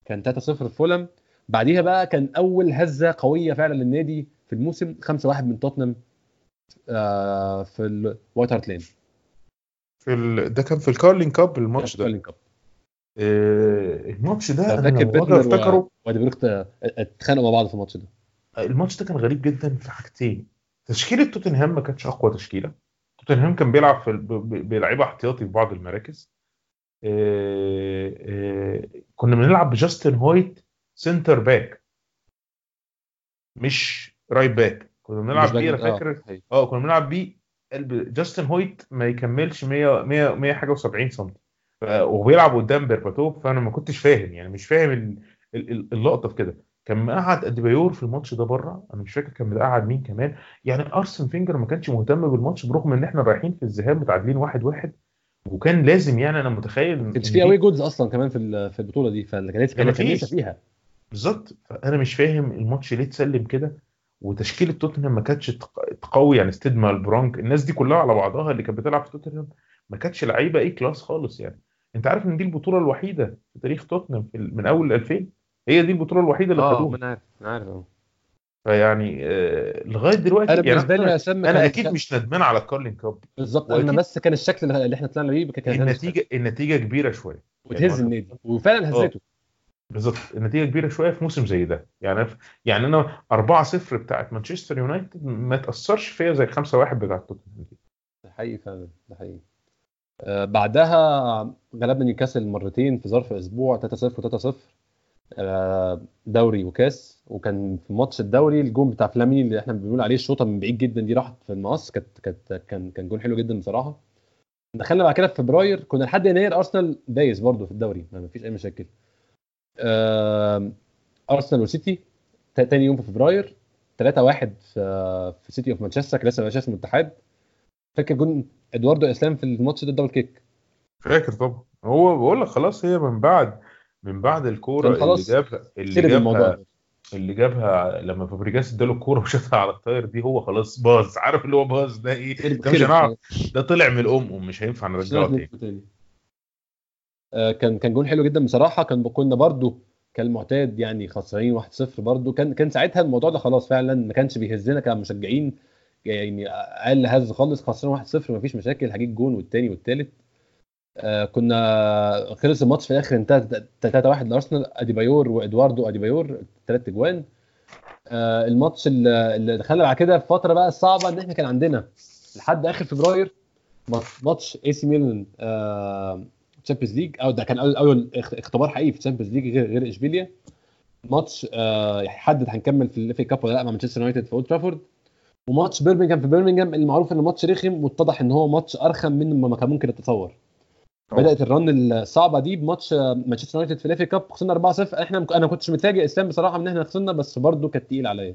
Speaker 3: كان 3-0 في فولم بعديها بقى كان أول هزة قوية فعلا للنادي في الموسم 5-1 من توتنهام آه في الوايت هارت لين.
Speaker 2: في ال... ده كان في ال Carling Cup الماتش ده.
Speaker 3: Carling
Speaker 2: Cup. الماتش ده
Speaker 3: أنا
Speaker 2: لما
Speaker 3: أفتكره وادي بيرخت اتخانقوا مع بعض في الماتش ده.
Speaker 2: الماتش ده كان غريب جدا في حاجتين. تشكيلة توتنهام ما كانتش أقوى تشكيلة. توتنهام كان بيلعب في ب- ب- بلعيبة احتياطي في بعض المراكز. آه، آه، كنا بنلعب بجاستن هويت center back. مش right back. كنا بنلعب بيه أنا
Speaker 3: آه،
Speaker 2: فاكر.
Speaker 3: صحيح.
Speaker 2: آه كنا بنلعب بيه جاستن هويت ما يكملش 100 100 100 حاجة و70 سم وبيلعب قدام بيرباتوف فأنا ما كنتش فاهم يعني مش فاهم ال- ال- ال- اللقطة في كده. كان مقعد أديبايور في الماتش ده بره أنا مش فاكر كان مقعد مين كمان. يعني أرسن فينجر ما كانش مهتم بالماتش برغم إن إحنا رايحين في الذهاب متعادلين واحد واحد. وكان لازم يعني أنا متخيل
Speaker 3: كانش
Speaker 2: إن
Speaker 3: في away goals أصلا كمان في في البطولة دي فكان لسه
Speaker 2: فيش.
Speaker 3: فيها.
Speaker 2: بالظبط. فأنا مش فاهم الماتش ليه اتسلم كده وتشكيلة توتنهام ما كانتش تق- تقوي يعني ستيد مالبرانك الناس دي كلها على بعضها اللي كانت بتلعب في توتنهام ما كانتش لعيبة إيه class خالص يعني. أنت عارف إن دي البطولة الوحيدة في تاريخ توتنهام من أول 2000 هي دي البطولة الوحيدة اللي
Speaker 3: آه
Speaker 2: خدوها.
Speaker 3: أنا عارف أنا عارف. آه
Speaker 2: فيعني آه لغاية دلوقتي
Speaker 3: أنا
Speaker 2: يعني
Speaker 3: بالنسبة لي
Speaker 2: أنا
Speaker 3: أكيد
Speaker 2: مش ندمان على ال Carling
Speaker 3: Cup بالظبط
Speaker 2: أنا
Speaker 3: بس كان الشكل اللي إحنا طلعنا بيه كان
Speaker 2: النتيجة النتيجة كبيرة شوية.
Speaker 3: وتهز
Speaker 2: يعني
Speaker 3: النادي وفعلا هزته
Speaker 2: بالظبط. النتيجة كبيرة شوية في موسم زي ده. يعني يعني أنا 4-0 بتاعت مانشستر يونايتد ما تأثرش فيا زي 5-1 بتاعت توتنهام دي.
Speaker 3: ده حقيقي فعلا ده حقيقي. آه بعدها غلبنا نيوكاسل مرتين في ظرف أسبوع 3-0 و3-0 آه دوري وكاس. وكان في ماتش الدوري الجون بتاع فلاميني اللي إحنا بنقول عليه الشوطة من بعيد جدا دي راحت في المقص. كانت كانت كان كان جون حلو جدا بصراحة. دخلنا بعد كده في فبراير كنا لحد يناير أرسنال دايس برضه في الدوري ما فيش أي مشاكل. آه أرسنال وسيتي تا- تاني يوم في فبراير 3-1 في سيتي أوف مانشستر كان لسه ما بقاش اسمه الاتحاد. فاكر جون إدواردو إسلام في الماتش ده ال double kick؟
Speaker 2: فاكر طبعا. هو بقول لك خلاص هي من بعد من بعد
Speaker 3: الكورة
Speaker 2: اللي جابها اللي جابها. اللي جابها لما فابريجاس اداله الكورة وشاطها على الطاير دي هو خلاص باظ. عارف اللي هو باظ ده
Speaker 3: إيه؟
Speaker 2: ده مش هنعرف. ده طلع من الأم مش هينفع نرجعه تاني.
Speaker 3: آه، كان كان جون حلو جدا بصراحة. كان كنا برضو كالمعتاد يعني خسرانين 1-0 برضو. كان كان ساعتها الموضوع ده خلاص فعلا ما كانش بيهزنا كمشجعين. يعني أقل هز خالص خسران 1-0 مفيش مشاكل هجيب جون والتاني والتالت. آه كنا خلص الماتش في الآخر انتهى 3-1 لأرسنال أديبايور وإدواردو أديبايور ثلاث أجوان. آه الماتش اللي دخلنا بعد كده في فترة بقى الصعبه إن إحنا كان عندنا لحد آخر فبراير ماتش- اي سي ميلان Champions League أو ده كان اول أول اخ- اختبار حقيقي في ال Champions League غير غير إشبيليا. ماتش آه يحدد هنكمل في ال FA Cup ولا لأ مع مانشستر يونايتد في اولد ترافورد وماتش بيرمنجهام في بيرمنجهام المعروف إنه ماتش رخم واتضح إن هو ماتش أرخم من ما كان ممكن
Speaker 2: طبعا.
Speaker 3: بدأت ال run الصعبة دي بماتش مانشستر يونايتد في ال FA Cup خسرنا 4-0 إحنا أنا ما كنتش متفاجئ إسلام بصراحة إن إحنا خسرنا بس برضه كانت تقيل عليا.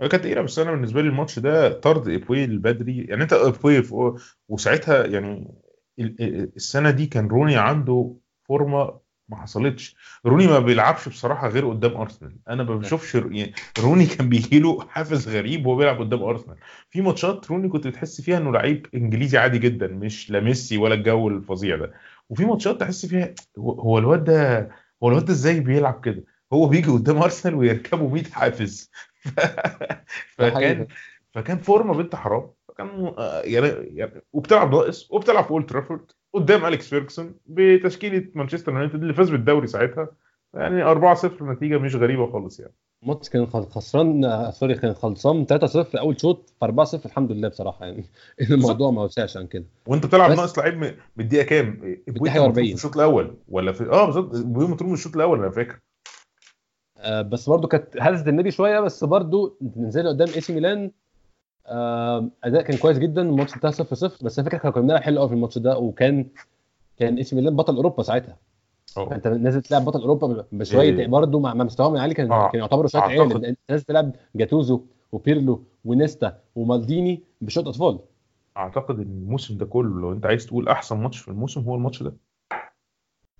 Speaker 2: هي كانت تقيلة بس أنا بالنسبة لي الماتش ده طرد إيبوي البدري. يعني أنت إيبوي في- وساعتها يعني ال- ال- السنة دي كان روني عنده فورمة ما حصلتش. روني ما بيلعبش بصراحة غير قدام أرسنال. أنا ما بشوفش يعني روني كان بيجي له حافز غريب وهو بيلعب قدام أرسنال. في ماتشات روني كنت بتحس فيها إنه لعيب إنجليزي عادي جدا مش لا ميسي ولا الجو الفظيع ده. وفي ماتشات تحس فيها هو الواد ده هو الواد ده إزاي بيلعب كده؟ هو بيجي قدام أرسنال ويركبه 100 حافز. فكان. فكان فورمة بنت حرام. فكان آه، يعني يعني وبتلعب ناقص وبتلعب في أولد ترافورد. قدام أليكس فيرجسون بتشكيلة مانشستر يونايتد اللي فاز بالدوري ساعتها. يعني 4-0 نتيجة مش غريبة خالص يعني.
Speaker 3: الماتش كان خسران سوري كان خلصان 3-0 أول شوط في 4-0 الحمد لله بصراحة يعني. الموضوع ما وسعش عن كده.
Speaker 2: وأنت بتلعب ناقص لعيب من الدقيقة كام؟ مطرود
Speaker 3: 40.
Speaker 2: في الشوط الأول ولا في آه بالظبط مطرود من الشوط الأول أنا فاكر.
Speaker 3: آه، بس برضو كانت هزت النادي شوية بس برضو نزلنا قدام إي سي ميلان. أداء كان كويس جدا الماتش انتهى 0 0 بس أنا فاكر كنا بنلعب حلو قوي في الماتش ده وكان كان إي سي ميلان بطل أوروبا ساعتها.
Speaker 2: آه
Speaker 3: فانت نازل تلعب بطل أوروبا بشويه
Speaker 2: إيه.
Speaker 3: برضو مع مستواهم العالي كان
Speaker 2: آه.
Speaker 3: كان يعتبروا
Speaker 2: شوية
Speaker 3: عيال انت نازل تلعب جاتوزو وبيرلو ونيستا ومالديني بشوية أطفال.
Speaker 2: أعتقد إن الموسم ده كله لو أنت عايز تقول أحسن ماتش في الموسم هو الماتش ده.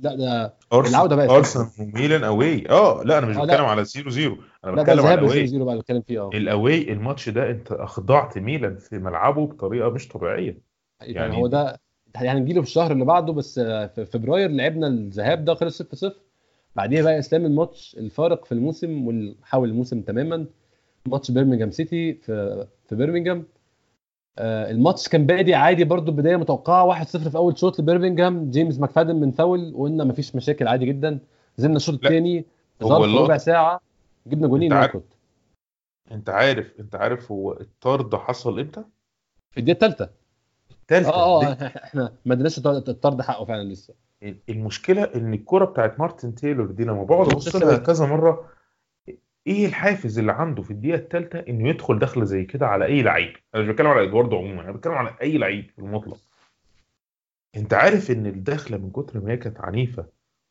Speaker 3: لا ده العودة بقى.
Speaker 2: ارسنال وميلان أوي. آه لا أنا مش
Speaker 3: آه،.
Speaker 2: بتكلم على 0 0
Speaker 3: أنا
Speaker 2: بتكلم على
Speaker 3: 0
Speaker 2: ال away
Speaker 3: 0 بقى بتكلم فيه آه.
Speaker 2: ال away الماتش ده أنت أخضعت ميلان في ملعبه بطريقة مش طبيعية.
Speaker 3: يعني
Speaker 2: يعني-
Speaker 3: هو ده يعني نجيله في الشهر اللي بعده بس في فبراير لعبنا الذهاب ده خلص 6 0 بعديها بقى إسلام الماتش الفارق في الموسم واللي حول الموسم تماما. ماتش بيرمنجهام سيتي في في بيرمنجهام الماتش كان بادي عادي برضو بداية متوقعة. 1-0 في أول شوط لبيرمنجهام جيمس ماكفادن من فاول وقلنا مفيش مشاكل عادي جدا. نزلنا الشوط الثاني ظرف ربع ساعة جبنا
Speaker 2: عارف-
Speaker 3: ناكل
Speaker 2: انت عارف انت عارف هو الطرد حصل إمتى؟
Speaker 3: في الدقيقة الثالثة.
Speaker 2: الثالثة.
Speaker 3: آه آه إحنا ما اديناش الطرد حقه فعلا لسه.
Speaker 2: المشكلة إن الكره بتاعت مارتن تايلور دي لما بقعد
Speaker 3: أبص
Speaker 2: لها. كذا مرة إيه الحافز اللي عنده في الدقيقة الثالثه إنه يدخل دخلة زي كده على أي لعيب؟ أنا مش بتكلم على إدواردو عموما أنا بتكلم على أي لعيب في المطلق. أنت عارف إن الدخلة من كتر ما هي كانت عنيفة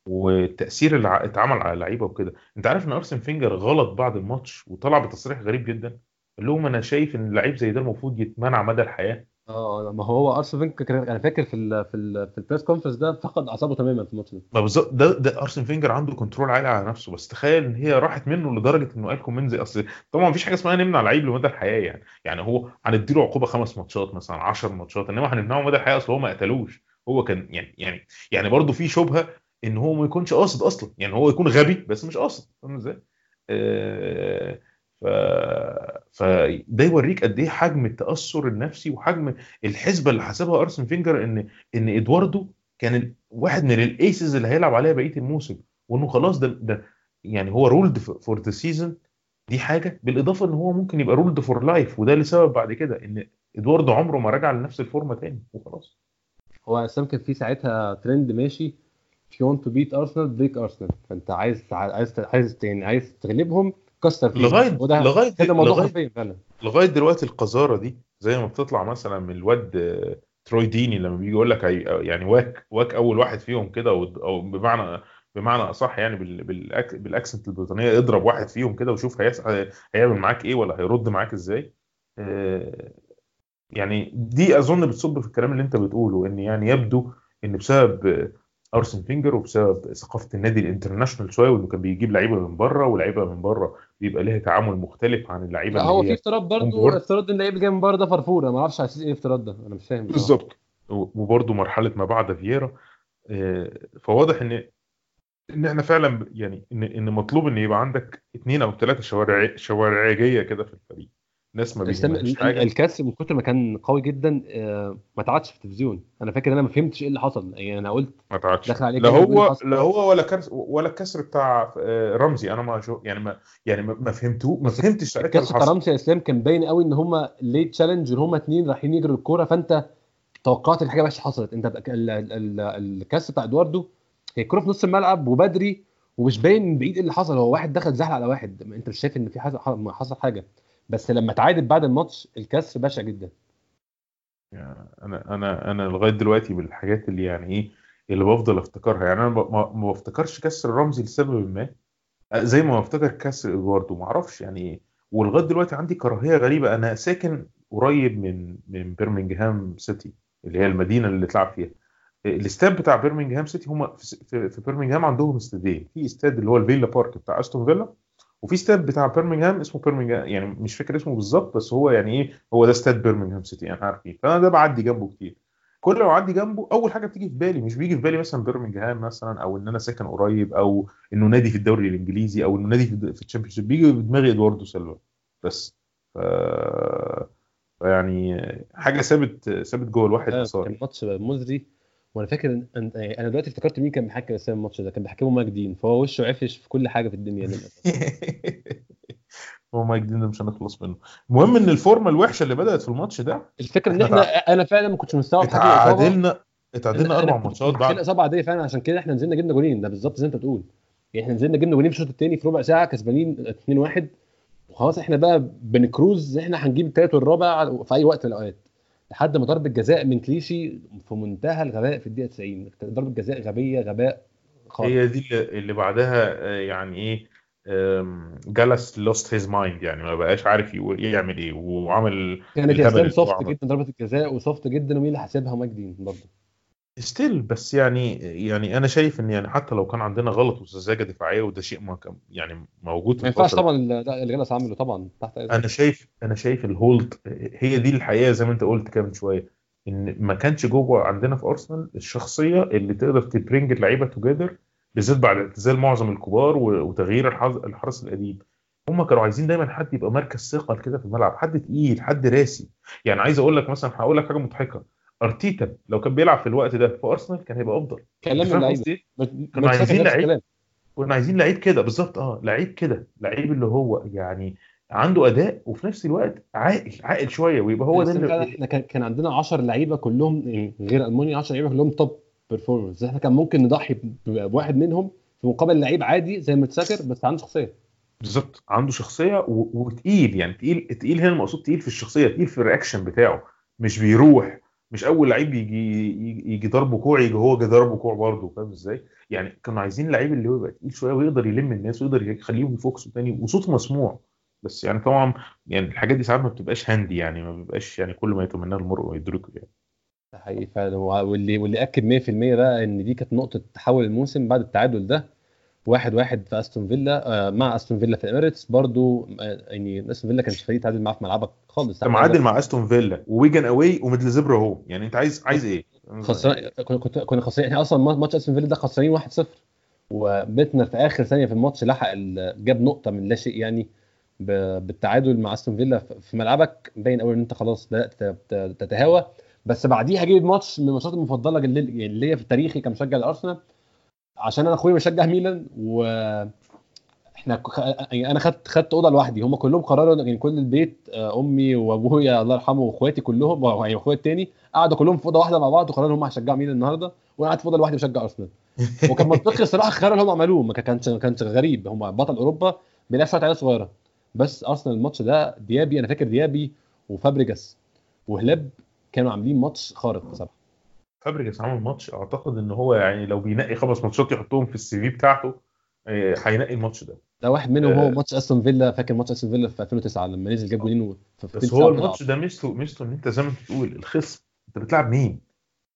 Speaker 2: والتاثير اللي اتعمل على اللعيبة وكده أنت عارف إن أرسن فينجر غلط بعد الماتش وطلع بتصريح غريب جدا؟ قال لهم أنا شايف إن اللعيب زي ده المفروض يتمنع مدى الحياة.
Speaker 3: آه ما هو أرسن فينجر أنا فاكر في ال في ال في ال press conference ده فقد أعصابه تماما في الماتش ده.
Speaker 2: ما بالظبط ده ده ارسن فينجر عنده control عالي على نفسه بس تخيل إن هي راحت منه لدرجة إنه قال كومنزي أصل طبعا مفيش حاجة اسمها نمنع لعيب لمدى الحياة يعني. يعني هو هنديله عقوبة خمس ماتشات مثلا 10 ماتشات إنما هنمنعه مدى الحياة أصل هو ما قتلوش. هو كان يعني يعني يعني برضه في شبهة إن هو ما يكونش قاصد أصلا. يعني هو يكون غبي بس مش قاصد فاهم إزاي؟ آه، ف فده يوريك قد إيه حجم التأثر النفسي وحجم الحسبة اللي حسبها أرسن فينجر إن إن إدواردو كان واحد من ال aces اللي هيلعب عليها بقية الموسم. وإنه خلاص ده ده يعني هو ruled for the season دي حاجة بالإضافة إن هو ممكن يبقى ruled for life وده لسبب بعد كده إن إدواردو عمره ما رجع لنفس الفورمة تاني وخلاص.
Speaker 3: هو اسلام كان في ساعتها ترند ماشي. if you want to beat Arsenal break Arsenal فأنت عايز عايز عايز يعني عايز تغلبهم كسر فيهم
Speaker 2: لغاية
Speaker 3: وده
Speaker 2: لغاية
Speaker 3: كده الموضوع لغاية فعلا.
Speaker 2: لغاية دلوقتي القذارة دي زي ما بتطلع مثلا من الواد تروي ديني لما بيجي يقول لي يعني whack whack أول واحد فيهم كده أو بمعنى بمعنى أصح يعني بال accent البريطانية اضرب واحد فيهم كده وشوف هيعمل معاك إيه ولا هيرد معاك إزاي. آه، يعني دي أظن بتصب في الكلام اللي أنت بتقوله إن يعني يبدو إن بسبب أرسن فينجر وبسبب ثقافة النادي ال international شوية وإنه كان بيجيب لعيبة من بره ولاعيبه من بره بيبقى ليها تعامل مختلف عن
Speaker 3: اللعيبة
Speaker 2: اللي
Speaker 3: هو في افتراض برضه. افتراض إن اللعيب اللي جاي من بره ده فرفور أنا ما أعرفش على أساس إيه الافتراض ده أنا مش فاهم.
Speaker 2: بالظبط وبرضه مرحلة ما بعد فييرا آه، فواضح ان إن إحنا فعلا يعني ان إن مطلوب إن يبقى عندك اثنين أو ثلاثة شوارع شوارعية كده في الفريق ناس ما بيهمهاش حاجة.
Speaker 3: الكاس من كتر ما كان قوي جدا آه، ما اتعادش في التلفزيون. أنا فاكر إن أنا ما فهمتش إيه اللي حصل. يعني أنا قلت
Speaker 2: ما تعادش
Speaker 3: دخل عليه
Speaker 2: لا هو؟ لا هو ولا كرس ولا الكسر بتاع آه، رمزي. أنا ما شو يعني ما يعني ما فهمته ما
Speaker 3: بس
Speaker 2: فهمتش ساعتها اللي
Speaker 3: بتاع رامسي يا إسلام كان باين قوي إن هم ليت تشالنج إن هم اتنين رايحين يجروا الكورة. فأنت توقعت إن حاجة وحشه حصلت. أنت الكاس بتاع إدواردو هي الكورة في نص الملعب وبدري ومش باين من بعيد إيه اللي حصل. هو واحد دخل زحل على واحد. أنت مش شايف إن في حصل حصل حاجة. بس لما تعادل بعد الماتش الكسر بشع جدا.
Speaker 2: أنا أنا أنا لغاية دلوقتي من الحاجات اللي يعني إيه اللي بفضل أفتكرها. يعني أنا ما بفتكرش كسر رمزي لسبب ما. زي ما بفتكر كسر إدواردو. ما أعرفش يعني إيه. ولغاية دلوقتي عندي كراهية غريبة. أنا ساكن قريب من من بيرمنجهام سيتي اللي هي المدينة اللي اتلعب فيها. الاستاد بتاع بيرمنجهام سيتي هم في, في, عندهم استادين. في استاد اللي هو الفيلا بارك بتاع أستون فيلا. وفي استاد بتاع بيرمنجهام اسمه بيرمنجهام يعني مش فاكر اسمه بالظبط بس هو يعني إيه هو ده استاد بيرمنجهام سيتي أنا عارف إيه. فأنا ده بعدي جنبه كتير. كل ما أعدي جنبه أول حاجة بتيجي في بالي مش بيجي في بالي مثلا بيرمنجهام مثلا أو إن أنا ساكن قريب أو إنه نادي في الدوري الإنجليزي أو إنه نادي في الشامبيونشيب بيجي في دماغي إدواردو سيلفا بس. ف... فيعني حاجة ثابت ثابت جوه الواحد
Speaker 3: كان
Speaker 2: صار.
Speaker 3: ماتش مزري. وأنا فاكر ان أن- أنا دلوقتي افتكرت مين كان بيحكم أسامي الماتش ده كان بيحكمه مجدين فهو وشه عفش في كل حاجة في الدنيا للاسف
Speaker 2: هو مايك دين ده مش هنخلص منه. المهم إن الفورمة الوحشة اللي بدأت في الماتش ده
Speaker 3: الفكرة إن
Speaker 2: إحنا
Speaker 3: أنا فعلا ما كنتش مستوعب حاجة.
Speaker 2: اتعادلنا اتعادلنا
Speaker 3: أربع
Speaker 2: ماتشات بعد
Speaker 3: إصابة عادية فعلا عشان كده إحنا نزلنا جبنا جولين ده بالظبط زي ما أنت بتقول. يعني إحنا نزلنا جبنا جولين في الشوط الثاني في ربع ساعة كسبانين 2-1 وخلاص إحنا بقى بنكروز إحنا هنجيب الثالث والرابع في أي وقت من الأوقات. لحد ما ضربة جزاء من كليشي في منتهى الغباء في الدقيقة 90 ضربة جزاء غبية غباء خالص.
Speaker 2: هي دي اللي بعدها آه، يعني إيه Gallas lost his mind يعني ما بقاش عارف يقول- يعمل إيه وعمل
Speaker 3: كانت
Speaker 2: هو soft.
Speaker 3: جدا ضربة الجزاء و soft جدا ومين اللي حاسبها؟ مجدي برضه.
Speaker 2: still بس يعني يعني أنا شايف إن يعني حتى لو كان عندنا غلط وسذاجة دفاعية وده شيء ما كان يعني موجود في
Speaker 3: ما ينفعش طبعا لا، اللي جالاس عمله طبعا تحت
Speaker 2: أنا شايف أنا شايف ال whole هي دي الحقيقة زي ما أنت قلت كده من شوية إن ما كانش جوه عندنا في أرسنال الشخصية اللي تقدر ت bring اللعيبة together بالذات بعد اعتزال معظم الكبار وتغيير الحرس القديم. هم كانوا عايزين دايما حد يبقى مركز ثقل كده في الملعب حد تقيل حد راسي. يعني عايز أقول لك مثلا هقول لك حاجة مضحكة. أرتيتا لو كان بيلعب في الوقت ده في أرسنال كان هيبقى أفضل.
Speaker 3: كلام اللعيبة.
Speaker 2: قصدي إيه؟ عايزين لعيب. كنا عايزين لعيب كده بالظبط آه لعيب كده لعيب اللي هو يعني عنده أداء وفي نفس الوقت عاقل عاقل شوية ويبقى هو ده اللي
Speaker 3: إحنا كان كان عندنا 10 لعيبة كلهم غير ألمانيا 10 لعيبة كلهم توب بيرفورمرز إحنا كان ممكن نضحي بواحد منهم في مقابل لعيب عادي زي متساكر بس عنده شخصية.
Speaker 2: بالظبط عنده شخصية و... وتقيل يعني تقيل تقيل هنا المقصود تقيل في الشخصية تقيل في الرياكشن بتاعه مش بيروح. مش أول لعيب يجي يجي, ضربه كوع يجي هو جه ضربه كوع برضه فاهم إزاي؟ يعني كانوا عايزين لعيب اللي هو يبقى تقيل شوية ويقدر يلم الناس ويقدر يخليهم يفوكسوا تاني وصوته مسموع. بس يعني طبعا يعني الحاجات دي ساعات ما بتبقاش هاندي يعني ما بيبقاش يعني كل ما يتمناه المرء يدركه يعني.
Speaker 3: حقيقي فعلا. واللي واللي اكد 100% بقى إن دي كانت نقطة تحول الموسم بعد التعادل ده واحد واحد في أستون فيلا آه، مع أستون فيلا في الإميريتس. برضو آه، يعني أستون فيلا كانش فريق تعادل معاه في ملعبك خالص.
Speaker 2: انت معادل مع أستون فيلا. وويجن away وميدلزبرا اهو يعني أنت عايز عايز إيه؟
Speaker 3: خسران كنا- خسرانين إحنا أصلا ماتش أستون فيلا ده خسرانين 1-0 وبيتنا في آخر ثانية في الماتش لحق جاب نقطة من لا شيء يعني بالتعادل مع أستون فيلا في ملعبك. باين قوي إن أنت خلاص بدأت تتهاوى. بس بعديها جه ماتش من الماتشات المفضلة اللي يعني اللي هي في تاريخي كمشجع لارسنال عشان أنا أخويا بشجع ميلان و إحنا يعني أنا خدت خدت أوضة لوحدي. هم كلهم قرروا يعني كل البيت آه، أمي وأبويا الله يرحمه وإخواتي كلهم يعني اخويا التاني قعدوا كلهم في أوضة واحدة مع بعض وقرروا إن هم هيشجعوا ميلان النهارده وأنا قعدت في أوضة لوحدي بشجع أرسنال. وكان منطقي الصراحة الخيار اللي هم عملوه ما كانش ما كانش غريب. هم بطل أوروبا بيلعب شوية عيال صغيرة. بس أرسنال الماتش ده ديابي أنا فاكر ديابي وفابريجاس وهلاب كانوا عاملين ماتش خارق بصراحة.
Speaker 2: فابريجاس عمل ماتش أعتقد إن هو يعني لو بينقي خمس ماتشات يحطهم في ال CV بتاعته آه، هينقي الماتش ده
Speaker 3: ده واحد منهم هو
Speaker 2: آه.
Speaker 3: ماتش أستون فيلا فاكر ماتش أستون فيلا في 2009 لما نزل جاب جولين في
Speaker 2: بس هو الماتش ده ميزته ميزته إن أنت زي ما أنت بتقول الخصم أنت بتلعب مين؟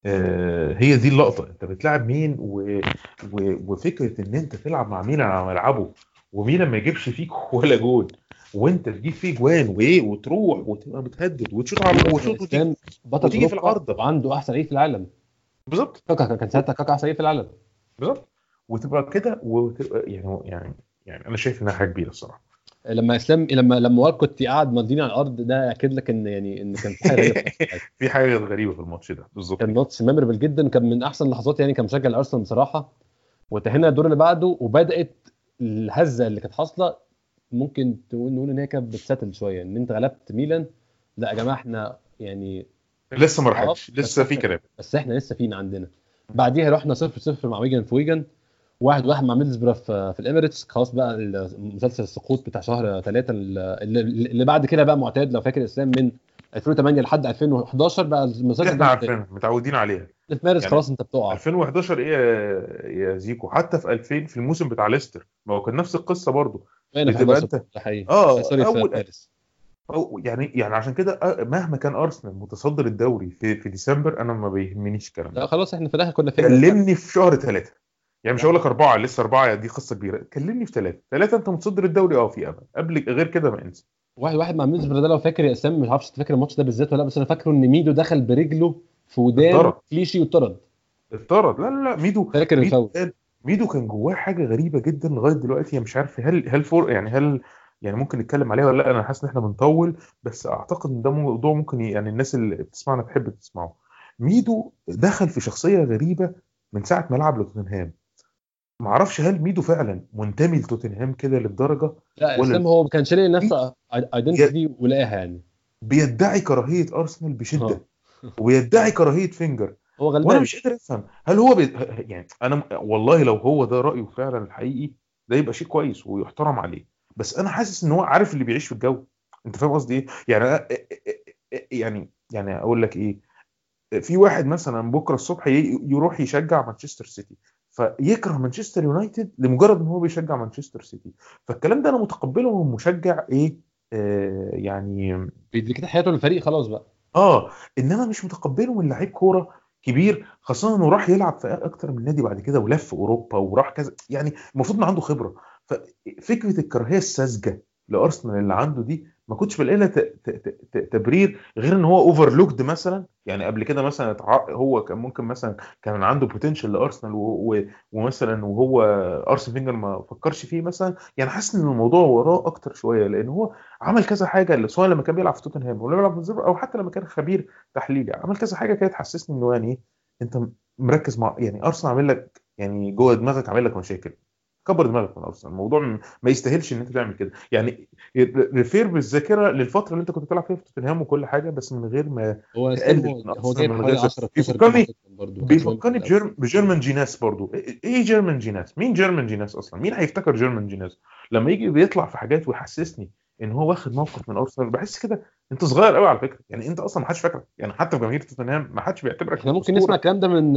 Speaker 2: آه هي دي اللقطة أنت بتلعب مين و... و... وفكرة إن أنت تلعب مع مين على ملعبه ومين ما يجيبش فيك ولا جول وأنت تجيب فيه جوان وايه وتروح وتبقى بتهدد وتشوط على وتشوط وتيجي
Speaker 3: بطل
Speaker 2: وتيجي في
Speaker 3: أوروبا
Speaker 2: العارضة.
Speaker 3: وعنده أحسن لعيب في العالم
Speaker 2: بالظبط.
Speaker 3: كاكا كان ساعتها كاكا لعيب في العالم.
Speaker 2: بالظبط. وتبقى كده وتبقى يعني يعني يعني أنا شايف إنها حاجة كبيرة الصراحة.
Speaker 3: لما إسلام لما لما وائل كنت قاعد مضيني على الأرض ده ياكد لك إن يعني إن كان في حاجة.
Speaker 2: في حاجة غريبة في الماتش ده بالظبط.
Speaker 3: كان ماتش ميموربل جدا كان من أحسن اللحظات يعني كمشجع الأرسنال بصراحة. وانتهينا الدور اللي بعده وبدأت الهزة اللي كانت حاصلة ممكن تقول نقول إن هي كانت بتساتل شوية. إن أنت غلبت ميلان لا يا جماعة إحنا يعني
Speaker 2: لسه ما راحتش
Speaker 3: آه،
Speaker 2: لسه في كلام.
Speaker 3: بس إحنا لسه فينا عندنا. بعديها رحنا 0 0 مع ويجن في ويجن. واحد واحد مع ميدلسبرا في, في الإميريتس. خلاص بقى مسلسل السقوط بتاع شهر ثلاثة اللي, اللي بعد كده بقى معتاد. لو فاكر اسلام من 2008 لحد 2011 بقى المسلسل
Speaker 2: إحنا
Speaker 3: ده
Speaker 2: عارفين متعودين عليها
Speaker 3: في مارس
Speaker 2: يعني
Speaker 3: خلاص انت بتقع.
Speaker 2: 2011 إيه يا- زيكو؟ حتى في 2000 في الموسم بتاع ليستر. ما هو كان نفس القصة برضه. بتبقى
Speaker 3: 11
Speaker 2: انت آه
Speaker 3: sorry في أول
Speaker 2: أو يعني يعني عشان كده آه، مهما كان أرسنال متصدر الدوري في في ديسمبر أنا ما بيهمنيش الكلام
Speaker 3: لا
Speaker 2: ده
Speaker 3: خلاص إحنا في الآخر كنا فين؟
Speaker 2: كلمني في شهر ثلاثة يعني مش هقول لك أربعة لسه أربعة دي قصة كبيرة. كلمني في ثلاثة ثلاثة أنت متصدر الدوري أه في أمل قبل غير كده ما انسى.
Speaker 3: واحد واحد مع ميدلسبرا ده لو فاكر يا اسلام مش عارف أنت فاكر الماتش ده بالذات ولا لأ بس أنا فاكره إن ميدو دخل برجله في ودان. كليشي واتطرد.
Speaker 2: اتطرد. لا لا لا ميدو
Speaker 3: فاكر
Speaker 2: ميدو
Speaker 3: الفاول
Speaker 2: ميدو كان جواه حاجة غريبة جدا لغاية دلوقتي. مش عارف هل هل for يعني هل يعني ممكن نتكلم عليها ولا لأ؟ أنا حاسس إن إحنا بنطول بس أعتقد إن ده موضوع ممكن يعني الناس اللي بتسمعنا تحب تسمعه. ميدو دخل في شخصية غريبة من ساعة ما لعب لتوتنهام. معرفش هل ميدو فعلا منتمي لتوتنهام كده للدرجة
Speaker 3: لا
Speaker 2: ولا-
Speaker 3: هو ما كانش لاقي لنفسه identity ولقاها يعني.
Speaker 2: بيدعي كراهية أرسنال بشدة
Speaker 3: آه.
Speaker 2: وبيدعي كراهية فينجر.
Speaker 3: هو
Speaker 2: وأنا
Speaker 3: غلبان
Speaker 2: مش قادر أفهم هل هو بي... يعني أنا والله لو هو ده رأيه فعلا الحقيقي ده يبقى شيء كويس ويحترم عليه. بس أنا حاسس إن هو عارف اللي بيعيش في الجو. أنت فاهم قصدي إيه؟ يعني أنا... يعني يعني أقول لك إيه. في واحد مثلا بكرة الصبح يروح يشجع مانشستر سيتي فيكره مانشستر يونايتد لمجرد إن هو بيشجع مانشستر سيتي. فالكلام ده أنا متقبله من مشجع إيه؟ آه يعني
Speaker 3: بيدي كده حياته للفريق خلاص بقى.
Speaker 2: آه إنما مش متقبله من لعيب كورة كبير خاصة إنه راح يلعب في أكتر من نادي بعد كده ولف أوروبا وراح كذا. يعني المفروض إنه عنده خبرة. ففكرة الكراهية الساذجة لأرسنال اللي عنده دي ما كنتش بلاقي لها تبرير غير إن هو overlooked مثلا. يعني قبل كده مثلا هو كان ممكن مثلا كان عنده potential لأرسنال ومثلا وهو أرسن فينجر ما فكرش فيه مثلا. يعني حاسس إن الموضوع وراه أكتر شوية لأن هو عمل كذا حاجة سواء لما كان بيلعب في توتنهام ولا بيلعب في أو حتى لما كان خبير تحليلي عمل كذا حاجة كده تحسسني إنه يعني إيه أنت مركز مع يعني أرسنال عامل لك يعني جوه دماغك عامل لك مشاكل. كبر دماغك من ارسنال الموضوع ما يستاهلش إن أنت تعمل كده. يعني refer بالذاكرة للفترة اللي أنت كنت بتلعب فيها في توتنهام وكل حاجة بس من غير ما
Speaker 3: هو هو جايب حوالي
Speaker 2: غير
Speaker 3: 10
Speaker 2: سبب.
Speaker 3: 12
Speaker 2: بيفكرني بيفكرني بجير... بجيرمان جيناس برضو إيه جيرمان جيناس؟ مين جيرمان جيناس أصلا؟ مين هيفتكر جيرمان جيناس؟ لما يجي بيطلع في حاجات ويحسسني إن هو واخد موقف من ارسنال بحس كده أنت صغير قوي على فكرة. يعني أنت أصلا ما حدش فاكرك. يعني حتى في جماهير توتنهام ما حدش بيعتبرك
Speaker 3: إحنا ممكن. نسمع الكلام ده من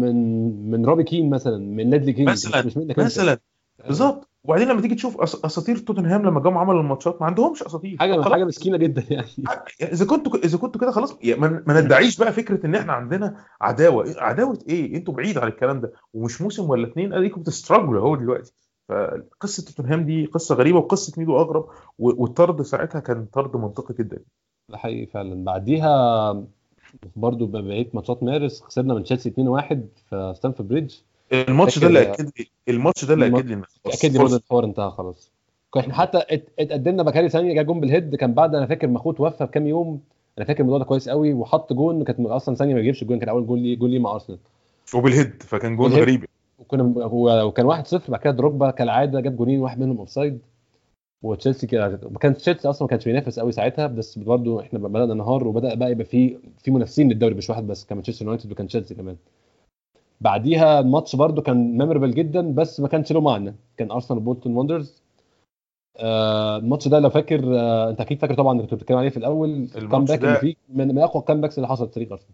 Speaker 3: من من روبي كين مثلا من ليدلي كينج
Speaker 2: مثلا
Speaker 3: مش منك
Speaker 2: مثلا. بالظبط. وبعدين لما تيجي تشوف. أساطير توتنهام لما جم عملوا الماتشات ما عندهمش أساطير.
Speaker 3: حاجة
Speaker 2: خلاص.
Speaker 3: حاجة مسكينة جدا يعني.
Speaker 2: إذا كنتوا إذا كنتوا كده خلاص يعني ما ندعيش بقى فكرة إن إحنا عندنا عداوة. إيه- عداوة إيه؟ أنتوا بعيد عن الكلام ده. ومش موسم ولا اتنين أديكم بتستراجلوا أهو دلوقتي. فقصة توتنهام دي قصة غريبة وقصة ميدو أغرب والطرد ساعتها كان طرد منطقي جدا.
Speaker 3: ده حقيقي فعلا. بعديها برضو بقيه ماتشات مارس خسرنا من تشيلسي 2-1 في ستانفورد بريدج.
Speaker 2: الماتش ده اللي أكد لي الماتش ده اللي أكد لي
Speaker 3: أكيد لي برضه الحوار انتهى خلاص. إحنا حتى ات- اتقدمنا بكاري سانيا جا جون بالهيد كان بعد أنا فاكر ما اخوه توفى بكام يوم. أنا فاكر الموضوع ده كويس قوي وحط جون كانت أصلا سانيا ما يجيبش الجون كان أول جول ليه جول ليه مع أرسنال.
Speaker 2: وبالهيد فكان جون. غريب.
Speaker 3: وكنا هو- وكان 1-0 بعد كده دروجبا كالعادة جاب جونين واحد منهم offside وتشيلسي كده ما كان تشيلسي أصلا ما كانش بينافس قوي ساعتها بس برضه إحنا بدأنا نهار وبدأ بقى يبقى في في منافسين للدوري مش واحد بس كان مانشستر يونايتد وكان تشيلسي كمان. بعديها الماتش برضه كان memorable جدا بس ما كانش له معنى. كان ارسنال وبولتون وندرز آه الماتش ده لو فاكر آه أنت أكيد فاكر طبعا اللي كنت بتتكلم عليه في الأول ال comeback
Speaker 2: ده-
Speaker 3: اللي فيه من, من أقوى ال comebacks اللي حصلت في تاريخ ارسنال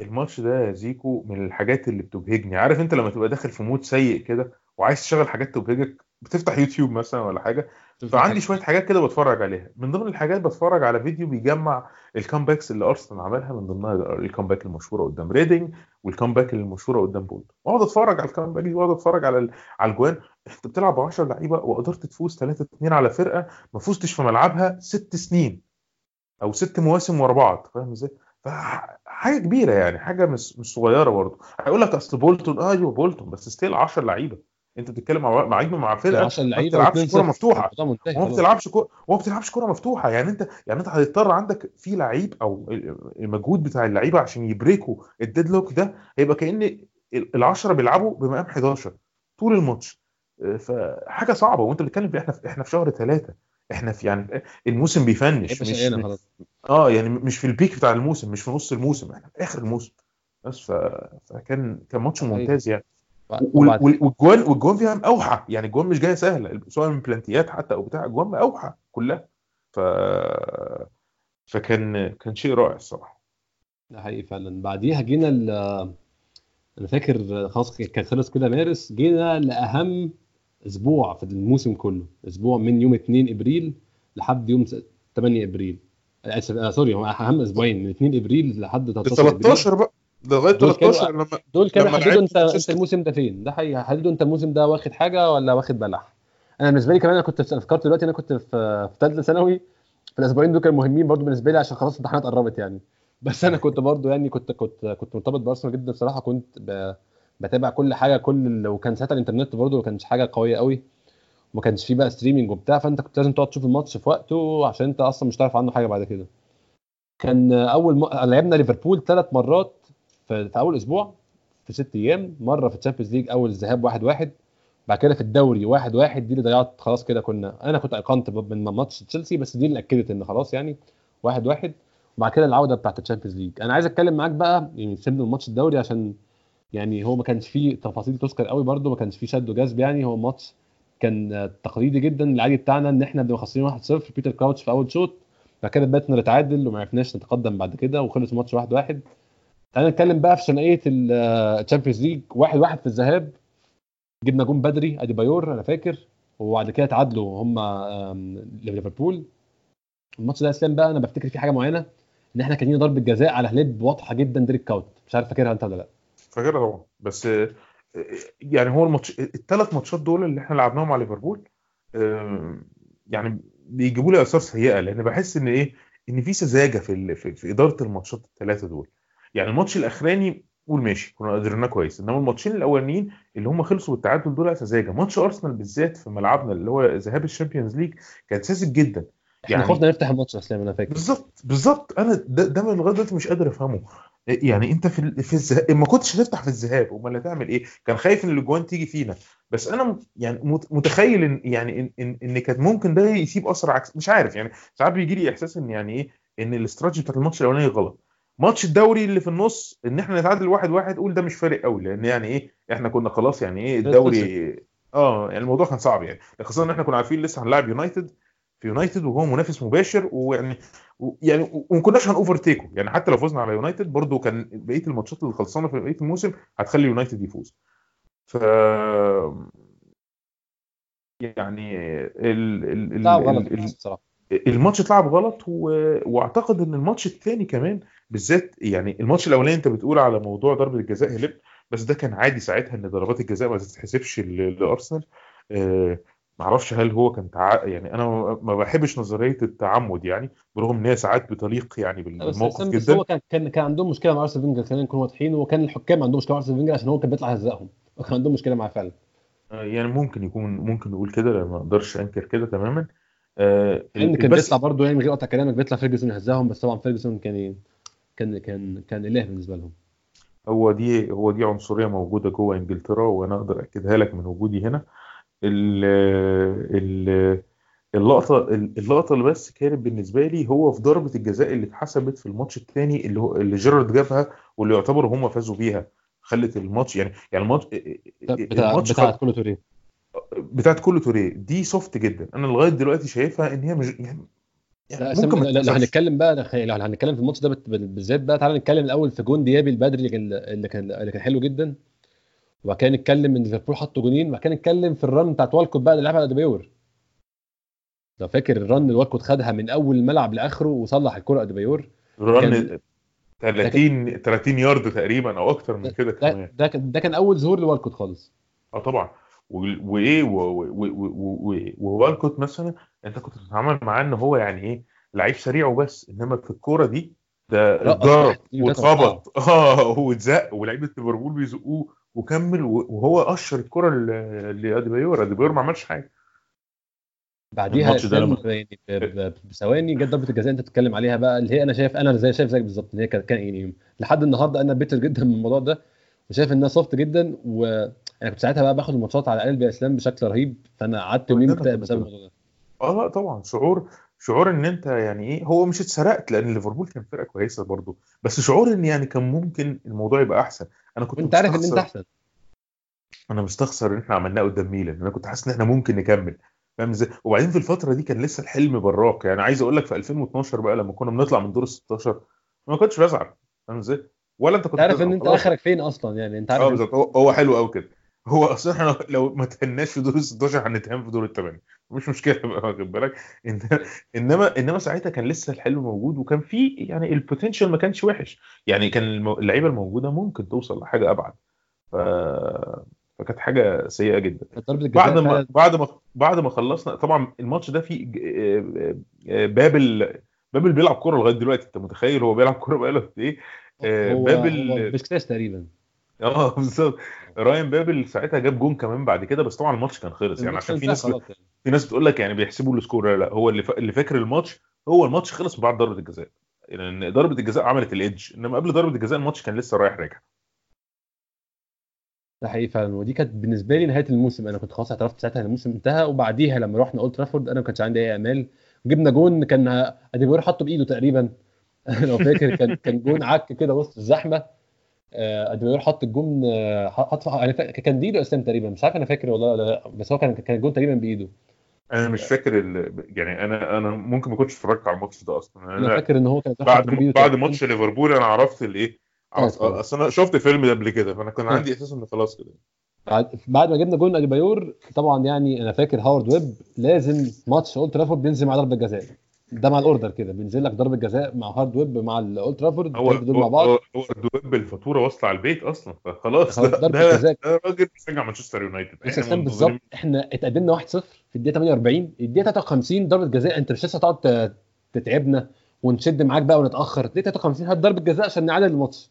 Speaker 2: الماتش ده يا زيكو من الحاجات اللي بتبهجني. عارف انت لما تبقى داخل في mood سيء كده وعايز تشغل حاجات تبهجك بتفتح يوتيوب مثلا ولا حاجة فعندي شوية حاجات كده بتفرج عليها. من ضمن الحاجات بتفرج على فيديو بيجمع ال comebacks اللي أرسنال عملها من ضمنها الكامباك المشهورة قدام ريدنج وال comeback المشهورة قدام بولتون واقعد اتفرج على ال comeback دي واقعد اتفرج على على الجوان. انت بتلعب ب 10 لعيبة وقدرت تفوز 3 2 على فرقة ما فزتش في ملعبها ست سنين أو ست مواسم ورا بعض. فاهم إزاي؟ فحاجه كبيرة يعني حاجة مش مش صغيرة برضه. هيقول لك أصل بولتون آه أيوه بولتون بس still 10 لعيبة. أنت بتتكلم مع مع مع فرقة
Speaker 3: 10
Speaker 2: ما
Speaker 3: لعيبة
Speaker 2: بتلعبش
Speaker 3: و2-0. كورة
Speaker 2: مفتوحة.
Speaker 3: خلاص.
Speaker 2: بتلعبش كوره وما بتلعبش كورة مفتوحة. يعني أنت يعني أنت هتضطر عندك في لعيب أو المجهود بتاع اللعيبة عشان ي break وا ال deadlock ده هيبقى كأن ال10 بيلعبوا بمقام 11 طول الماتش. آه، فحاجة صعبة. وأنت بتتكلم إحنا في إحنا في شهر ثلاثة إحنا في يعني الموسم بيفنش مش آه يعني مش في البيك بتاع الموسم مش في نص الموسم إحنا في آخر الموسم. بس ف... فكان كان ماتش. ممتاز يعني. وال- والجوان والجوان فيها مقاوحه يعني الجوان مش جاية سهلة سواء من بلانتيات حتى أو بتاع الجوان مقاوحه كلها. ف فكان كان شيء رائع الصراحة.
Speaker 3: ده حقيقي فعلا. بعديها جينا ال أنا فاكر خلاص كان خلص كده مارس جينا لأهم أسبوع في الموسم كله. أسبوع من يوم 2 إبريل لحد يوم 8 إبريل. اسف آه سوري هو أهم أسبوعين من 2 إبريل لحد 13 إبريل.
Speaker 2: 13 بقى. لغاية
Speaker 3: دول كانوا-
Speaker 2: 13 لما
Speaker 3: دول كانوا حددوا انت انت. الموسم ده فين؟ ده حقيقي حددوا انت الموسم ده واخد حاجة ولا واخد بلح؟ أنا بالنسبة لي كمان أنا كنت فكرت دلوقتي أنا كنت في في ثالثه ثانوي. في الأسبوعين دول كانوا مهمين برضو بالنسبة لي عشان خلاص الامتحانات قربت يعني. بس أنا كنت برضو يعني كنت كنت كنت مرتبط بأرسنال جدا بصراحة. كنت ب... بتابع كل حاجة كل وكان ساعتها الإنترنت برضو ما كانش حاجة قوية قوي. وما كانش فيه بقى streaming وبتاع فأنت كنت لازم تقعد تشوف الماتش في وقته عشان أنت أصلا مش تعرف عنه حاجة بعد كده. كان أول م... لعبنا ليفربول ثلاث مرات في... في أول أسبوع في ست أيام مرة في ال Champions League أول ذهاب واحد واحد بعد كده في الدوري واحد واحد دي اللي ضيعت خلاص كده كنا. أنا كنت ايقنت من ماتش تشيلسي بس دي اللي أكدت إن خلاص يعني واحد واحد. وبعد كده العودة بتاعت ال Champions League أنا عايز أتكلم معاك بقى يعني سيبنا من ماتش الدوري عشان يعني هو ما كانش فيه تفاصيل تذكر قوي برده ما كانش فيه شد وجذب يعني. هو ماتش كان تقليدي جدا العادي بتاعنا إن إحنا بنبقى خاسرين 1-0 بيتر كراوتش في أول شوط بعد كده بدأنا نتعادل وما عرفناش نتقدم بعد كده وخلص الماتش 1-1 تعالى نتكلم بقى في ثنائيه ال Champions League 1-1 في الذهاب جبنا جون بدري أديبايور أنا فاكر. وبعد كده تعادلوا هم ليفربول. الماتش ده اسلام بقى أنا بفتكر فيه حاجة معينة إن إحنا كان لينا ضربة جزاء على هليب واضحة جدا ديريك كاوت. مش عارف فاكرها أنت ولا لأ.
Speaker 2: فاكرها طبعا بس آه، يعني هو الماتش الثلاث ماتشات دول اللي إحنا لعبناهم مع ليفربول آه، يعني بيجيبوا لي آثار سيئة لأن بحس إن إيه إن في سذاجة في ال- في, إدارة الماتشات الثلاثه دول. يعني الماتش الأخراني قول ماشي كنا قدرناه كويس إنما الماتشين الأولانيين اللي هم خلصوا بالتعادل دول سذاجة. ماتش أرسنال بالذات في ملعبنا اللي هو ذهاب ال Champions League كان ساذج جدا. يعني-
Speaker 3: خفنا نفتح الماتش اسلام أنا فاكر
Speaker 2: بالظبط بالظبط. أنا ده, ده من لغايه دلوقتي مش قادر أفهمه. يعني أنت في في الذهاب ما كنتش هتفتح في الذهاب أمال هتعمل إيه؟ كان خايف إن الأجوان تيجي فينا. بس أنا يعني مت- متخيل إن يعني إن إن, إن كان ممكن ده يسيب أثر عكس مش عارف. يعني ساعات بيجي لي إحساس إن يعني إيه؟ إن الاستراتيجي بتاعت الماتش الأولاني غلط. ماتش الدوري اللي في النص إن إحنا نتعادل واحد واحد قول ده مش فارق قوي لأن يعني إيه؟ إحنا كنا خلاص يعني إيه؟ الدوري آه يعني الموضوع كان صعب يعني. خاصة إن إحنا كنا عارفين لسه هنلاعب يونايتد. في يونايتد وهو منافس مباشر ويعني يعني وما كناش هنوفرتيكه يعني حتى لو فزنا على يونايتد برضو كان بقية الماتشات اللي خلصانة في بقية الموسم هتخلي يونايتد يفوز. ف يعني ال... ال... ال...
Speaker 3: غلط
Speaker 2: الماتش اتلعب غلط و... واعتقد إن الماتش الثاني كمان بالذات يعني الماتش الأولاني أنت بتقول على موضوع ضربة الجزاء هلب بس ده كان عادي ساعتها إن ضربات الجزاء ما تتحسبش لأرسنال. آه معرفش هل هو كان تع... يعني أنا ما- بحبش نظرية التعمد يعني برغم إن هي ساعات بتليق يعني بالموقف
Speaker 3: بس,
Speaker 2: جدا.
Speaker 3: هو كان كان كان عندهم مشكلة مع أرسنال فينجر خلينا نكون واضحين وكان الحكام عندهم مشكلة مع أرسنال فينجر عشان هو كان بيطلع يهزقهم وكان عندهم مشكلة معاه فعلا
Speaker 2: آه، يعني ممكن يكون ممكن نقول كده ما أقدرش أنكر كده تماما. آه
Speaker 3: لأن كان بيطلع برضه يعني من غير قطع كلامك بيطلع فيرجسون يهزقهم بس طبعا فيرجسون كان كان كان كان إله بالنسبة لهم.
Speaker 2: هو دي هو دي عنصرية موجودة جوه إنجلترا وأنا أقدر اكدها لك من وجودي هنا. ال ال اللقطة اللقطة اللي بس كانت بالنسبة لي هو في ضربة الجزاء اللي اتحسبت في الماتش الثاني اللي هو اللي جيرارد جابها واللي يعتبروا هم فازوا بيها خلت الماتش يعني يعني الماتش
Speaker 3: بتاع
Speaker 2: الماتش
Speaker 3: بتاع
Speaker 2: خل...
Speaker 3: كولو توريه.
Speaker 2: بتاعت كولو توريه دي soft جدا. أنا لغاية دلوقتي شايفها إن هي مش يعني
Speaker 3: لا
Speaker 2: يعني
Speaker 3: أسامي،
Speaker 2: ممكن ما
Speaker 3: لو. هنتكلم بقى لو هنتكلم في الماتش ده بالذات بقى تعالى نتكلم الأول في جون ديابي بدري اللي كان اللي كان حلو جدا. وبعد كده نتكلم إن ليفربول حطوا جونين وبعد كده نتكلم في ال run بتاعت والكوت بقى اللي لعبها اديبايور لو فاكر ال run اللي والكوت خدها من أول الملعب لآخره وصلح الكرة اديبايور
Speaker 2: run 30 30 يارد تقريبا أو أكتر من كده
Speaker 3: ده
Speaker 2: كمان.
Speaker 3: ده كان ده كان أول ظهور لوالكوت خالص.
Speaker 2: آه طبعا. وإيه ووالكوت مثلا أنت كنت بتتعامل معاه إن هو يعني إيه لعيب سريع وبس إنما في الكورة دي ده اتضرب واتخبط. آه. واتزق ولاعيبه ليفربول بيزقوه. وكمل وهو قشر الكوره ل- لاديبايور اديبايور ما عملش حاجة.
Speaker 3: بعديها يعني بثواني جت ضربة الجزاء أنت بتتكلم عليها بقى اللي هي أنا شايف أنا زي شايف زيك بالظبط ان هي كان يعني لحد النهارده أنا bitter جدا من الموضوع ده وشايف إنها soft جدا وأنا كنت ساعتها بقى باخد الماتشات على قلبي يا اسلام بشكل رهيب فأنا قعدت يومين مكتئب بسبب. الموضوع ده.
Speaker 2: آه لا طبعا. شعور شعور إن أنت يعني إيه هو مش اتسرقت لأن ليفربول كان فرقة كويسة برضه. بس شعور إن يعني كان ممكن الموضوع يبقى أحسن. أنا كنت
Speaker 3: وأنت عارف إن
Speaker 2: أنت
Speaker 3: أحسن.
Speaker 2: أنا مستخسر إن إحنا عملناه قدام ميلان. أنا كنت حاسس إن إحنا ممكن نكمل. فاهم إزاي؟ وبعدين في الفترة دي كان لسه الحلم براق. يعني عايز أقول لك في 2012 بقى لما كنا بنطلع من دور ال 16 ما كنتش بزعل. فاهم إزاي؟ ولا أنت كنت
Speaker 3: أنت عارف إن
Speaker 2: أنت.
Speaker 3: آخرك فين أصلا؟ يعني أنت عارف آه
Speaker 2: بالظبط. هو هو حلو قوي كده. هو أصلا إحنا لو ما تهناش في دور ال 16 هنتهان في دور الثمانيه مش مشكلة بقى واخد بالك؟ إن- إنما إنما ساعتها كان لسه الحلم موجود وكان في يعني البوتنشال ما كانش وحش. يعني كان اللعيبة الموجودة ممكن توصل لحاجة أبعد. ف... فكانت حاجة سيئة جدا. بعد ما بعد ما بعد ما خلصنا طبعا الماتش ده آه، بابل بابل بيلعب كورة لغاية دلوقتي. أنت متخيل هو بيلعب كورة بقاله قد
Speaker 3: إيه؟
Speaker 2: بابل
Speaker 3: هو تقريبا.
Speaker 2: آه بالظبط. راين بابل ساعتها جاب جون كمان بعد كده بس طبعا الماتش كان خلص. يعني عشان في ناس
Speaker 3: خلاص يعني.
Speaker 2: في ناس بتقول لك يعني بيحسبوا ال score لا لا هو اللي فا... اللي فاكر الماتش هو الماتش خلص من بعد ضربة الجزاء. لأن ضربة الجزاء عملت ال edge إنما قبل ضربة الجزاء الماتش كان لسه رايح راجع.
Speaker 3: ده حقيقي فعلا. ودي كانت بالنسبة لي نهاية الموسم. أنا كنت خلاص اعترفت ساعتها إن الموسم انتهى وبعديها لما رحنا أولد ترافورد أنا ما كانش عندي أي امال جبنا جون كان اديبوير حطه بإيده تقريبا. لو فاكر كان كان جون عك كده وسط الزحمة. آه، اديبوير حط الجون آه، حط يعني كان بايده اسلام تقريبا مش عارف أنا فاكر والله ولا لأ بس هو كان كان الجون تقريبا بإيده
Speaker 2: أنا مش فاكر ال... يعني أنا أنا ممكن ما كنتش اتفرجت على الماتش ده أصلا
Speaker 3: أنا
Speaker 2: أنا
Speaker 3: فاكر إن هو كان
Speaker 2: بعد
Speaker 3: بإيده
Speaker 2: بعد. ماتش ليفربول أنا عرفت الايه
Speaker 3: خلاص.
Speaker 2: أصل أنا شفت فيلم ده قبل كده فأنا كان
Speaker 3: آه.
Speaker 2: عندي إحساس إن خلاص كده
Speaker 3: بعد بعد ما جبنا جون اديبايور طبعا يعني أنا فاكر هاورد ويب لازم ماتش أولد ترافورد بينزل مع ضربة جزاء ده مع ال order كده بينزل لك ضربة جزاء مع هاورد ويب مع الاولد ترافورد
Speaker 2: هو
Speaker 3: دول مع بعض.
Speaker 2: هو هاورد ويب الفاتورة واصلة على البيت أصلا فخلاص.
Speaker 3: خلاص
Speaker 2: ده, ده, راجل بيشجع مانشستر يونايتد. إحنا
Speaker 3: بالظبط إحنا اتقدمنا 1-0 في الدقيقة 48 الدقيقة 53 ضربة جزاء أنت مش لسه تقعد ت- تتعبنا ونشد معاك بقى ونتأخر. الدقيقة 53 هات ضربة جزاء عشان نعادل الماتش.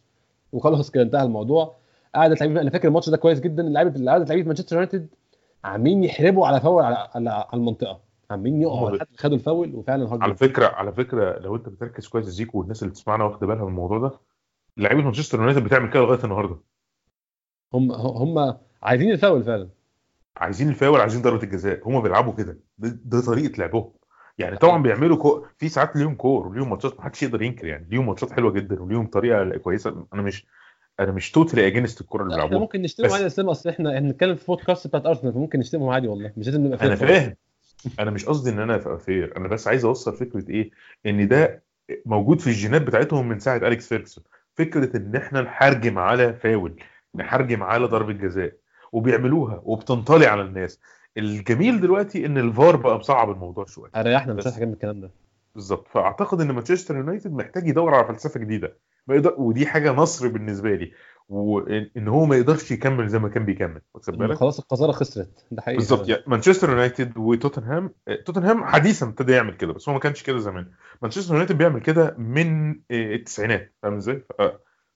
Speaker 3: وخلاص كده انتهى الموضوع. قعدت لعيبة أنا فاكر الماتش ده كويس جدا. لعيبه قعدت لعيبه مانشستر يونايتد عاملين يحرجموا على فاول على, على, على المنطقة. عاملين يقعوا
Speaker 2: هم
Speaker 3: لحد خدوا الفاول وفعلا هاورد
Speaker 2: على. فكرة على فكرة لو أنت بتركز كويس زيكو والناس اللي بتسمعنا واخدة بالها من الموضوع ده لعيبه مانشستر يونايتد بتعمل كده لغاية النهارده.
Speaker 3: هم هم عايزين الفاول فعلا.
Speaker 2: عايزين الفاول عايزين ضربة الجزاء. هم بيلعبوا كده. ده, طريقة لعبهم. يعني طبعا بيعملوا كو... في ساعات ليهم كور وليهم ماتشات ما حدش يقدر ينكر يعني. ليهم ماتشات حلوة جدا وليهم طريقة كويسة. أنا مش أنا مش totally against الكورة اللي بيلعبوها.
Speaker 3: ممكن نشتمهم
Speaker 2: بس-
Speaker 3: عادي اسلام اصل إحنا بنتكلم في بودكاست بتاعت ارسنال فممكن نشتمهم عادي والله. مش لازم نبقى أنا
Speaker 2: فاهم. أنا مش قصدي إن أنا أبقى fair أنا بس عايز أوصل فكرة إيه؟ إن ده موجود في الجينات بتاعتهم من ساعة أليكس فيرجسون. فكرة إن إحنا نحرجم على فاول نحرجم على ضربة جزاء وبيعملوها وبتنطلي على الناس. الجميل دلوقتي إن الفار بقى مصعب الموضوع شوية.
Speaker 3: اريحنا مش حاجة من الكلام ده.
Speaker 2: بالظبط. فأعتقد إن مانشستر يونايتد محتاج يدور على فلسفة جديدة. ودي حاجة نصر بالنسبة لي. وان هو ما يقدرش يكمل زي ما كان بيكمل واخد بالك؟
Speaker 3: خلاص القذارة خسرت ده حقيقي
Speaker 2: بالظبط. يعني مانشستر يونايتد وتوتنهام آه، توتنهام حديثا ابتدى يعمل كده بس هو ما كانش كده زمان. مانشستر يونايتد بيعمل كده من آه، التسعينات فاهم إزاي؟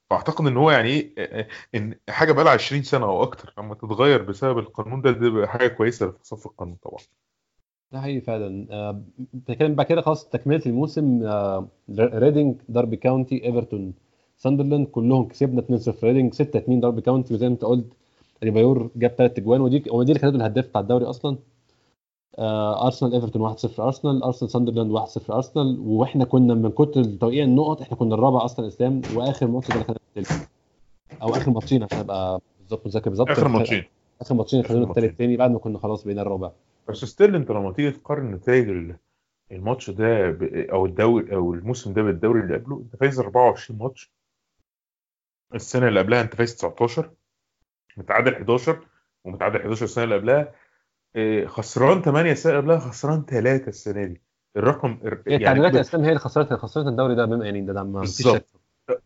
Speaker 2: فأعتقد إن هو يعني إيه إن حاجة بقى لها 20 سنة أو أكتر لما تتغير بسبب القانون ده دي حاجة كويسة في صف القانون طبعا.
Speaker 3: ده حقيقي فعلا. بتتكلم بقى كده خلاص تكملة الموسم ريدنج داربي كاونتي إيفرتون. ساندرلاند كلهم كسبنا 2-0 ريدنج 6-2 داربي كاونتي وزي ما انت قلت اديبايور جاب ثلاث اجوان ودي ودي اللي خلته الهداف بتاع الدوري أصلا. آه، أرسنال إيفرتون 1-0 أرسنال أرسنال ساندرلاند 1-0 أرسنال. وإحنا كنا من كتر توقيع النقط إحنا كنا الرابع أصلا اسلام وآخر ماتش ده خدنا التالت أو آخر ماتشين عشان أبقى بالظبط متذكر بالظبط.
Speaker 2: آخر ماتشين.
Speaker 3: آخر ماتشين
Speaker 2: ماتشين.
Speaker 3: التالت تاني بعد ما كنا خلاص بقينا الرابع.
Speaker 2: بس still انت لما تيجي تقارن نتائج ال- الماتش ده ب- أو الدوري أو الموسم ده بالدوري اللي قبله أنت فايز 24 ماتش. السنة اللي قبلها انت فايز 19 متعادل 11 ومتعادل 11 السنة اللي قبلها إيه، خسران 8 السنة اللي قبلها خسران 3 السنة دي. الرقم
Speaker 3: هي التعادلات يا اسلام هي اللي خسرت خسرت الدوري ده بما يعني ده, ما فيش. شك.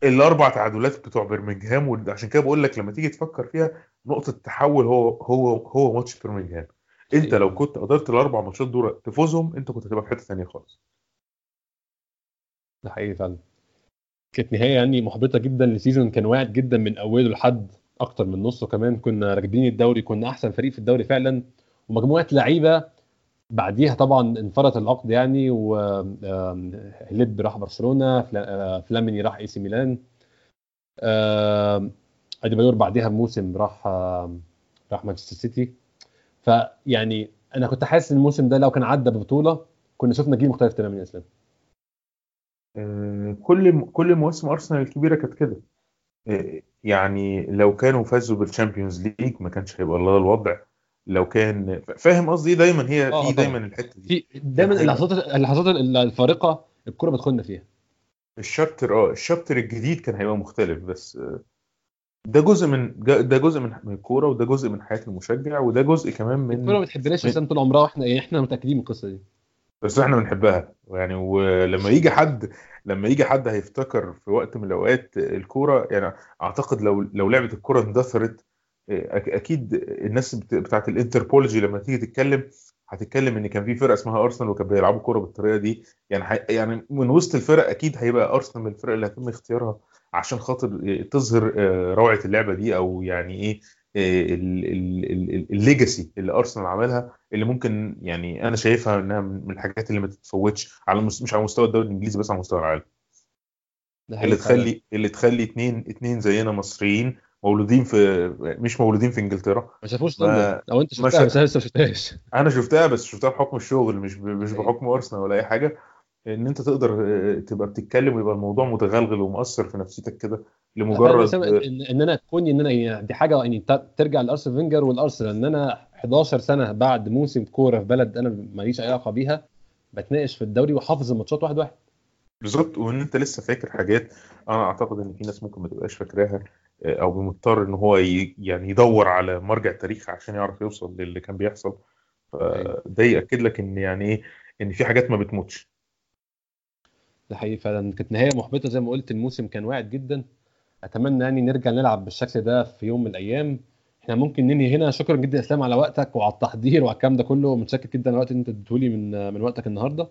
Speaker 2: الأربع تعادلات بتوع برمنجهام وعشان كده بقول لك لما تيجي تفكر فيها نقطة تحول هو هو هو ماتش برمنجهام انت. لو كنت قدرت الأربع ماتشات دول تفوزهم انت كنت هتبقى في حتة ثانية خالص.
Speaker 3: ده حقيقي فعلا. كانت نهاية يعني محبطة جدا ل season كان واعد جدا من أوله لحد أكتر من نصه كمان. كنا راكبين الدوري كنا أحسن فريق في الدوري فعلا. ومجموعة لعيبة بعديها طبعا انفرط العقد يعني وهليب راح برشلونة آه، فلاميني راح إي سي ميلان. اديبايور بعديها بموسم راح راح مانشستر سيتي. فيعني أنا كنت حاسس إن الموسم ده لو كان عدى ببطولة كنا شفنا جيل مختلف تماما يا
Speaker 2: إسلام. كل كل مواسم أرسنال الكبيرة كانت كده آه، يعني لو كانوا فازوا بالشامبيونز ليج ما كانش هيبقى الله الوضع لو كان فاهم قصدي إيه؟ دايما هي
Speaker 3: آه،
Speaker 2: في. دايما الحتة دي
Speaker 3: في دايما
Speaker 2: حاجة.
Speaker 3: اللحظات اللحظات الفارقة الكرة بتدخلنا فيها
Speaker 2: الشابتر آه الشابتر الجديد كان هيبقى مختلف بس آه، ده جزء من ده جزء من من الكورة وده جزء من حياة المشجع وده جزء كمان من
Speaker 3: الكره ما بتحبناش اسلام طول عمرها وإحنا يعني إحنا متأكدين من القصة دي
Speaker 2: بس إحنا بنحبها. يعني ولما يجي حد لما يجي حد هيفتكر في وقت من الأوقات الكورة يعني أعتقد لو لو لعبه الكورة اندثرت أكيد الناس بت- بتاعت الإنتربولوجي لما تيجي تتكلم هتتكلم إن كان في فرقة اسمها أرسنال وكانوا بيلعبوا كورة بالطريقة دي. يعني يعني من وسط الفرق أكيد هيبقى أرسنال من الفرق اللي هيتم اختيارها عشان خاطر تظهر آه، روعة اللعبة دي أو يعني إيه الليجاسي اللي ارسنال عملها اللي ممكن يعني أنا شايفها إنها من الحاجات اللي ما تتفوتش على مش على مستوى الدوري الإنجليزي بس على مستوى العالم. اللي. تخلي اللي تخلي اتنين اتنين زينا مصريين مولودين في مش مولودين في إنجلترا.
Speaker 3: ما شافوش لندن. أو
Speaker 2: أنت
Speaker 3: شفتها؟ بس أنا لسه ما شفتهاش.
Speaker 2: أنا شفتها بس شفتها بحكم الشغل مش مش
Speaker 3: أيوة.
Speaker 2: بحكم ارسنال ولا أي حاجة. إن أنت تقدر آه، تبقى بتتكلم ويبقى الموضوع متغلغل ومؤثر في نفسيتك كده لمجرد
Speaker 3: أنا- إن إن أنا كوني إن أنا يعني دي حاجة يعني ترجع لارسنال فينجر والارسنال ان أنا 11 سنة بعد موسم كورة في بلد أنا ماليش أي علاقة بيها بتناقش في الدوري وحافظ الماتشات واحد واحد.
Speaker 2: بالظبط وإن أنت لسه فاكر حاجات أنا أعتقد إن في ناس ممكن ما تبقاش فاكراها آه، أو مضطر إن هو يعني يدور على مرجع تاريخي عشان يعرف يوصل للي كان بيحصل. فده يأكد لك إن يعني إيه إن في حاجات ما بتموتش.
Speaker 3: ده حقيقي فعلا. كانت نهاية محبطة زي ما قلت الموسم كان واعد جدا. أتمنى يعني نرجع نلعب بالشكل ده في يوم من الأيام. إحنا ممكن ننهي هنا. شكرا جدا إسلام على وقتك وعلى التحضير وعلى الكلام ده كله. متشكر جدا الوقت اللي أنت اديتهولي من من وقتك النهارده.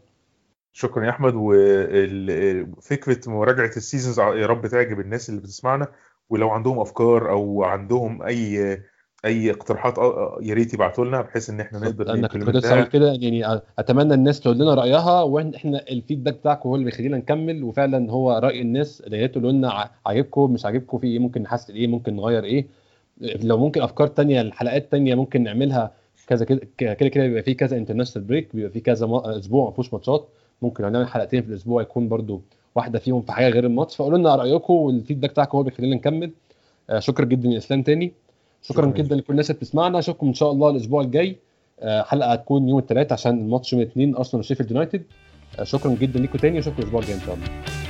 Speaker 2: شكرا يا أحمد. وفكره مراجعة السيزونز يا رب تعجب الناس اللي بتسمعنا. ولو عندهم أفكار أو عندهم أي أي اقتراحات آه، يا ريت يبعتوا لنا بحيث إن إحنا نقدر
Speaker 3: أنا كنت لسه. كده يعني أتمنى الناس تقول لنا رأيها وإحنا ال feedback بتاعكم هو اللي بيخلينا نكمل وفعلا هو رأي الناس. اللي هي تقولوا لنا عاجبكم مش عاجبكم في إيه ممكن نحسن إيه ممكن نغير إيه. لو ممكن أفكار تانية الحلقات تانية ممكن نعملها كذا كده كده كده بيبقى في كذا international break بيبقى في كذا أسبوع ما فيهوش ماتشات. ممكن لو نعمل حلقتين في الأسبوع يكون برضو واحدة فيهم في حاجة غير الماتش. فقولوا لنا رأيكم وال feedback بتاعكم هو اللي بيخلينا نكمل. آه، شكرا جدا يا إسلام تاني. شكرا جدا لكل الناس اللي بتسمعنا. أشوفكم إن شاء الله الأسبوع الجاي. آه، حلقة هتكون يوم الثلاث عشان الماتش يوم الاثنين أرسنال وشيفيلد يونايتد. آه، شكرا جدا ليكم تاني وأشوفكم الأسبوع الجاي إن شاء الله.